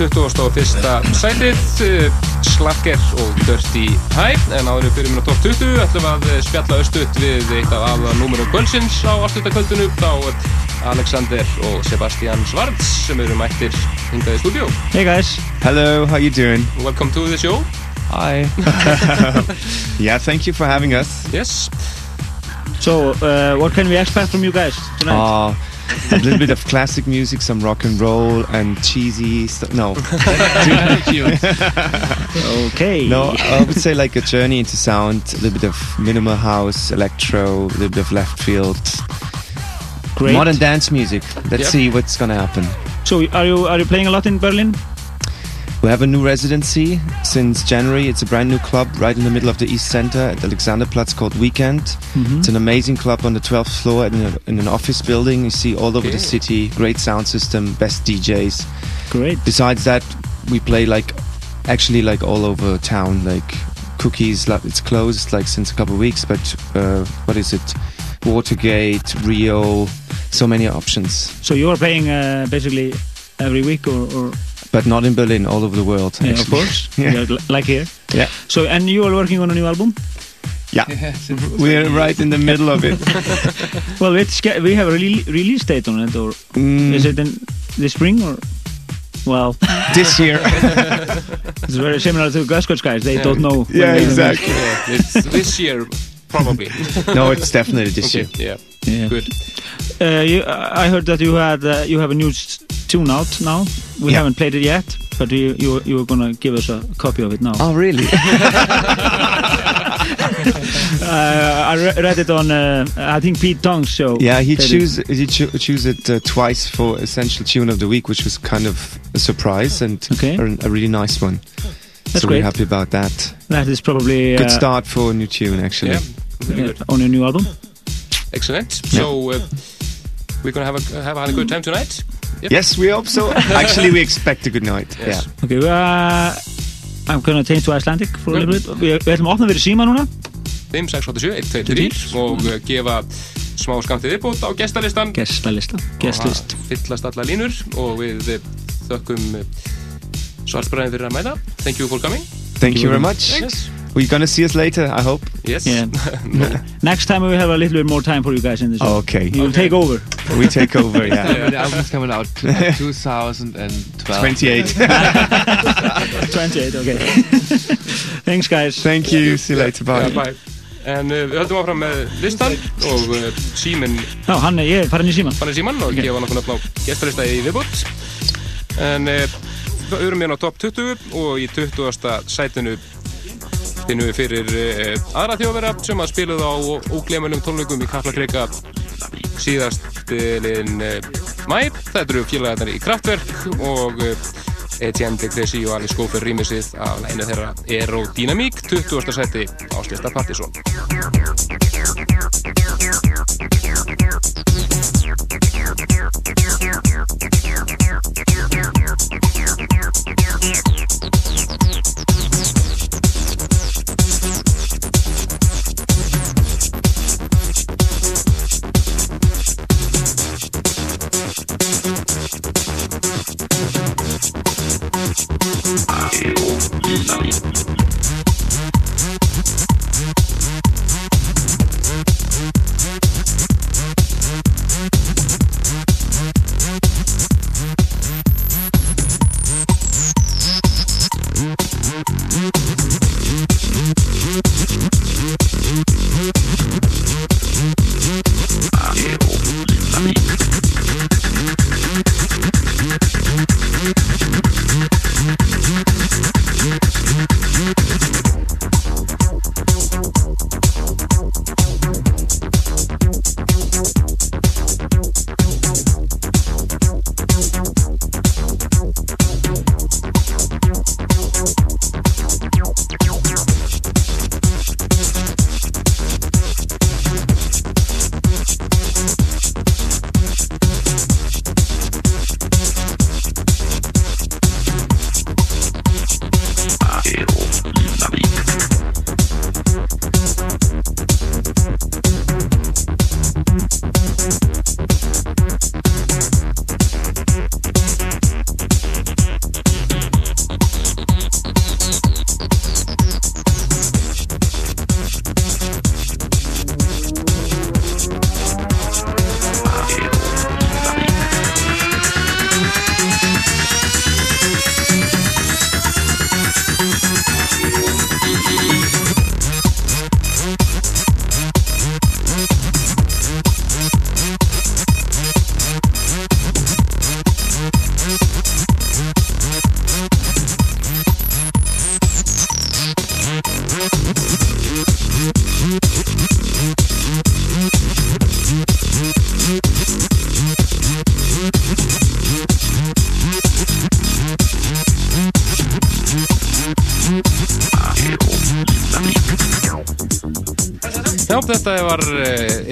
21. sætið, uh, Slacker og Dirty High, en áður við byrjum á top 20 ætlum að eh, spjalla östuðt við eitt af aðla númurum kvöldsins á afslutakvöldinu, þá Alexander og Sebastian Svarts sem eru mættir hingað í stúdíu. Hey guys. Hello, how you doing? Welcome to the show. Hi. yeah, thank you for having us. Yes. So, uh, what can we expect from you guys tonight? Uh, a little bit of classic music, some rock and roll, and cheesy stuff. No. okay. No, I would say like a journey into sound, a little bit of minimal house, electro, a little bit of left field. Great. Modern dance music. Let's Yep. see what's gonna happen. So, are you are you playing a lot in Berlin? We have a new residency since January. It's a brand new club right in the middle of the East Center at Alexanderplatz called Weekend. Mhm. It's an amazing club on the 12th floor in, a, in an office building. You see all over Okay. the city. Great sound system, best DJs. Great. Besides that, we play like actually like all over town. Like Cookies, it's closed like since a couple of weeks, but uh, what is it? Watergate, Rio, so many options. So you are playing uh, basically every week, or, or But not in Berlin, all over the world. yeah, of actually. course, Yeah. Yeah, li- like here. Yeah. So, and you are working on a new album? Yeah. We're right in the middle of it. well, it's, we have a rele- release date on it, or Mm. is it in the spring, or well, This year. it's very similar to Glasgow guys. They Yeah. don't know. when Yeah, exactly. Yeah, it's this year, probably. No, it's definitely this okay, year. Yeah. Yeah. Good. Uh, you, I heard that you had uh, you have a new tune out now. We Yeah. haven't played it yet, but you you you were gonna give us a copy of it now. Oh, really? uh, I re- read it on uh, I think Pete Tong's show. Yeah, he Played it. choose he cho- choose it uh, twice for essential tune of the week, which was kind of a surprise and Okay. a, a really nice one. That's so great. we're happy about that. That is probably a Good uh, start for a new tune, actually. Yeah. Yeah, on a new album. Excellent. So, uh, we're gonna have a have a good time tonight. Yep. Yes, we hope so. actually, we expect a good night. Yes. Yeah. Okay, uh, I'm gonna change to Icelandic for a little bit. Við, ætlum að opna fyrir síma núna. 5, 6, 8, 7, 1, 2, 3 og uh, gefa smá skamtið viðbútt á gestalistan Gestalista. Gestlist. og fyllast alla línur og við uh, þökkum uh, svartbræðin fyrir að mæta Thank you for coming Thank you very much. Thanks. We're gonna see us later, I hope. Yes. Yeah. Next time we have a little bit more time for you guys in the show. Okay. You will Okay. take over. We take over, yeah. Yeah, the album's coming out t- 2012. 28. 28, okay. Thanks guys. Thank you. See you later. Bye. Yeah, bye. En uh, við höldum áfram með listan og uh, síminn Já, hann er, ég er farin í síman. fann í símann og Ok. gefa nokkuð nöfn á gestalista í viðbútt En uh, við erum hérna á top 20 og í 20. sætinu finnum við fyrir uh, aðra þjóðverða sem að spiluðu á óglemunum tónleikum í Kaplakrika síðastilinn uh, mæ. Þetta eru félagarnar í Kraftwerk og uh, Etienne de Crécy og Alice Cooper rýmisið af einu þeirra Aerodynamic 20. sæti áslista Partizón. Thank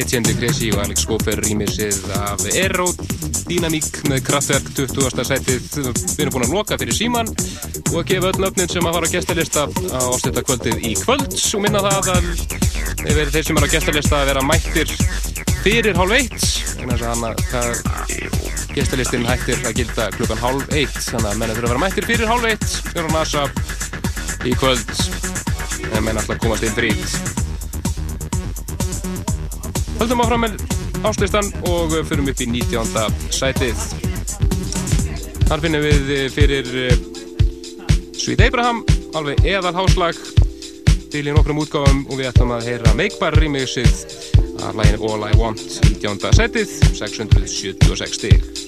de Crécy og Alex Schofer rýmisið af Aerodynamic með kraftverk 20. sætið. Við erum búin að loka fyrir síman og að gefa öll nöfnin sem að fara á gestalista á ástætta kvöldið í kvöld og minna það að þeir þeir sem eru á gestalista að vera mættir fyrir hálf eitt þess að hann að gestalistin hættir að gilda klukkan hálf eitt þannig að menn þurfa að vera mættir fyrir hálf eitt fyrir á NASA í kvöld en menn alltaf komast inn frýtt Höldum áfram með áslistan og förum upp í 19. sætið. Þar finnum við fyrir eh, Sweet Abraham, alveg eðal háslag til í nokkrum útgáfum og við ætlum að heyra Makebar remixið af læginu All I Want 19. sætið, 676 stig.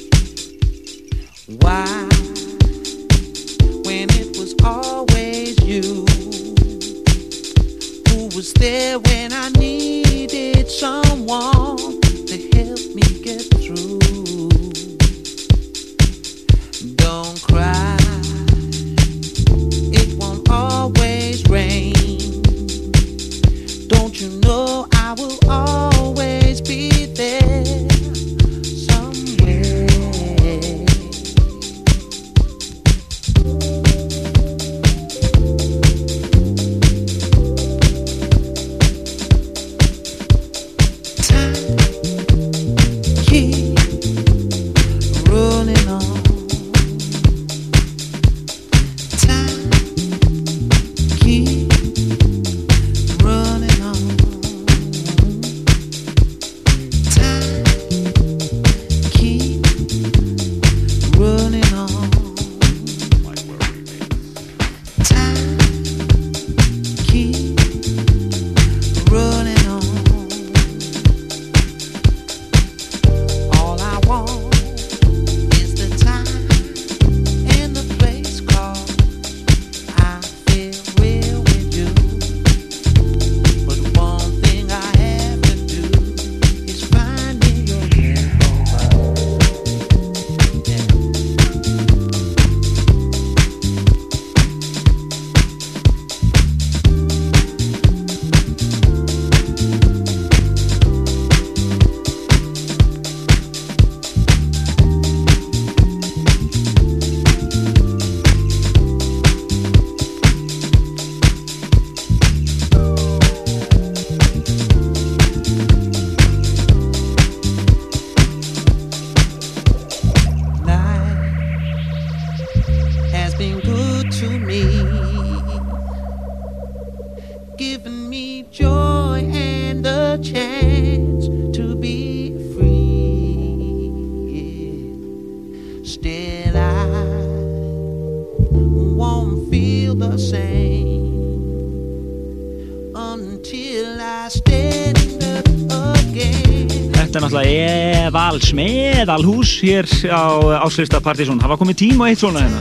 Náttúrulega eval smeðal hús hér á áslista Partizón. Það var komið tím og eitt svona hérna.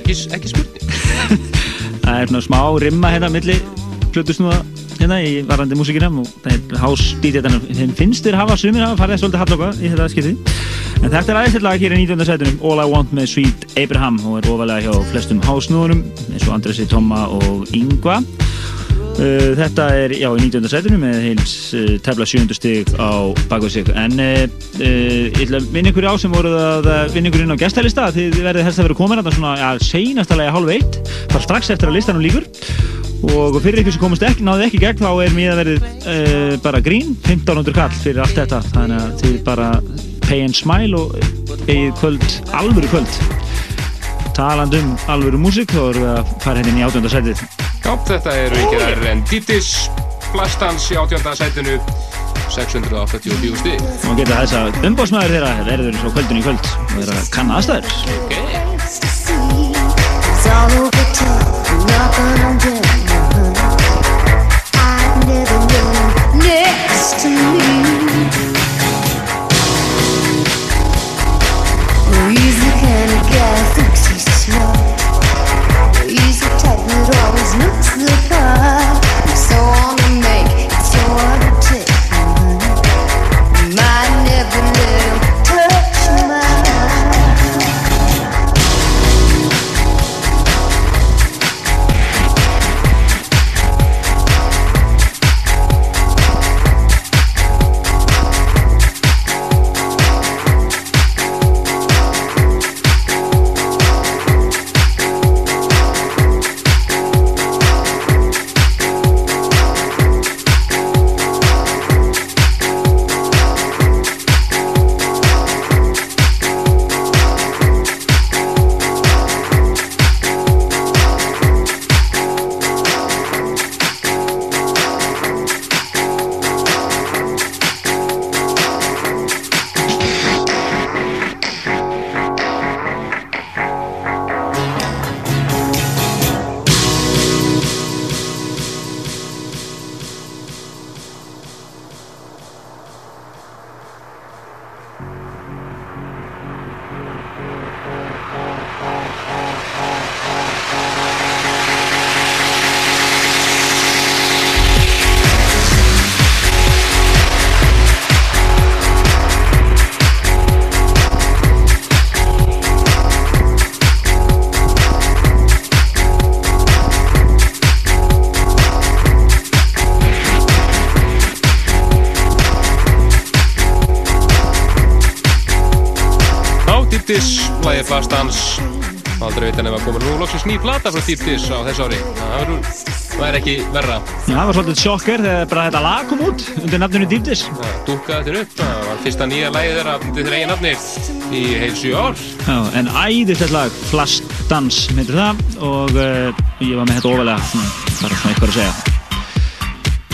Ekki, ekki spurning. Það er svona smá rimma hérna milli hlutusnúða hérna í varandi músikina og það er hásdítið hérna. Þeim finnst þér hafa sumir hafa farið svolítið halloka í þetta skiptið. En þetta er aðeins lag hér í 19. sætunum All I Want með Sweet Abraham og er ofalega hjá flestum hásnúðunum eins og Andresi, Tomma og Yngva. Uh, þetta er já í 19. sætunum með heils uh, tefla 7. stig á bakveg sig en uh, ég ætla að vinna ykkur á sem voruð að vinna ykkur inn á gestælista þið verðið helst að vera komin að það svona ja, seinasta lagi hálf eitt. Bara strax eftir að listanum líkur og fyrir ykkur sem komast ekki, náðu ekki gegn þá er mér að verið uh, bara grín. 1500 kall fyrir allt þetta. Þannig að þið bara pay and smile og eigið kvöld, alvöru kvöld. Talandi um alvöru músík þá erum við að fara henni í átjönda sætið. Já, þetta eru þær en Dítis Blastans í átjönda sætinu 684 stig. og geta þess að umbásmaður þeirra verður svo kvöldin í kvöld og þeirra kanna aðstæður. It's ný plata frá Deep Dish á þessu ári það verður, það er ekki verra Já, það var svolítið sjokker þegar bara þetta lag kom út undir nafninu Deep Dish. dúkkaði þetta upp, það var fyrsta nýja lagið þeirra undir þeirra eigin nafni í heil 7 ár Já, en æðislegt lag, Flash Dance myndir það og uh, ég var með þetta ofalega, svona, bara svona eitthvað að segja.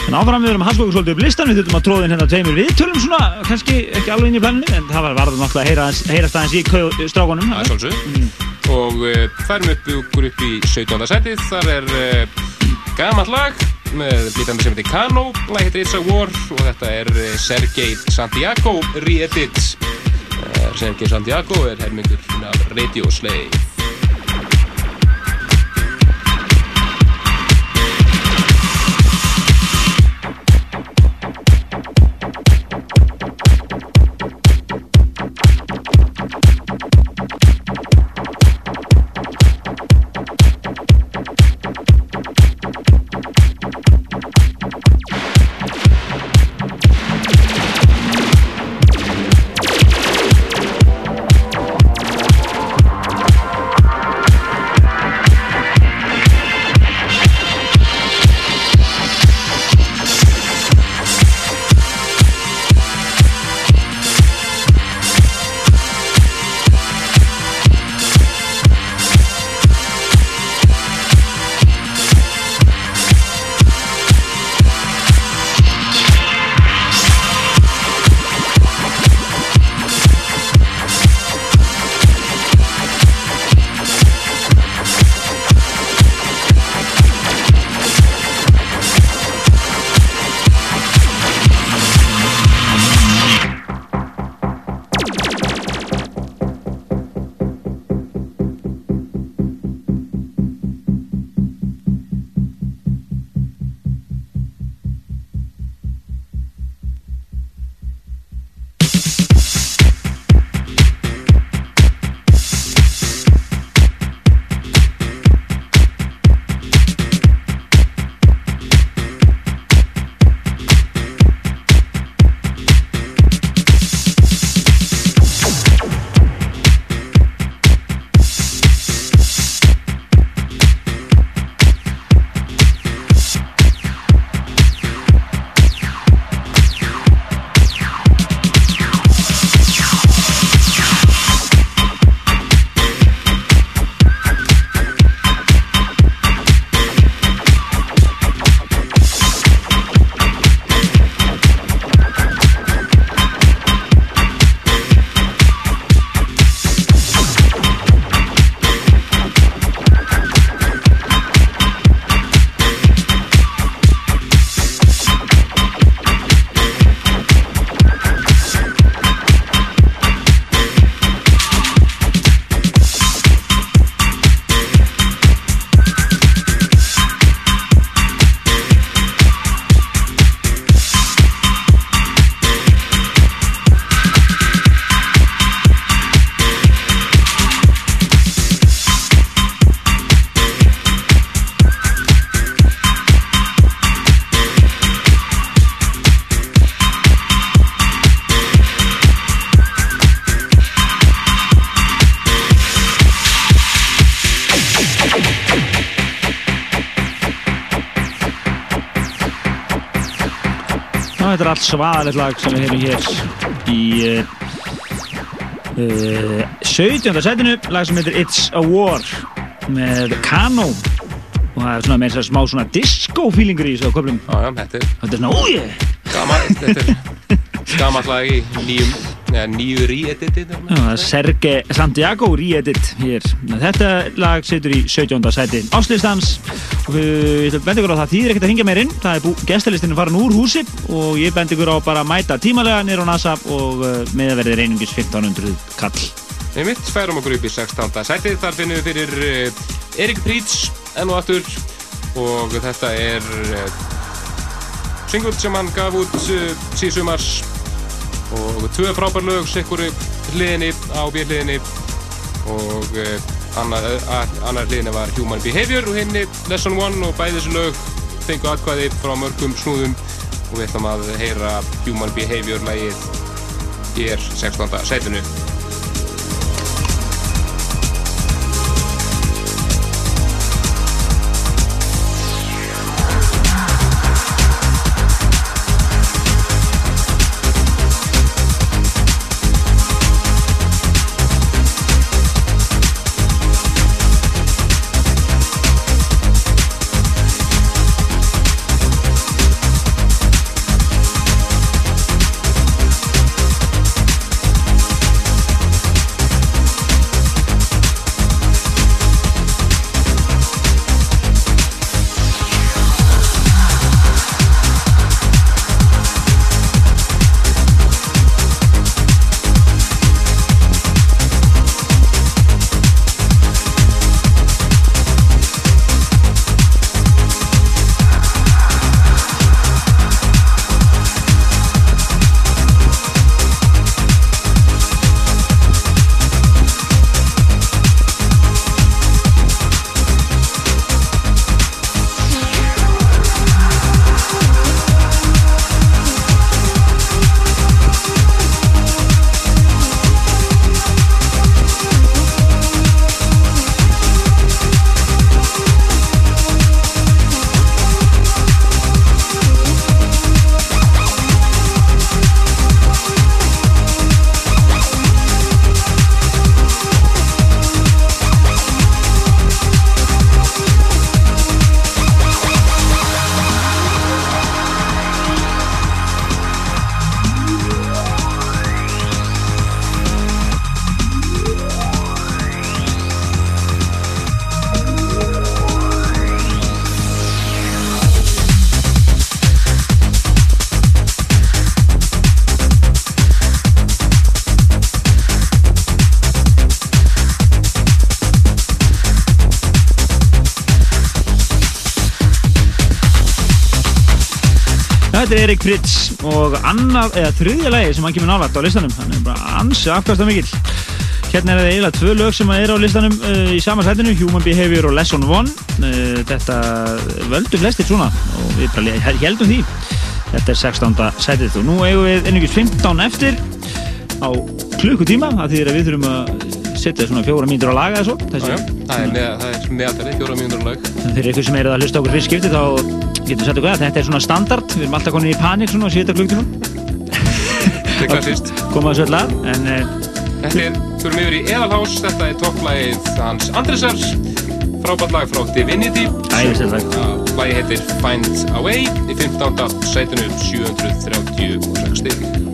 En áfram við erum að okkur svolítið upp listan, við þurfum að tróða inn hérna tveimur viðtölum svona, kannski ekki alveg inn í planinu, en það var varður náttúrulega að heyra, heyrast aðeins í strákunum. Það er svolítið og uh, færum upp okkur upp í 17. setið. Þar er uh, gamalt lag með blítandi sem heitir Kano. Lag heitir It's a War og þetta er uh, Sergei Santiago re-edit. Uh, Sergei Santiago er hermingur af Radio Slave svaðalegt lag sem við hefum hér í uh, uh, 17. setinu lag sem heitir It's a War með Kano og það er svona með þess að smá svona disco feelingur í þessu köflum Já, já, þetta er þetta er svona, oh yeah gaman, þetta er gamalt lag í nýjum, nýju re-edit er Serge Santiago re-edit hér. Þetta lag situr í 17. sæti áslistans við bendi ykkur á það þýðir ekkert að hingja meir inn. Það er bú, gestalistinn farin úr húsi og ég bendi ykkur á bara að mæta tímalega nýr á NASA og uh, meðverðir einungis 1500 kall. Við mitt færum okkur upp í 16. sætið, þar finnum við fyrir uh, Erik Prítz enn og aftur og þetta er uh, single sem hann gaf út síðsumars og tvö frábær lög sikkur hliðinni á bíhliðinni og annar, hliðinni var Human Behavior og henni Lesson 1 og bæði þessu lög fengu atkvæði frá mörgum snúðum og við ætlum að heyra Human Behavior lægið hér 16. sætinu Fritz og annað, eða þriðja lagi sem hann kemur nálægt á listanum. Hann er bara ansi afkasta mikill Hérna er það eiginlega tvö lög sem er á listanum uh, í sama sætinu, Human Behavior og Lesson One. Uh, Þetta völdu flestir svona og við bara he- heldum því. Þetta er 16. sætið og nú eigum við einhverjum 15 eftir á klukkutíma það þýðir að við þurfum að setja svona fjóra mínútur á laga þessu það er, með, það er meðaltali, fjóra mínútur lag. Fyrir ykkur sem eru að hlusta okkur fyrst skipti þá getur sagt okkur að þetta er svona standard? Við erum alltaf konin í panik svona og setja klukktíma. Þetta er klassist koma þessu öll að en uh, Þetta er, fyrir mig yfir í Eðalhás, þetta er topplagið hans Andresars frábært lag frá Divinity. Lagið heitir Find a Way í 15. sætinu 736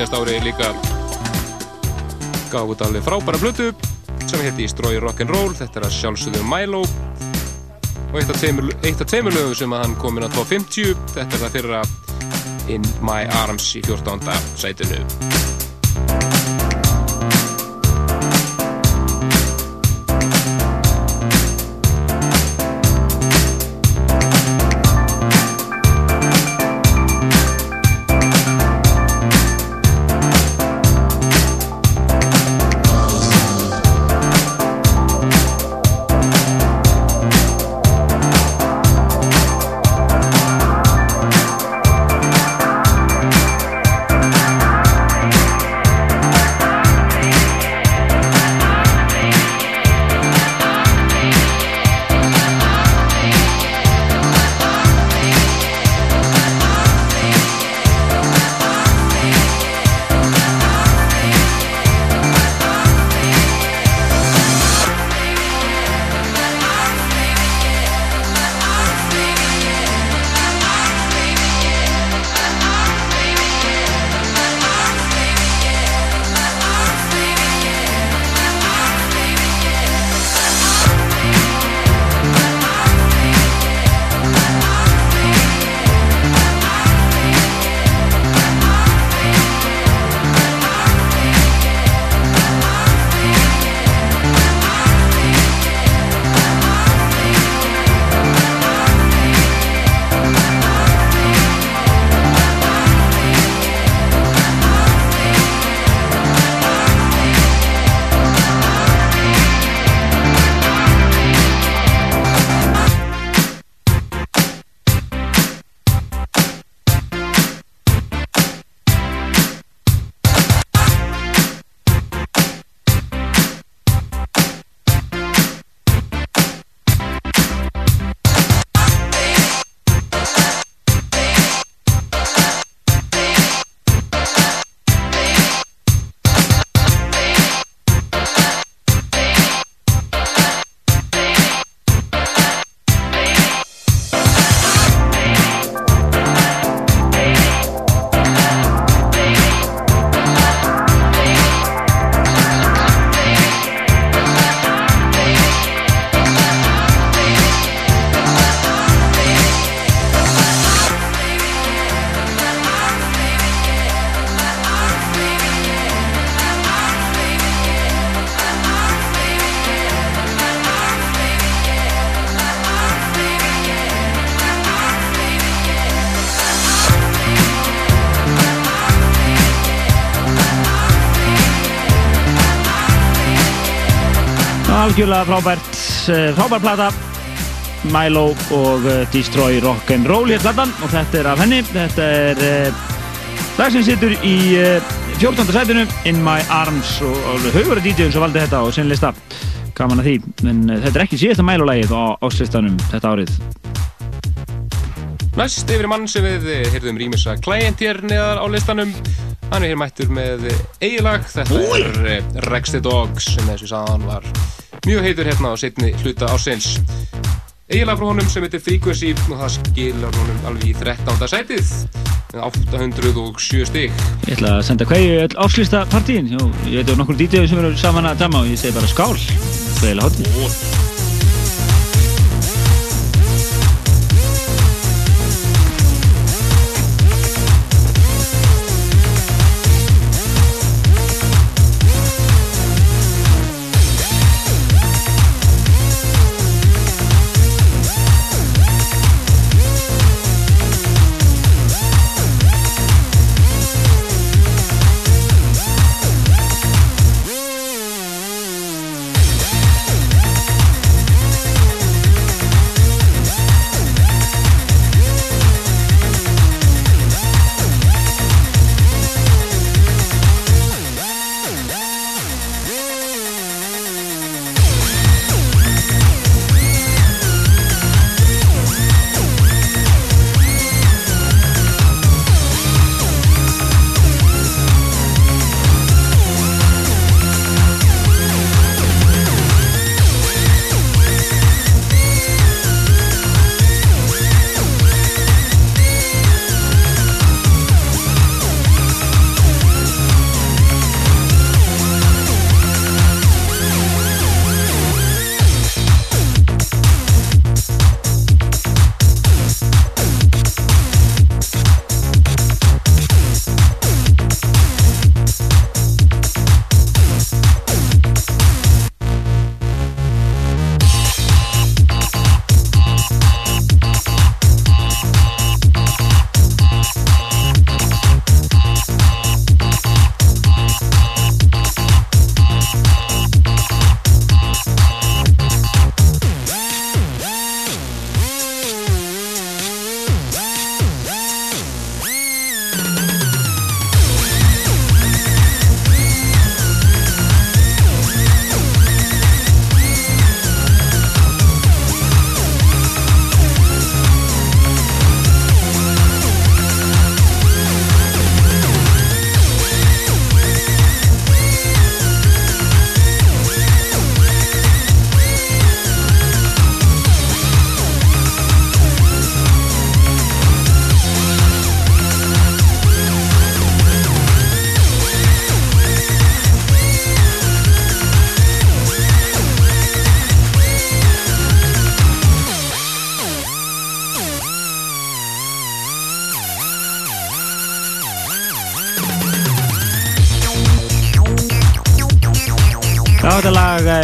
síðast ári líka. Gaf út alveg frábæra blötu sem hétti Destroy Rock'n'Roll þetta er að sjálfsögðu Milo. Og eitt af tveimur lögum sem að hann kom inn á 250 þetta er það fyrra In My Arms í 14. sætinu algjörlega frábært, eh, frábær plata. Milo og eh, Destroy Rock'n'Roll hér platan og þetta er af henni, þetta er uh, lag sem situr í uh, 14. sætinu In My Arms og alveg haugur að DJ-un sem valdi þetta og sinnlista gaman að því, en uh, þetta er ekki síðasta Milo-lægið á áslistanum þetta árið. Næst yfir mann sem við eh, heyrðum rýmisa Client hér neðar á listanum. Hann er hér mættur með eigilag Þetta er eh, Rex the Dogs sem og ég sagði hann var mjög heitur hérna á setni hluta ársins. Eigilag frá honum sem heitir Frequency og það skilur honum alveg í 13. sætið með 807 stig. Ég ætla að senda hverju öll áslista partíin Jó, ég veit um nokkur DJ sem eru saman að dama og ég segi bara skál. Það er eiginlega hotið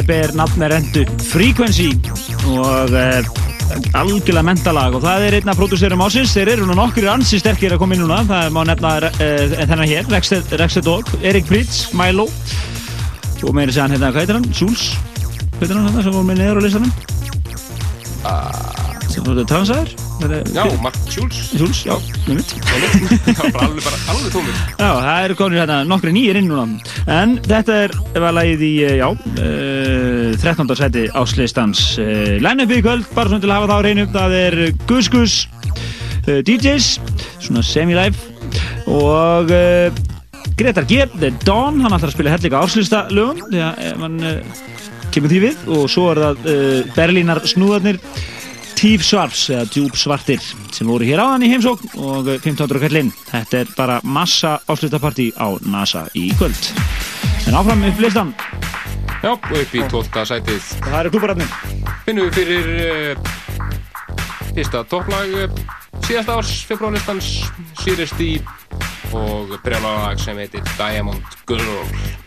eh, ber nafni rendu Frequency og uh, algjörlega mentalag og það er einn af pródúserum ásins, þeir eru nú nokkur ansi sterkir að koma inn núna, það má nefna uh, þennan hér, Rexted Dog, Erik Pritz, Milo og meira segjan hérna, hvað heitir hann? Jules? Hvað heitir hann hérna sem voru með neður á listanum? sem voru transaður? Já, Mark Schulz. Jules, já, með mitt. Já, bara alveg, bara alveg tómur Já, það eru konur hérna nokkri nýjir inn núna. En þetta er, var lagið í, eh, já, uh, 13. seti áslistans uh, Line-upið í kvöld, bara svona til að hafa það á reynu Það er Gus Gus uh, DJs, svona semi-live. Og Gretar G, The Dawn, hann ætlar að spila hellinga áslista lögum Þegar uh, kemur því við. Og svo er það Berlínar snúðarnir Tíf Svarts eða Djúb Svartir sem voru hér áðan í heimsókn og 1500 kallinn. Þetta er bara massa áslutapartí á NASA í kvöld. En áfram upp listan. Já, upp í 12. sætið. Það eru klúbararnir. Finnum við fyrir uh, fyrsta topplag uh, síðast árs februarlistans Sirius D og brjálalag sem heitir Diamond Girl.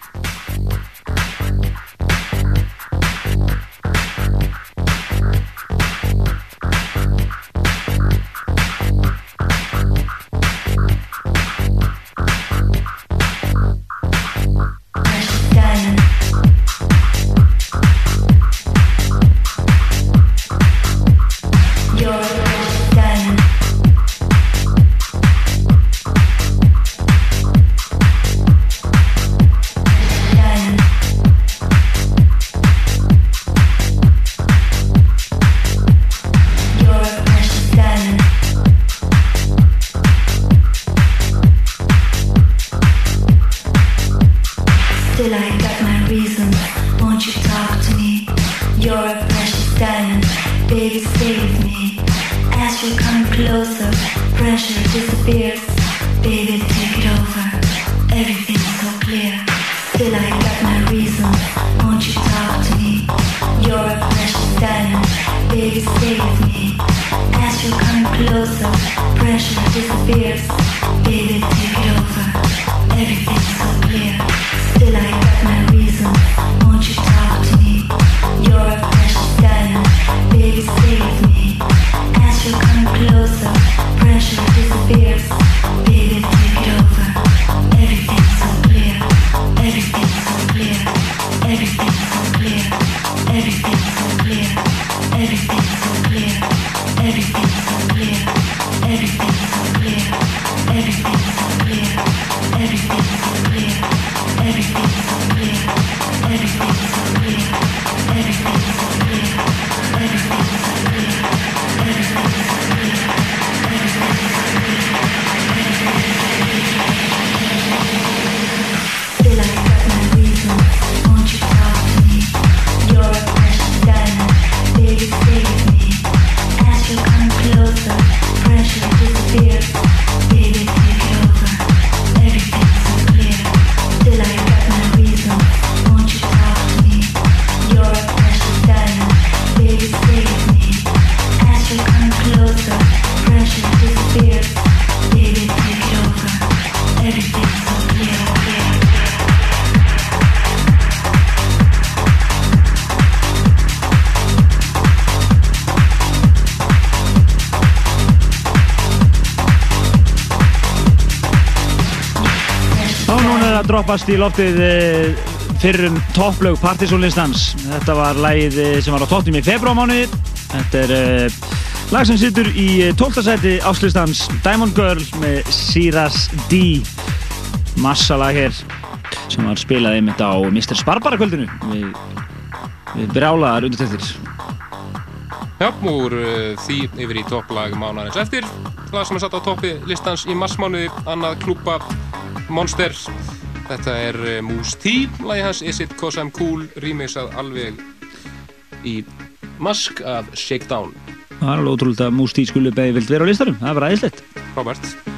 Droppast í loftið eh, fyrrum topplög Partizónlistans. Þetta var lagið eh, sem var á topnum í februarmánuði. Þetta er uh, lag sem sittur í eh, 12. seti áslistans Diamond Girl með Siras D. Massalag hér sem var spilað einmitt á Mr. Sparbara kvöldinu við, við brjálaðar undirtættir. Já, úr því yfir í topplag mánarins eftir. Það sem er satt á toppi listans í marsmánuði, annað klúpa Monster. Þetta er uh, Moose T, lagi hans Is It Cause I'm Cool, remixað alveg í mask af Shakedown. Það er alveg ótrúlega að Moose T skuli beði vilt vera á listarum. Það er bara æðislegt. Robert.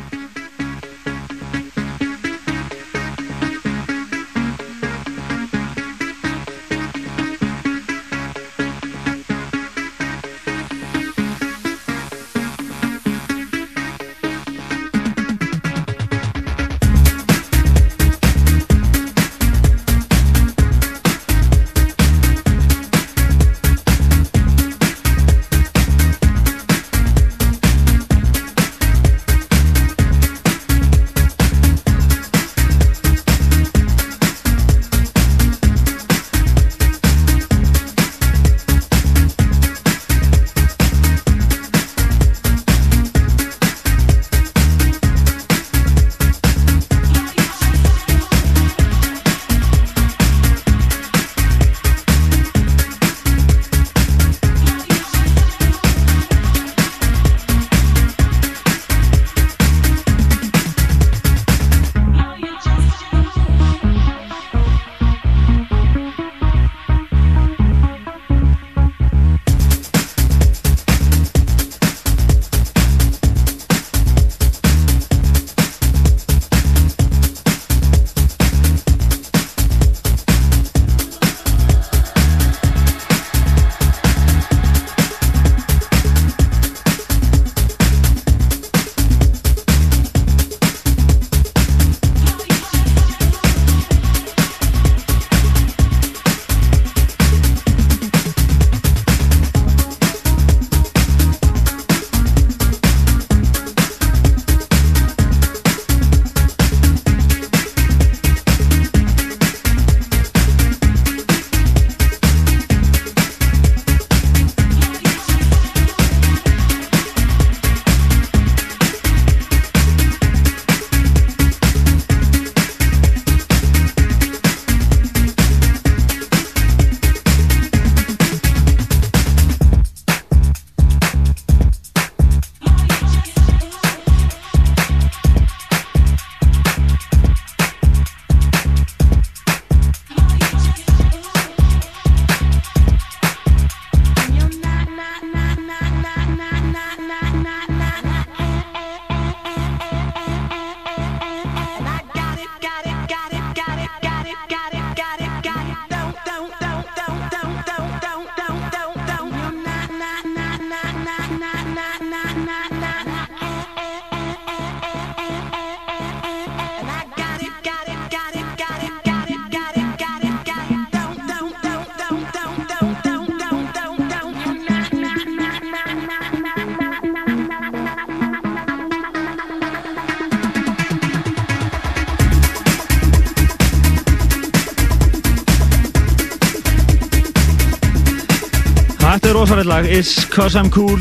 Þetta rosalegt lag, It's Cause I'm Cool.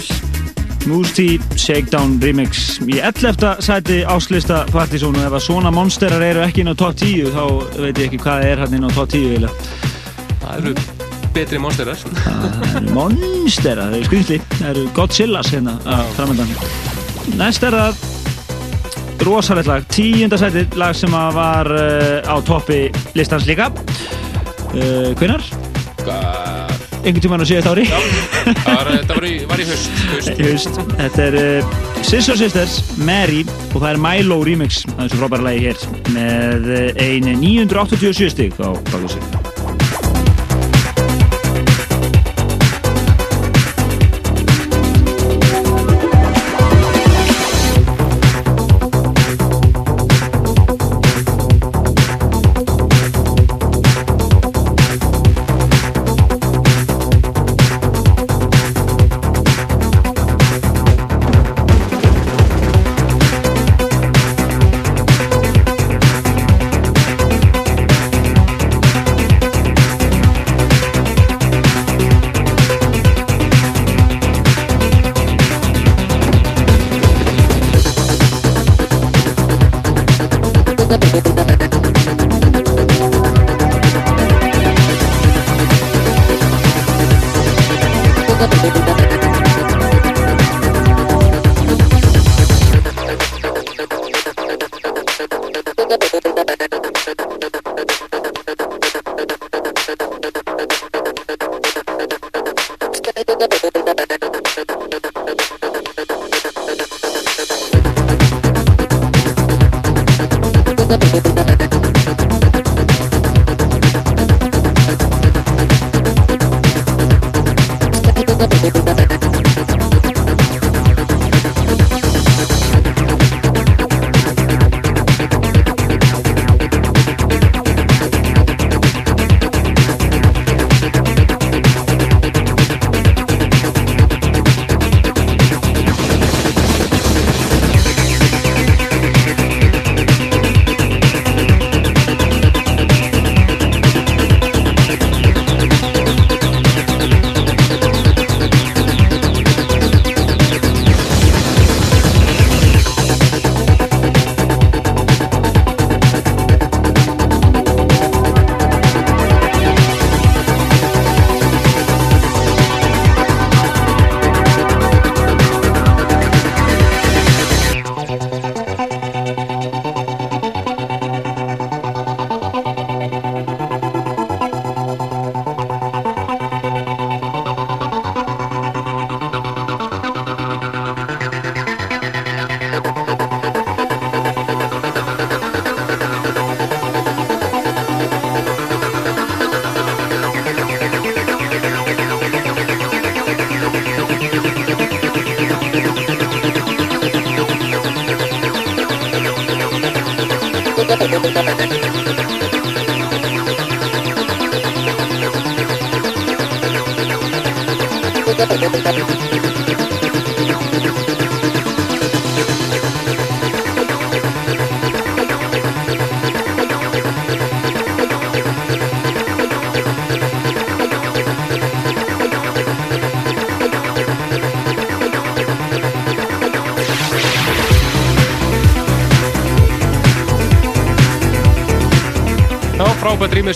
Moose T Shakedown Remix. Í 11. sæti áslista Partizón og ef að svona monsterar eru ekki inn á top 10 þá veit ég ekki hvað er hann inn á top 10 eiginlega. Það eru betri monsterar. Það eru monsterar, það eru skrýnsli það eru Godzillas hérna framöndan Næst er það rosalegt lag, tíunda sæti lag sem að var uh, á toppi listans líka. Uh, Hvinnar? Einhvern tímann á síðast ári Já, það var, það í, var í haust. Í haust. Þetta er uh, Scissor Sisters, Mary og það er Milo remix af þessu frábæra lagi hér með uh, ein 987 stig á baku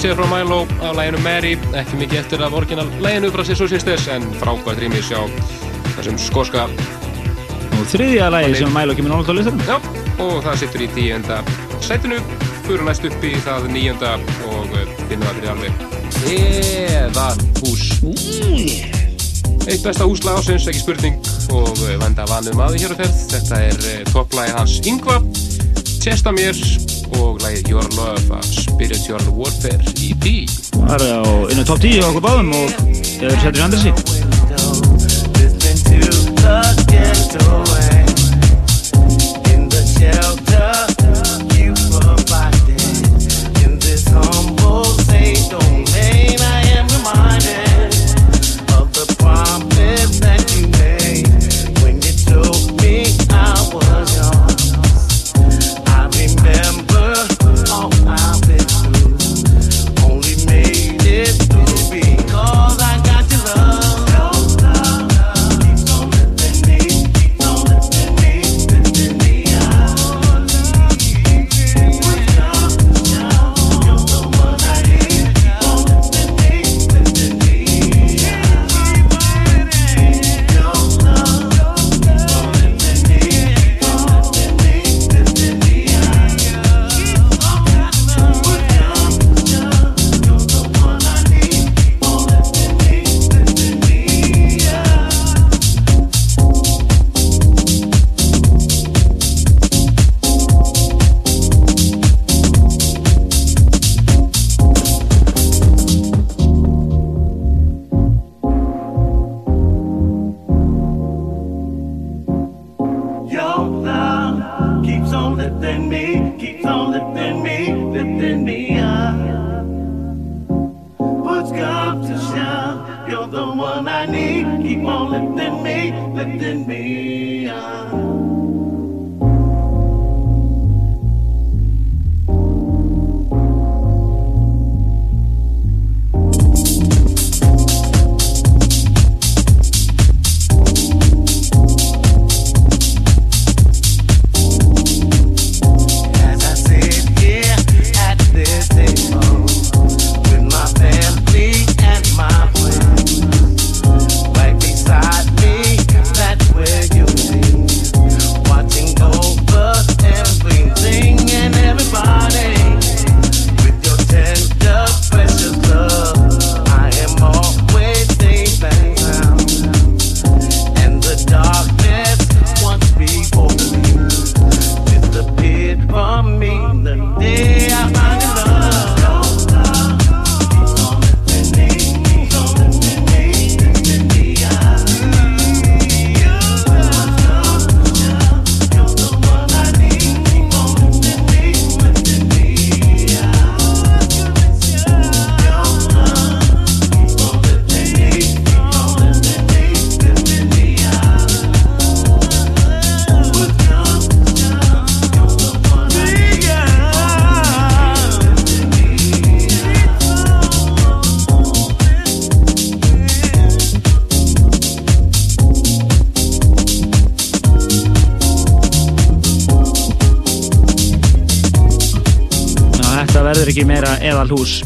séð frá Milo á læginu Mary, ekki mikið eftir af orginal læginu frá Sissur Sisters, en frábært rýmið sjá þessum skoska Og þriðja lagi sem Milo kemur náttúrulega á listanum. Já, og það sittur í tíunda sætinu, fyrir næst upp í það níunda og uh, finnum það fyrir alveg. Eða hús Eitt besta húslag ásins, ekki spurning og uh, venda vanum aði hér á ferð. Þetta er uh, topplægi hans Yngva Testa mér og lægið Your Love af Spiritual Warfare EP Það er á innan top 10 á okkur báðum og þau eru settir í andrisi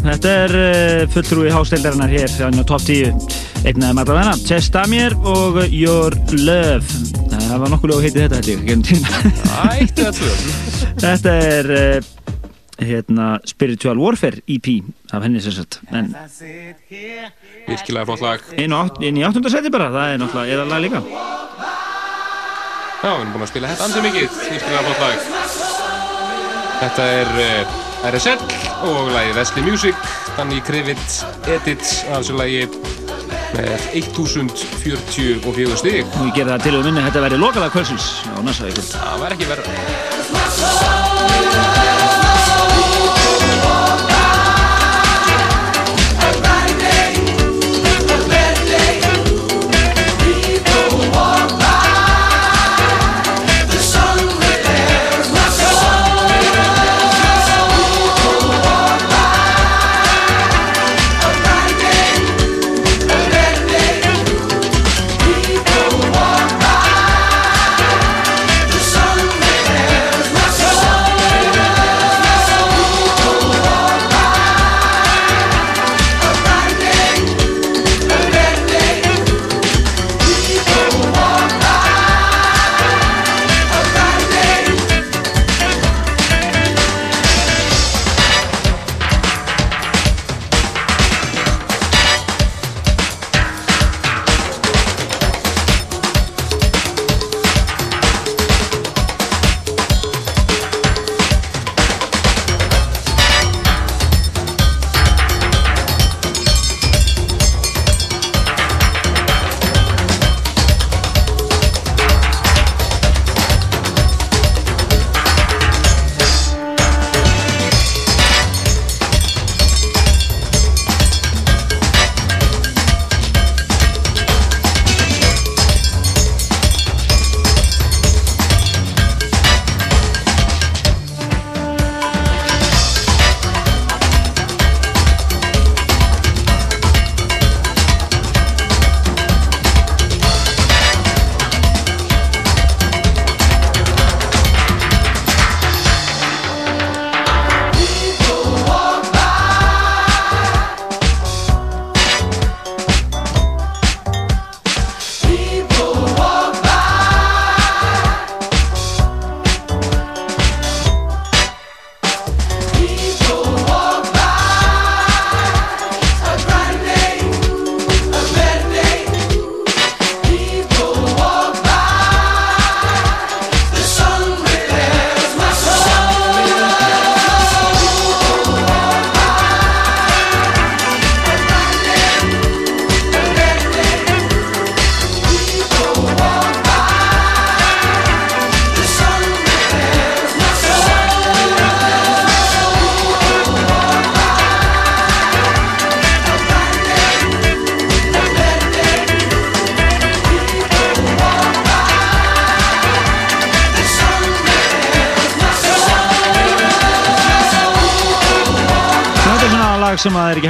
Þetta er uh, fulltrúi hástildarinnar hér á top 10. Eignaði maður að venna. Chess Damir og Your Love. Það var nokkuð lög að heiti þetta tvö. Þetta er uh, hérna, Spiritual Warfare EP af henni sem sagt. En Virkilega flott lag. inn, á, átt- inn í áttundasæti bara, það er náttúrulega eðal lag líka. Já, við erum búin að spila þetta andur mikið, virkilega flott lag. Þetta er uh, RSL og lagið Wesley Music, Danny Krivit Edit af þessu lagi með 1044 stig. Og ég gerði það til og minni, þetta verði lokalag kvöldsins á næsta ykkur. Það var ekki verið.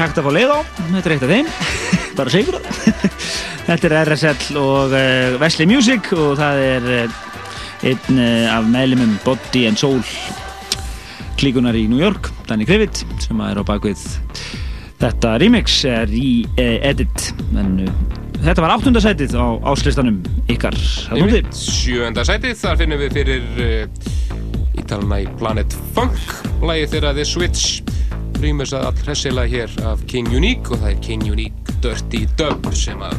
Hægt að fá leið á. Þetta er eitt af þeim, bara segur það Þetta er RSL og uh, Wesley Music og það er uh, einn uh, af meðlumum Body and Soul klíkunar í New York, Danny Krivit sem er á bakvið þetta remix, er í edit. En uh, þetta var áttundasætið á áslistanum ykkar. Að núti Einmitt, Sjöunda sætið, þar finnum við fyrir uh, ítalana í Planet Funk lagið þeirra The Switch rýmurs að all hressilega hér af King Unique og það er King Unique Dirty Dub sem að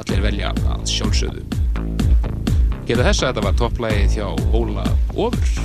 allir velja að sjálfsögðu. Geta þess að þetta var topplægið hjá Óla Ofur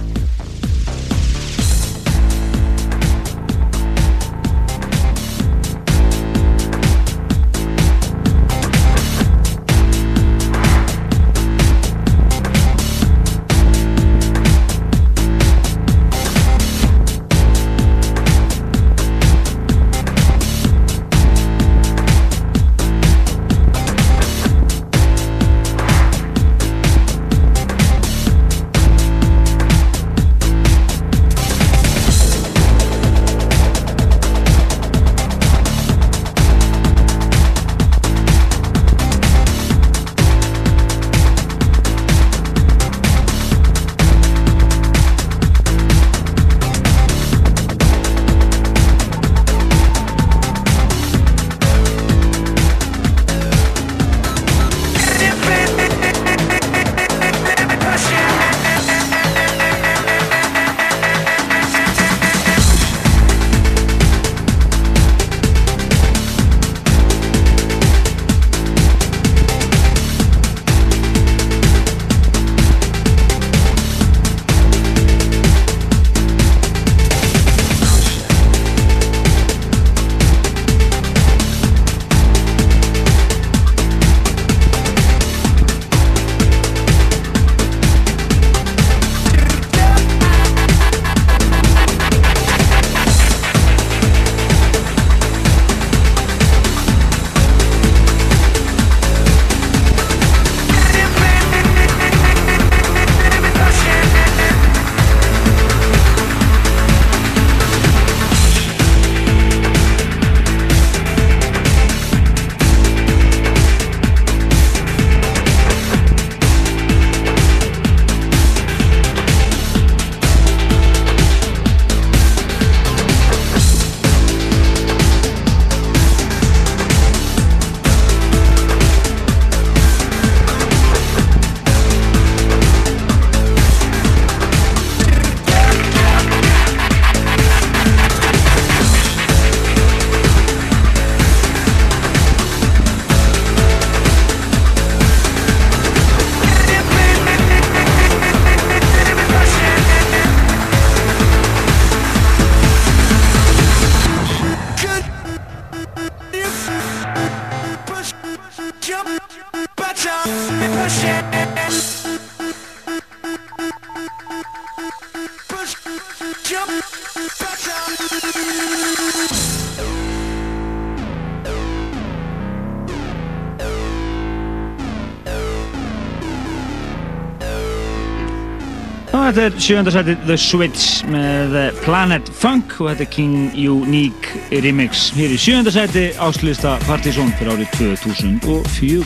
þetta er sjöndarsætið The Switch með Planet Funk og þetta er King Unique remix. Hér í sjöndarsæti áslista Partizón fyrir árið 2004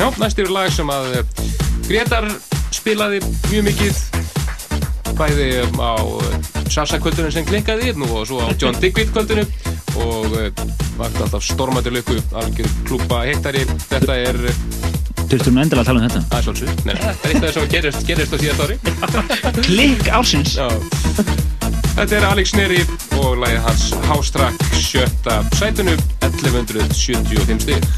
Já, næst eru lag sem að eh, Gretar spilaði mjög mikið. Bæði á Sasa kvöldunum sem klinkaði nú og svo á John Digweed kvöldunum og eh, vakti alltaf stormandi löku algjör klúpa hittari þetta er Þurftum við endilega að tala um þetta. Það er svolítið, nei, það er eitt af þess að gerist, gerist á síðast ári. Klikk ársins. Já. Þetta er Alex Neri og lagið hans House Track sjötta sætunu 1175 stig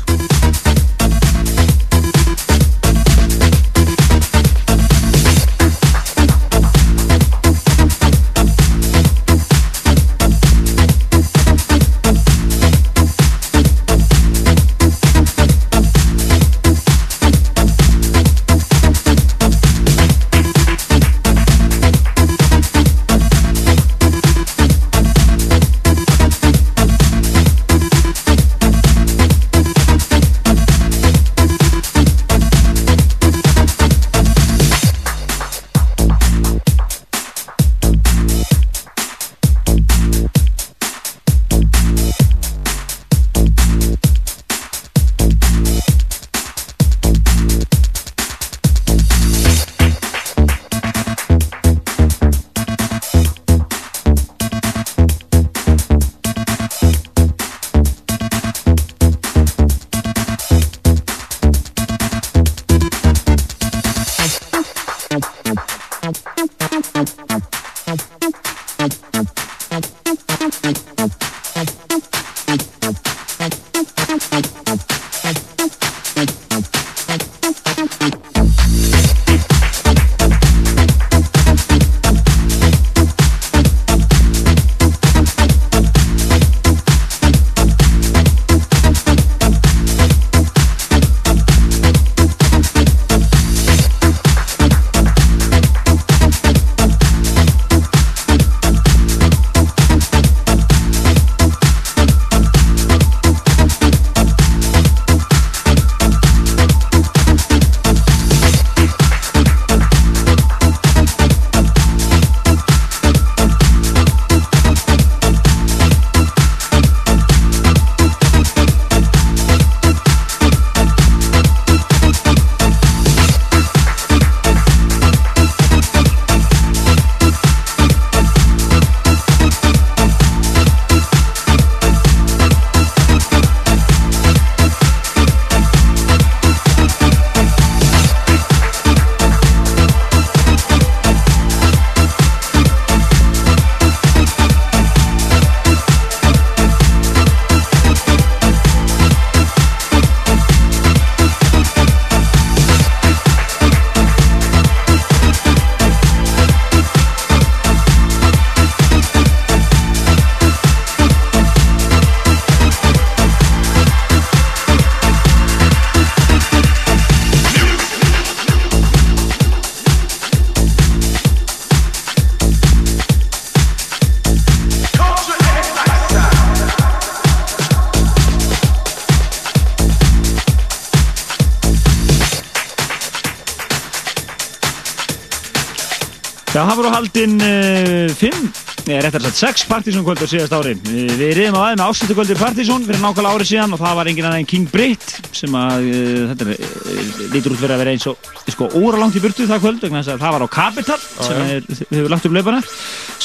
réttar sagt sex Partizón kvöld á síðast ári. Við, reyðum á aðeins með áslutu kvöldi Partizón fyrir nákvæmlega ári síðan og það var engin en King Britt sem að, uh, þetta uh, lítur út fyrir að vera eins og, sko, óralangt í burtu það kvöld, vegna þess að það var á Capital sem já. er, við hefur lagt upp laupana.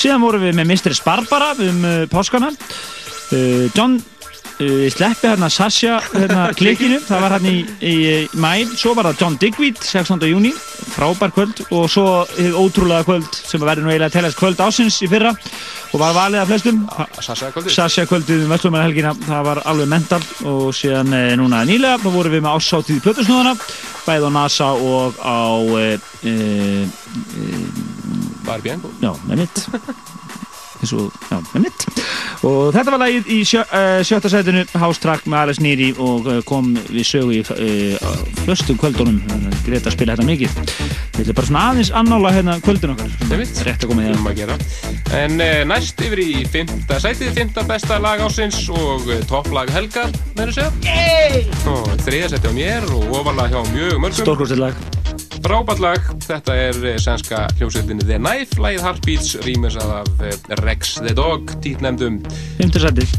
Síðan vorum við með Mr. Barbara um uh, páskana. John uh, sleppi hérna Sasha hérna klikkinu, það var hérna í, í, í mæl, svo var það John Digweed 16. júni, frábær kvöld. Og svo ótrúlega kvöld sem verður nú eiginlega að telast kvöld ásins í fyrra. Og var valið af flestum. Sasha kvöldið. Sasha kvöldið um Vestlumæra það var alveg mental. Og síðan e, núna nýlega, þá vorum við með ásáttíð í plötusnúðana, bæði á NASA og á e, e, e, Barbie Já, með mitt eins og, já, með mitt og þetta var lagið í sjö, uh, sjötta sætinu House Track með Alice Neary og uh, kom við sögu í uh, flöstum kvöldunum, Greta spila þetta mikið. Við ætlum bara svona aðeins annála hérna kvöldun okkar, Einmitt. rétt að koma því um að gera. En uh, næst yfir í fymta sætið, fymta besta lag ásins og topplag Helga, meður segja. Yey! og þriða sætið á mér og ofalega hjá mjög mörgum. Stórkostið lag Frábært lag, þetta er uh, sænska hljómsveitinni The Knife, lagið Heartbeats rýmisað af uh, Rex the Dog títnefndum. Fymta sætið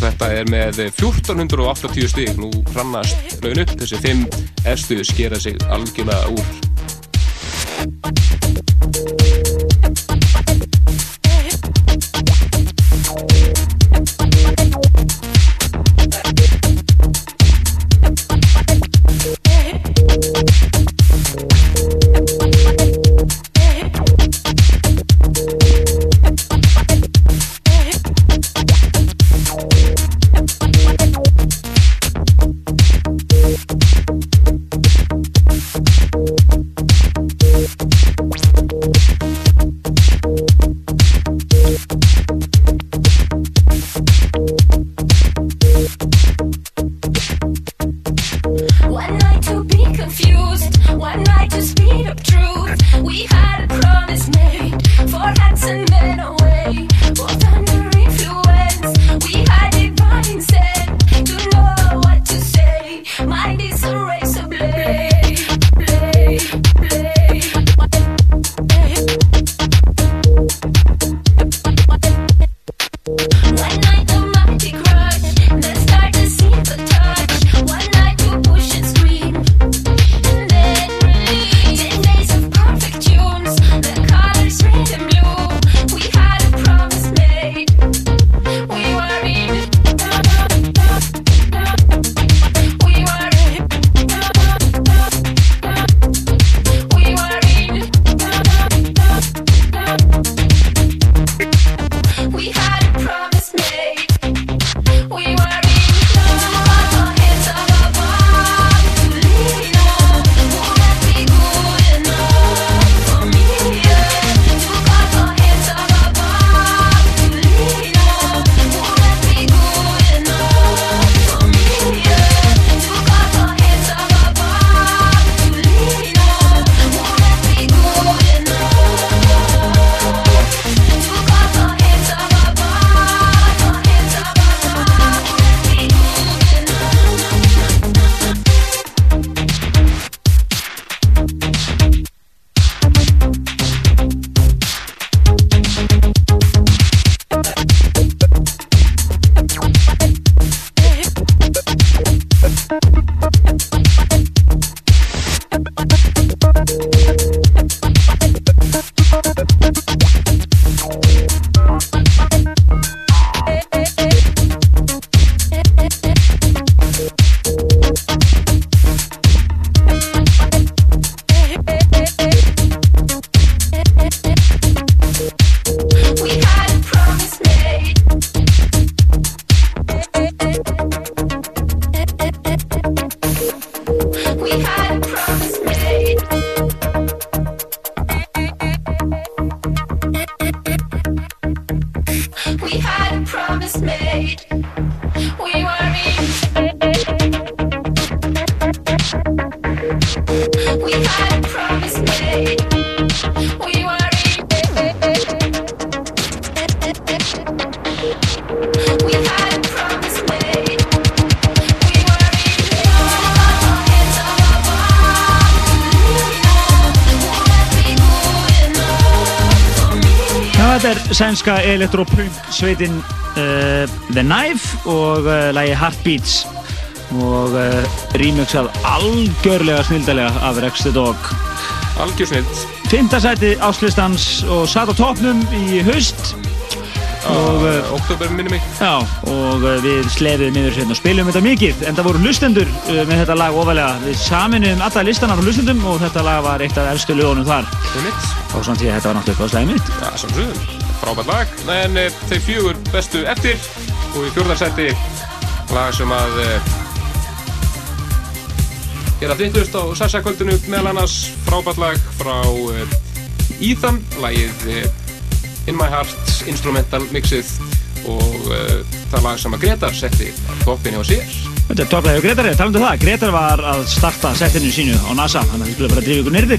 Þetta er með 1480 stig. Nú hrannast laun upp. Þessi fimm efstu skera sig algjörlega úr er sænska elektropunk sveitin uh, The Knife og uh, lægi Heartbeats. Og uh, remixað algjörlega snildalega af Rex the Dog. Algjör snild Fymta sæti áslistans og satt á toppnum í haust. Og uh, Oktober minni mig. Já, og við slefiðum yfir hérna og spilum þetta mikið. En það voru lustendur með þetta lag ofalega. Við saminuðum alla listanar á lustendum og þetta lag var eitt af efstu lögunum þar. Einmitt. og svona því að þetta var náttúrulega upp á slæði mitt. Já, samsögum Frábært lag. En uh, þeir fjögur bestu eftir Og í fjórðarsætti Lag sem að Er að þittlust á Sassa-kvöldinu Meðal annars frábært lag frá uh, Ethan Lagið In My Heart Instrumental mixið Og uh, það lag sem að Gretar setti á toppin hjá sér. Þetta er topplega hjá Gretari, talandu um það Gretar var að starta settinu sínu á NASA þannig að við skulum bara drifa ykkur nyrði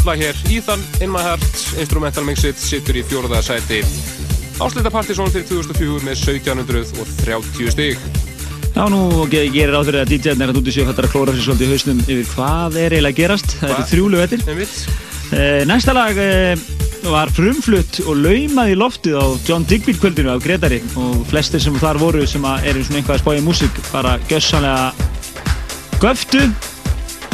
frábært lag hér. Ethan In My Heart, Instrumental Mixit sittur í fjóruða sæti. Áslita Partizón fyrir 2004 með 1730 stig. Já, nú ge- gerir á fyrir að DJ-arnir að úti séu hættar að klóra sér svolítið í hausnum yfir hvað er eiginlega að gerast. Það eru þrjúlu vettir. Eh, næsta lag eh, var frumflutt og laumað í loftið á John Digby kvöldinu af Gretari. Og flestir sem þar voru sem að eru svona eitthvað að spá í músík bara gössanlega göftu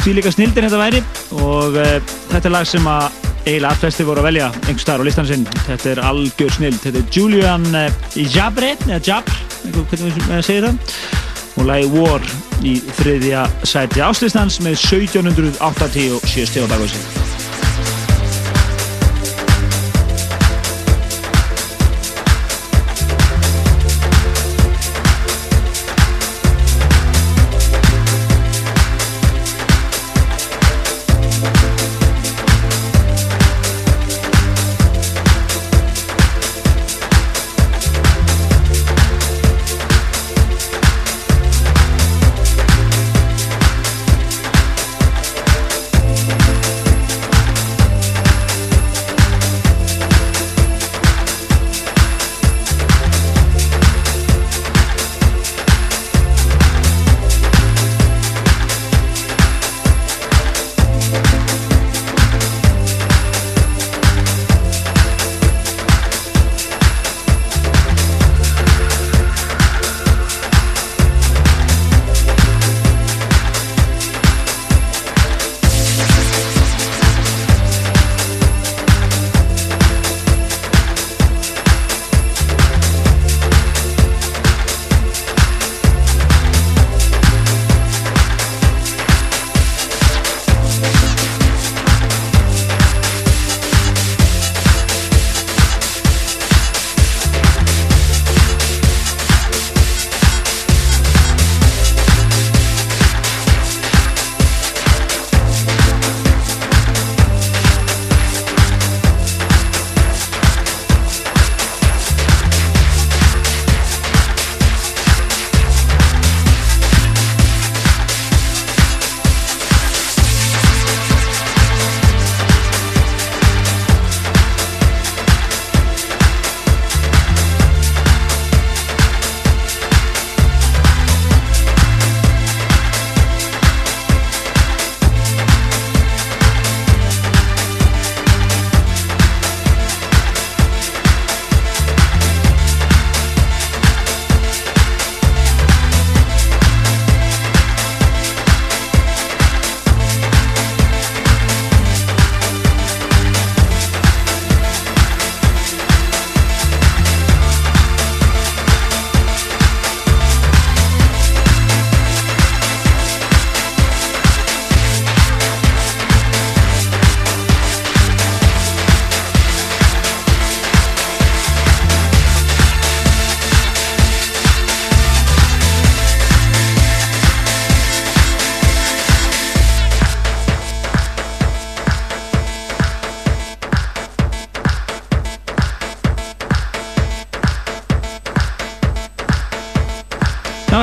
því líka snildir þetta væri. Og uh, þetta er lag sem að eiginlega flestir voru að velja einhvers staðar á listan sinn. Þetta er algjör snild, þetta er Julian uh, Jabre, eða einhver- hvernig við segir það. Og lagi War í þriðja sæti áslistans með 1787 stíða baka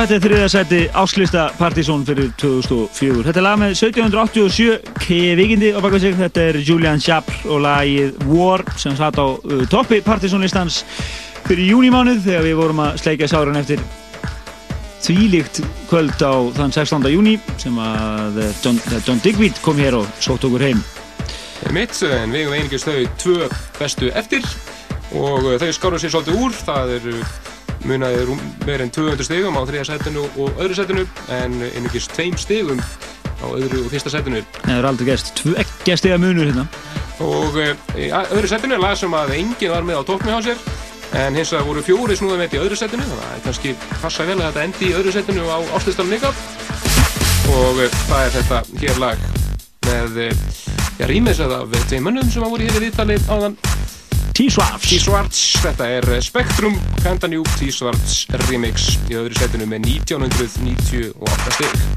þetta er þriða sæti áslista Partizón fyrir 2004. Þetta er lag með 1787 K-vikindi á baka sig. Þetta er Julian Schaap og lagið War sem satt á uh, toppi Partizón listans fyrir júnimánuð þegar við vorum að sleika sáran eftir þvílíkt kvöld á þann 16. júni sem að uh, John, þegar John Digweed kom hér og sótt okkur heim. mitt, en við hefum einingist þau tvö bestu eftir og þau skáru sér svolítið úr það er munaði rúm meir en 200 stigum á þriða sætinu og öðru sætinu en einingist tveim stigum á öðru og fyrsta sætinu. Það er aldrei gerst. Tveggja stiga munur hérna. og uh, í öðru sætinu lag sem að enginn var með á toppmi á sér en hins vegar voru fjóri snúða með þetta í öðru sætinu þannig að það er kannski passa vel að þetta endi í öðru sætinu á ástistalum líka og uh, það er þetta hér lag með uh, já, rýmis af tveim mönnum sem að voru hér í viðtali áðan. T-Swarts T-Swarts, þetta er eh, Spectrum Kandanjú T-Swarts remix í öðru sætinu með 1998 stig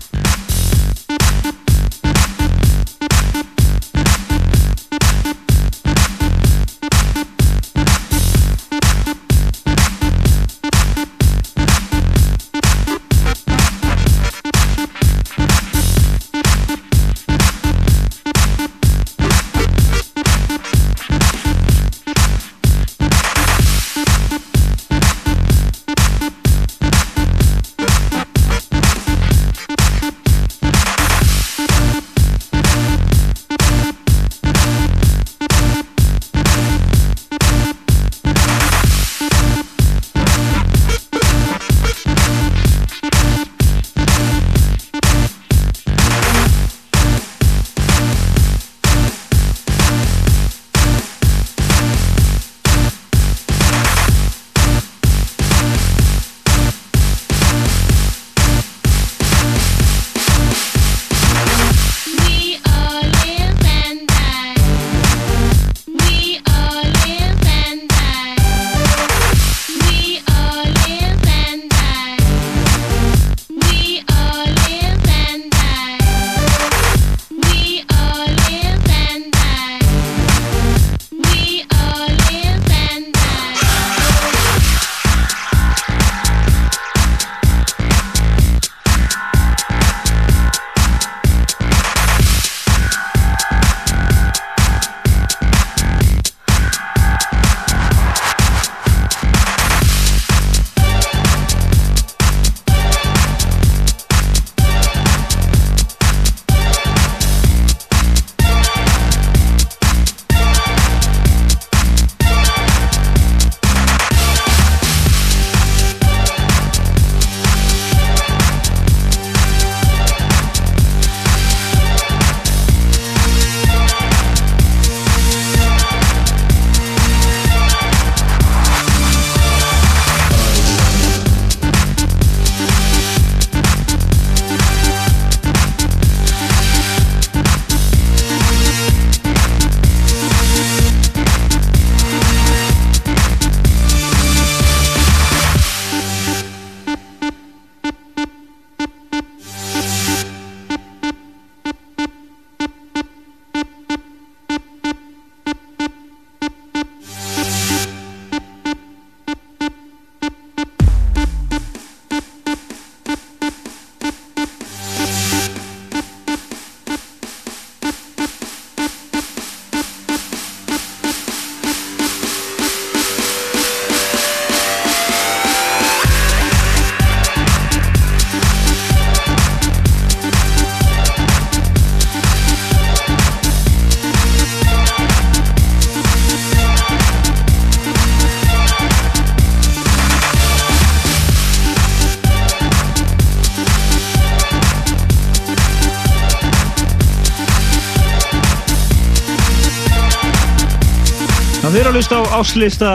á áslista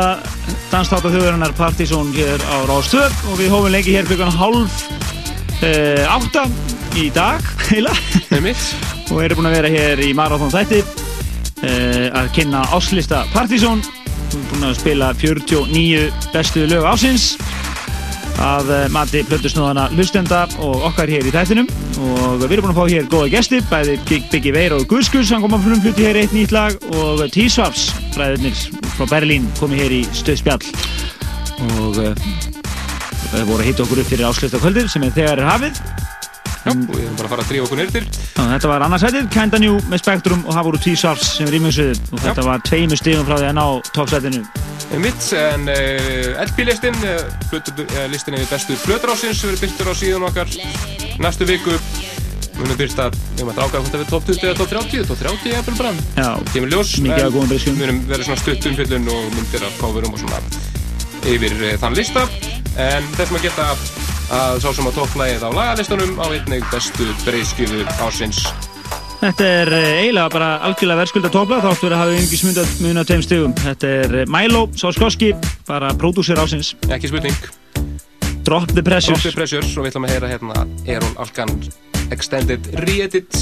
danstáta þjóðurinnar Partizón hér á Rástöð og við hófum lengi hér klukkan hálf uh, átta í dag heila og erum búin að vera hér í Marathon þætti uh, að kynna áslista Partizón við erum búin að spila 49 bestu lög ásins að uh, mati plötusnúðana hlustenda og okkar hér í þættinum. Og við erum búin að fá hér góða gesti bæði Big Biggie Veir og Guskus hann kom að frumfluti hér eitt nýtt lag og T-Swaps fræðurnir frá Berlín komi hér í stöðspjall og uh, það voru að hitta okkur upp fyrir áslösta kvöldið sem er þegar er hafið. Já, og við erum bara að fara að drífa okkur nýrtir Já, þetta var annarsætið, Kinda New með Spektrum og það voru T-Swaps sem rýmjössuðu og þetta var tveimu stigum frá því að ná toppsætinu. Mitt, en uh, LP-listin, uh, listin yfir bestu flötur ásins verður byrtur á síðan okkar. Næstu viku munum byrst að við erum að dráka hvort það við top 20 eða top 30, top 30 er bara Já, kemur ljós, breyskjum munum vera svona stutt umfyllun og myndir af coverum og svona yfir uh, þann lista en þessum að geta að sá sem að topplægið á lagalistunum á einnig bestu breyskjöfu ásins Þetta er eh, eiginlega bara algjörlega verðskulda topla þáttu verið að hafa yngi smundat munið á tveim stigum. Þetta er eh, Milo Sáskoski, bara pródúsir ásins. Ekki spurning. Drop the Pressures. Drop the Pressures og við ætlum að heyra hérna Eron Alkan Extended Re-Edit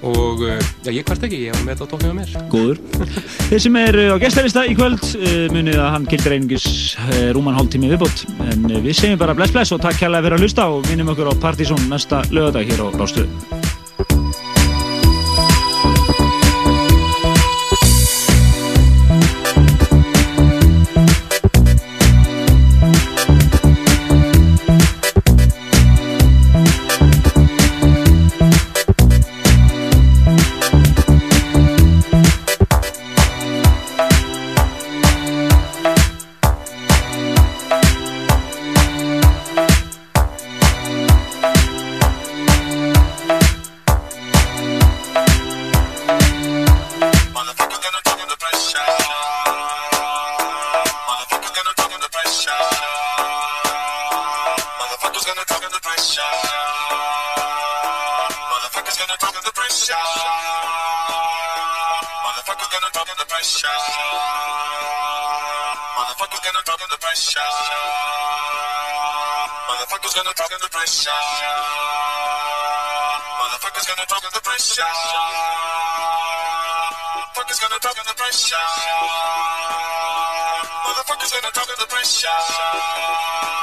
og uh, já, ég hvert ekki, ég var með þetta á tóknum með mér. Góður. Þeir sem er á gestarista í kvöld uh, munið að hann kildir einungis uh, rúman hálftími viðbót. En uh, við segjum bara bless bless og takk kærlega fyrir að hlusta og minnum okkur á Partizón næsta lögadag hér á Rástuðu. Pressure. Motherfuckers gonna talk under pressure.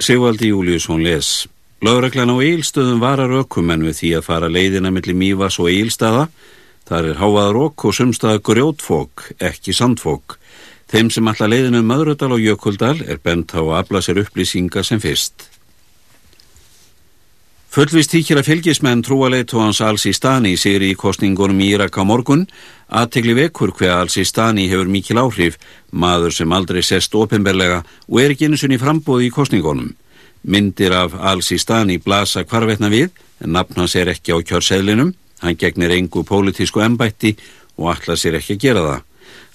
Sigvaldi Júliusson les. Lögreglan á Eilstöðum varar ökumenn við því að fara leiðina millir Mývas og Eilstaða. Þar er háað rók og sumstaða grjótfók, ekki sandfók. Þeim sem alla leiðinu um Möðrudal og Jökuldal er bent á að afla sér upplýsinga sem fyrst. Fullvist þykir að fylgismenn trúaleitóhans Al-Sistani sigri í kostningunum í Irak á morgun, aðtegli vekur hver Al-Sistani hefur mikil áhrif, maður sem aldrei sest ofinberlega og er ekki einu sinni frambóði í kostningunum. Myndir af Al-Sistani blasa hvarvetna við, en nafn hans er ekki á kjörseðlinum, hann gegnir engu pólitísku embætti og ætla sér ekki að gera það.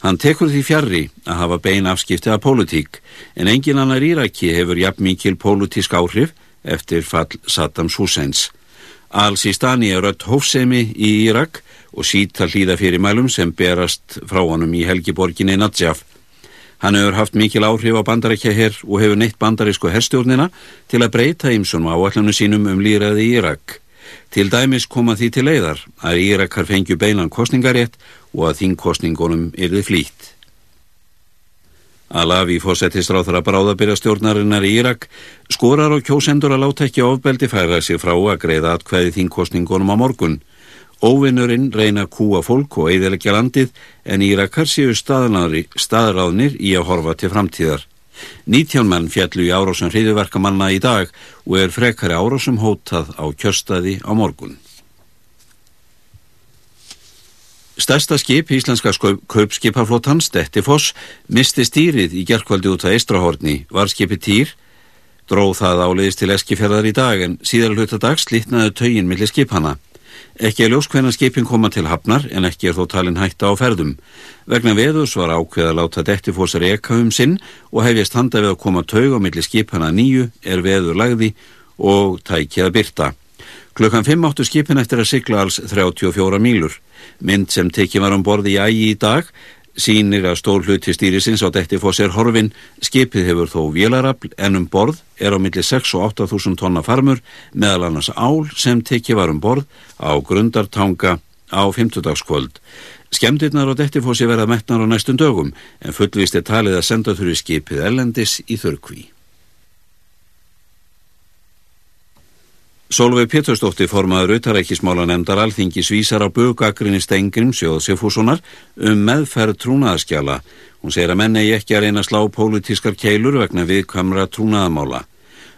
Hann tekur því fjarrri að hafa bein afskipti af pólitík, en engin annar Íraki hefur jafn mikil pólitísk áhrif eftir fall Saddams Husseins. Al-Sistani er rött hófsemi í Írak og síta hlýða fyrir mælum sem berast frá honum í helgiborginni Najaf. Hann hefur haft mikil áhrif á bandarækja hér og hefur neitt bandarísku herstjórnina til að breyta ymsum áallanu sínum um líraði Írak. Til dæmis koma því til leiðar að Írakar fengju beinan kostningarétt og að þingkostningunum yrði flýtt. Alavi fósettistráþara bráðabyrja stjórnarinnar í Írak skorar á kjósendur að láta ekki ofbeldi færa sig frá að greiða atkvæði þingkostningunum á morgun. Óvinnurinn reyna að kúa fólk og eðilegja landið en Írakar séu staðráðnir í að horfa til framtíðar. 19 menn fjallu í árásum hriðiverkamanna í dag og er frekari árásum hótað á kjörstaði á morgun. Stærsta skip íslenska kaupskipaflótan Stettifoss misti stýrið í gerkvaldi út að Eistrahorni var skipi týr dróð það áleiðist til eskifjörðar í dag en síðar hluta dag slitnaði taugin millir skipana. Ekki er ljós hvenna skipin koma til hafnar en ekki er þó talin hætta á ferðum. Vegna veðus var ákveð að láta Dettifoss reka um sinn og hefjast handa við að koma taug á millir skipana nýju er veður lagði og tækja að byrta. Klukkan 5 áttu skipin eftir að sigla alls 34 mílur. Mynd sem tekið var um borði í ægi í dag sínir að stór hluti stýrisins á Dettifoss er horfin. Skipið hefur þó vélarafl en um borð er á milli 6 og 8 þúsund tonna farmur meðal annars ál sem tekið var um borð á grundartanga á 50 dagskvöld. Skemdirnar á Dettifossi verða metnar á næstum dögum en fullvist er talið að senda þurfi skipið ellendis í þörkví. Solveig Pétursdóttir formaður utarækismála nefndar alþingis vísar á bugakrinni Stengrim Sjóðsefússonar um meðferð trúnaðaskjala. Hún segir að menni ekki að reyna að slá pólitískar keilur vegna viðkvamra trúnaðamála.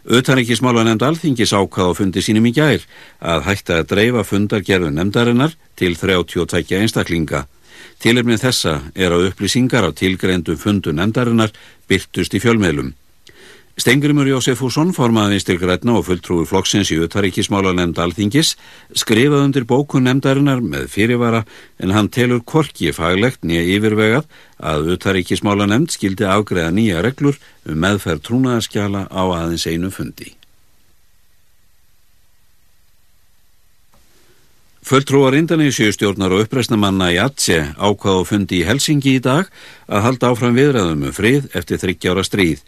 Utarækismála nefnd alþingis ákvað á fundi sínum í gær að hætta að dreifa fundargerðu nefndarinnar til 32 einstaklinga. Tilefnið þessa er á upplýsingar á tilgreindu fundu nefndarinnar byrtust í fjölmeðlum. Stengrimur Jósef Hússon, formaði vinstir grætna og fulltrúi flokksins í utaríkismála nefnd alþingis, skrifað undir bókun nefndarinnar með fyrirvara en hann telur korki faglegt nýja yfirvegað að utaríkismála nefnd skildi afgreða nýja reglur um meðferð trúnaðaskjala á aðeins einu fundi. Fulltrúar Indonésiustjórnar og uppreisnamanna í Atse ákvað á fundi í Helsingi í dag að halda áfram viðræðum um frið eftir þryggjára stríð.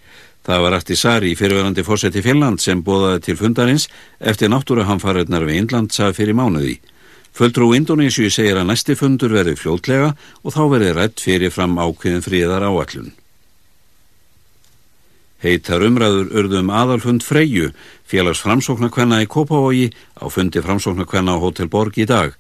Það var Atti Sari, fyrirverandi fórseti Finland sem bóðaði til fundarins eftir náttúruhamfaröðnar við Indlandsa fyrir mánuði. Fulltrú Indonésiu segir að næsti fundur verði fljótlega og þá verði rætt fyrir fram ákveðin fríðar áallun. Heitar umræður urðum aðalfund Freyju, félags framsóknarkvenna í Kópavogi á fundi framsóknarkvenna á Hotel Borg í dag.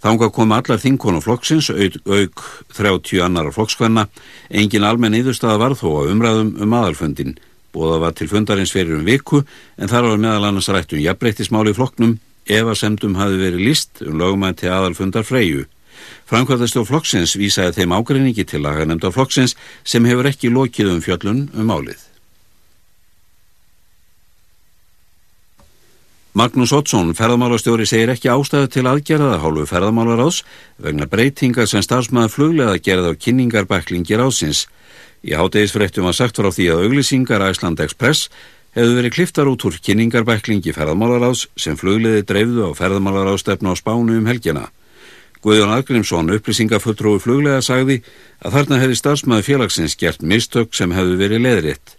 Þánga kom allar þinkonu flokksins, auk, auk 30 annara flokkskvenna. Engin almenn yðurstaða var þó að umræðum um aðalfundin. Bóða var til fundarins fyrir um viku en þar var meðal annars rætt um jafnbreyttismáli í flokknum ef að semdum hafi verið list um lögumæn til aðalfundar Freyju. Framkvæmdastjó flokksins vísaði þeim ágreiningi til laganemnda flokksins sem hefur ekki lokið um fjöllun um málið. Magnús Ottsson, ferðamálastjóri, segir ekki ástæðu til aðgerða hálfu ferðamálaráðs vegna breytingar sem starfsmaður fluglega gerða á kynningarbæklingi ráðsins. Í hátegisfréttum var sagt frá því að auglýsingar Æsland Express hefðu verið kliftar út úr kynningarbæklingi ferðamálaráðs sem flugleði dreifðu á ferðamálaráðstefnu á spánu um helgina. Guðjón Algrímsson, upplýsingafulltrúi fluglega, sagði að þarna hefði starfsmaður félagsins gert mistök sem hefðu verið leðritt.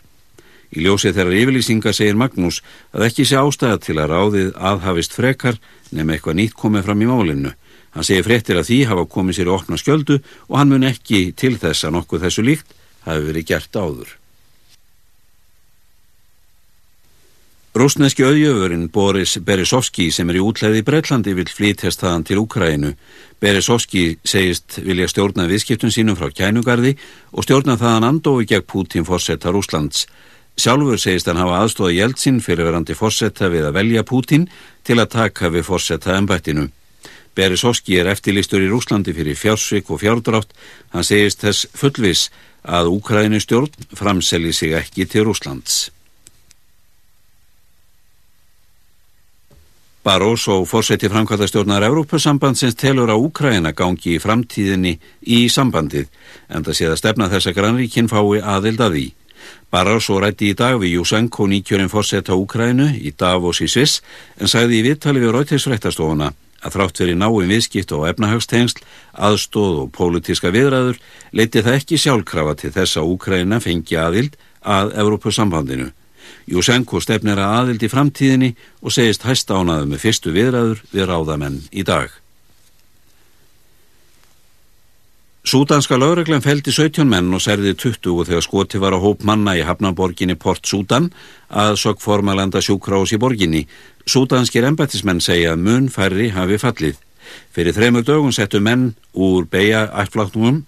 Í ljósið þeirra yfirlýsinga segir Magnús að ekki sé ástæða til að ráðið aðhafist frekar nema eitthvað nýtt komið fram í málinu. Hann segir fréttir að því hafa komið sér í opna skjöldu og hann mun ekki til þess að nokkuð þessu líkt hafi verið gert áður. Rúsneski auðjöfurinn Boris Beresovski sem er í útlegði í Breitlandi vil flytjast þaðan til Úkrænu. Beresovski segist vilja stjórna viðskiptun sínum frá kænugarði og stjórna þaðan andói gegn Putin fórsetta Rúslands. Sjálfur segist hann hafa aðstóða Jeltsin fyrirverandi fórsetta við að velja Putin til að taka við fórsetta embættinu. Beresovski er eftirlistur í Rúslandi fyrir fjársvik og fjárdrátt. Hann segist þess fullvis að Úkrænu stjórn framseli sig ekki til Rúslands. Barroso, fórseti framkvæmdastjórnar Evrópusambandsins telur að Úkræna gangi í framtíðinni í sambandið en það sé að stefna þess að grannríkin fái aðild að því. Barroso rætti í dag við Jusenko nýkjörinn fórseta Úkrænu í Davos í Sviss en sagði í viðtali við Rautisfrættastofuna að þrátt fyrir náum viðskipt og efnahagstengsl, aðstóð og pólitíska viðræður leiti það ekki sjálfkrafa til þess að Úkræna fengi aðild að Evrópusambandinu. Jusenko stefnir að aðild í framtíðinni og segist hæst ánaðu með fyrstu viðræður við ráðamenn í dag. Súdanska lögreglan feldi 17 menn og særði 20 og þegar skoti var á hóp manna í hafnaborginni Port Súdan að sög formalanda sjúkrás í borginni. Súdanskir embættismenn segja að mun færri hafi fallið. Fyrir þreymur dögun settu menn úr beigja ættfláknum,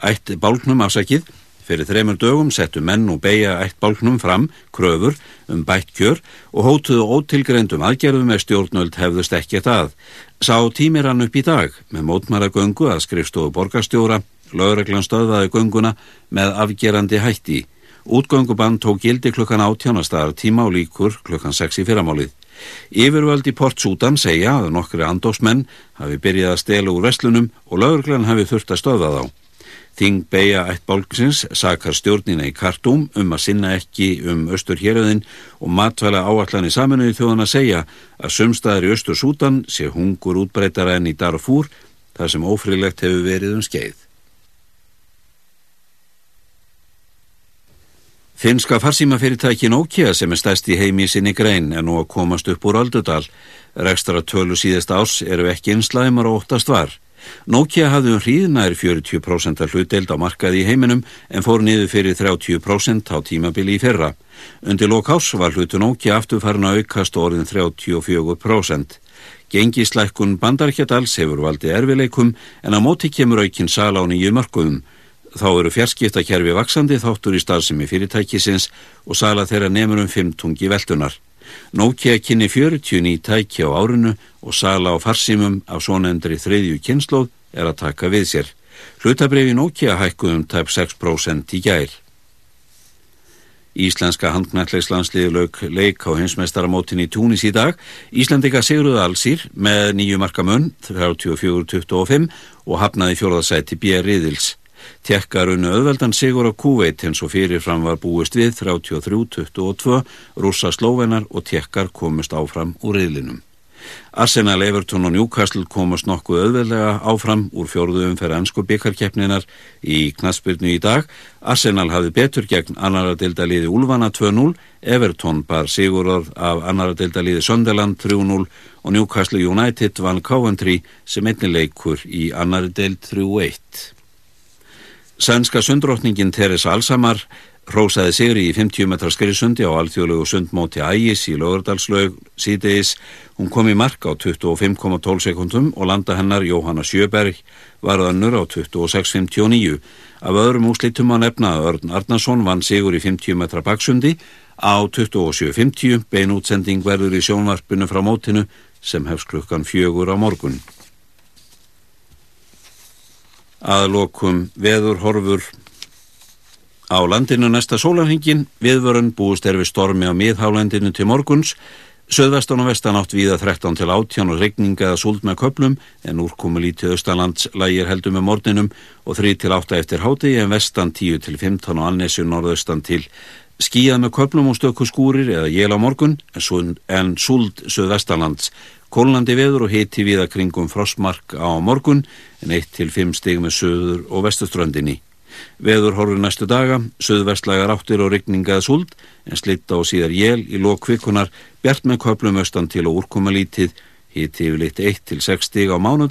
ætt bálknum afsakið Fyrir þreymur dögum settu menn og beigja eitt bálknum fram kröfur um bætt kjör og hótuðu ótilgreyndum aðgerðum með stjórnöld hefðust ekkert að. Sá tímir hann upp í dag með mótmæra göngu að skrifstofu borgarstjóra, lögreglan stöðvaði gönguna með afgerandi hætti. Útgöngubann tók gildi klukkan átjónastar tíma og líkur klukkan 6 í fyrramálið. Yfirvöld í Port Súdan segja að nokkri andósmenn hafi byrjað að stela úr vestlunum og lögreglan hafi þurft að stöðva þá. Þing beigja eitt bálksins sakar stjórnina í Kartúm um að sinna ekki um Östur héröðin og matvæla áallan í saminuði þjóðan að segja að sumstaðar í Östur Sútan sé hungur útbreytara enn í Darfúr þar sem ófrilegt hefur verið um skeið. Finnska farsímafyrirtæki Nokia sem er stæst í heimi sinni grein er nú að komast upp úr Aldudal. Rekstra tölu síðast árs eru ekki einslæmar og óttast var. Nokia hafði um hríðnær 40% af hlutdeild á markaði í heiminum en fór niður fyrir 30% á tímabili í fyrra. Undir lokás var hlutu Nokia aftur farin að aukast orðin 34%. Gengislækkun bandarkjadals hefur valdið erfileikum en á móti kemur aukinn sala á nýju mörgum. Þá eru fjarskiptakerfi vaksandi þáttur í starfsemi fyrirtækisins og sala þeirra nefnur um 5 tungi veldunar. Nokia kynni 40 ný tæki á árinu og sala á farsimum af svonendri þriðju kynnslóð er að taka við sér. Hlutabrifi Nokia hækkuðum tæp 6% í gær. Íslenska handknallegslandsliði lauk leik á heimsmeistaramótin í Túnis í dag. Íslandika Sigruð Alsýr með nýju marka munn 34-25 og hafnaði fjóðarsæti B. Riðils. Tjekkar unnu auðveldan sigur á Kuveit eins og fyrirfram var búist við 33-22, rúsa slóvenar og tjekkar komust áfram úr riðlinum. Arsenal, Everton og Newcastle komast nokkuð auðveldlega áfram úr fjórðum fyrir ennsku byggarkeppninar í knaspyrnu í dag. Arsenal hafði betur gegn annara deildaliði Ulfana 2-0, Everton bar sigurorð af annara deildaliði Sunderland 3-0 og Newcastle United vann Coventry sem einnileikur í annari deild 3-1. Sænska sundrótningin Teres Alsamar hrósaði sigri í 50 metrar skrisundi á alþjóðlegu sundmóti Ægis í lögurdalslaug síðdeis. Hún kom í mark á 25,12 sekundum og landa hennar Jóhanna Sjöberg var önnur á 26,59. Af öðrum úslitum á nefna Örn Arnason vann sigur í 50 metra baksundi á 27,50 bein útsending verður í sjónvarpinu frá mótinu sem hefst klukkan fjögur á morgun. Aðlokum veður horfur á landinu næsta sólarhingin, viðvörun búist er við stormi á miðhálendinu til morguns, söðvestan og vestan átt viða 13 til 18 og regninga eða súld með köplum, en úrkomu lítið austalands lægir heldur með morninum og 3 til 8 eftir háti, en vestan 10 til 15 og annessu norðaustan til skíjað með köplum og stökku skúrir eða jél á morgun, en súld söðvestanlands Kólandi veður og hiti viða kringum frostmark á morgun en 1-5 stig með söður og vestuströndinni. Veður horfur næstu daga, söðvestlagar áttir og rigningað suld en slitta og síðar jél í lokvikunar, bjart með köplum austan til og úrkoma lítið, hiti yfirleitt 1-6 stig á mánudag.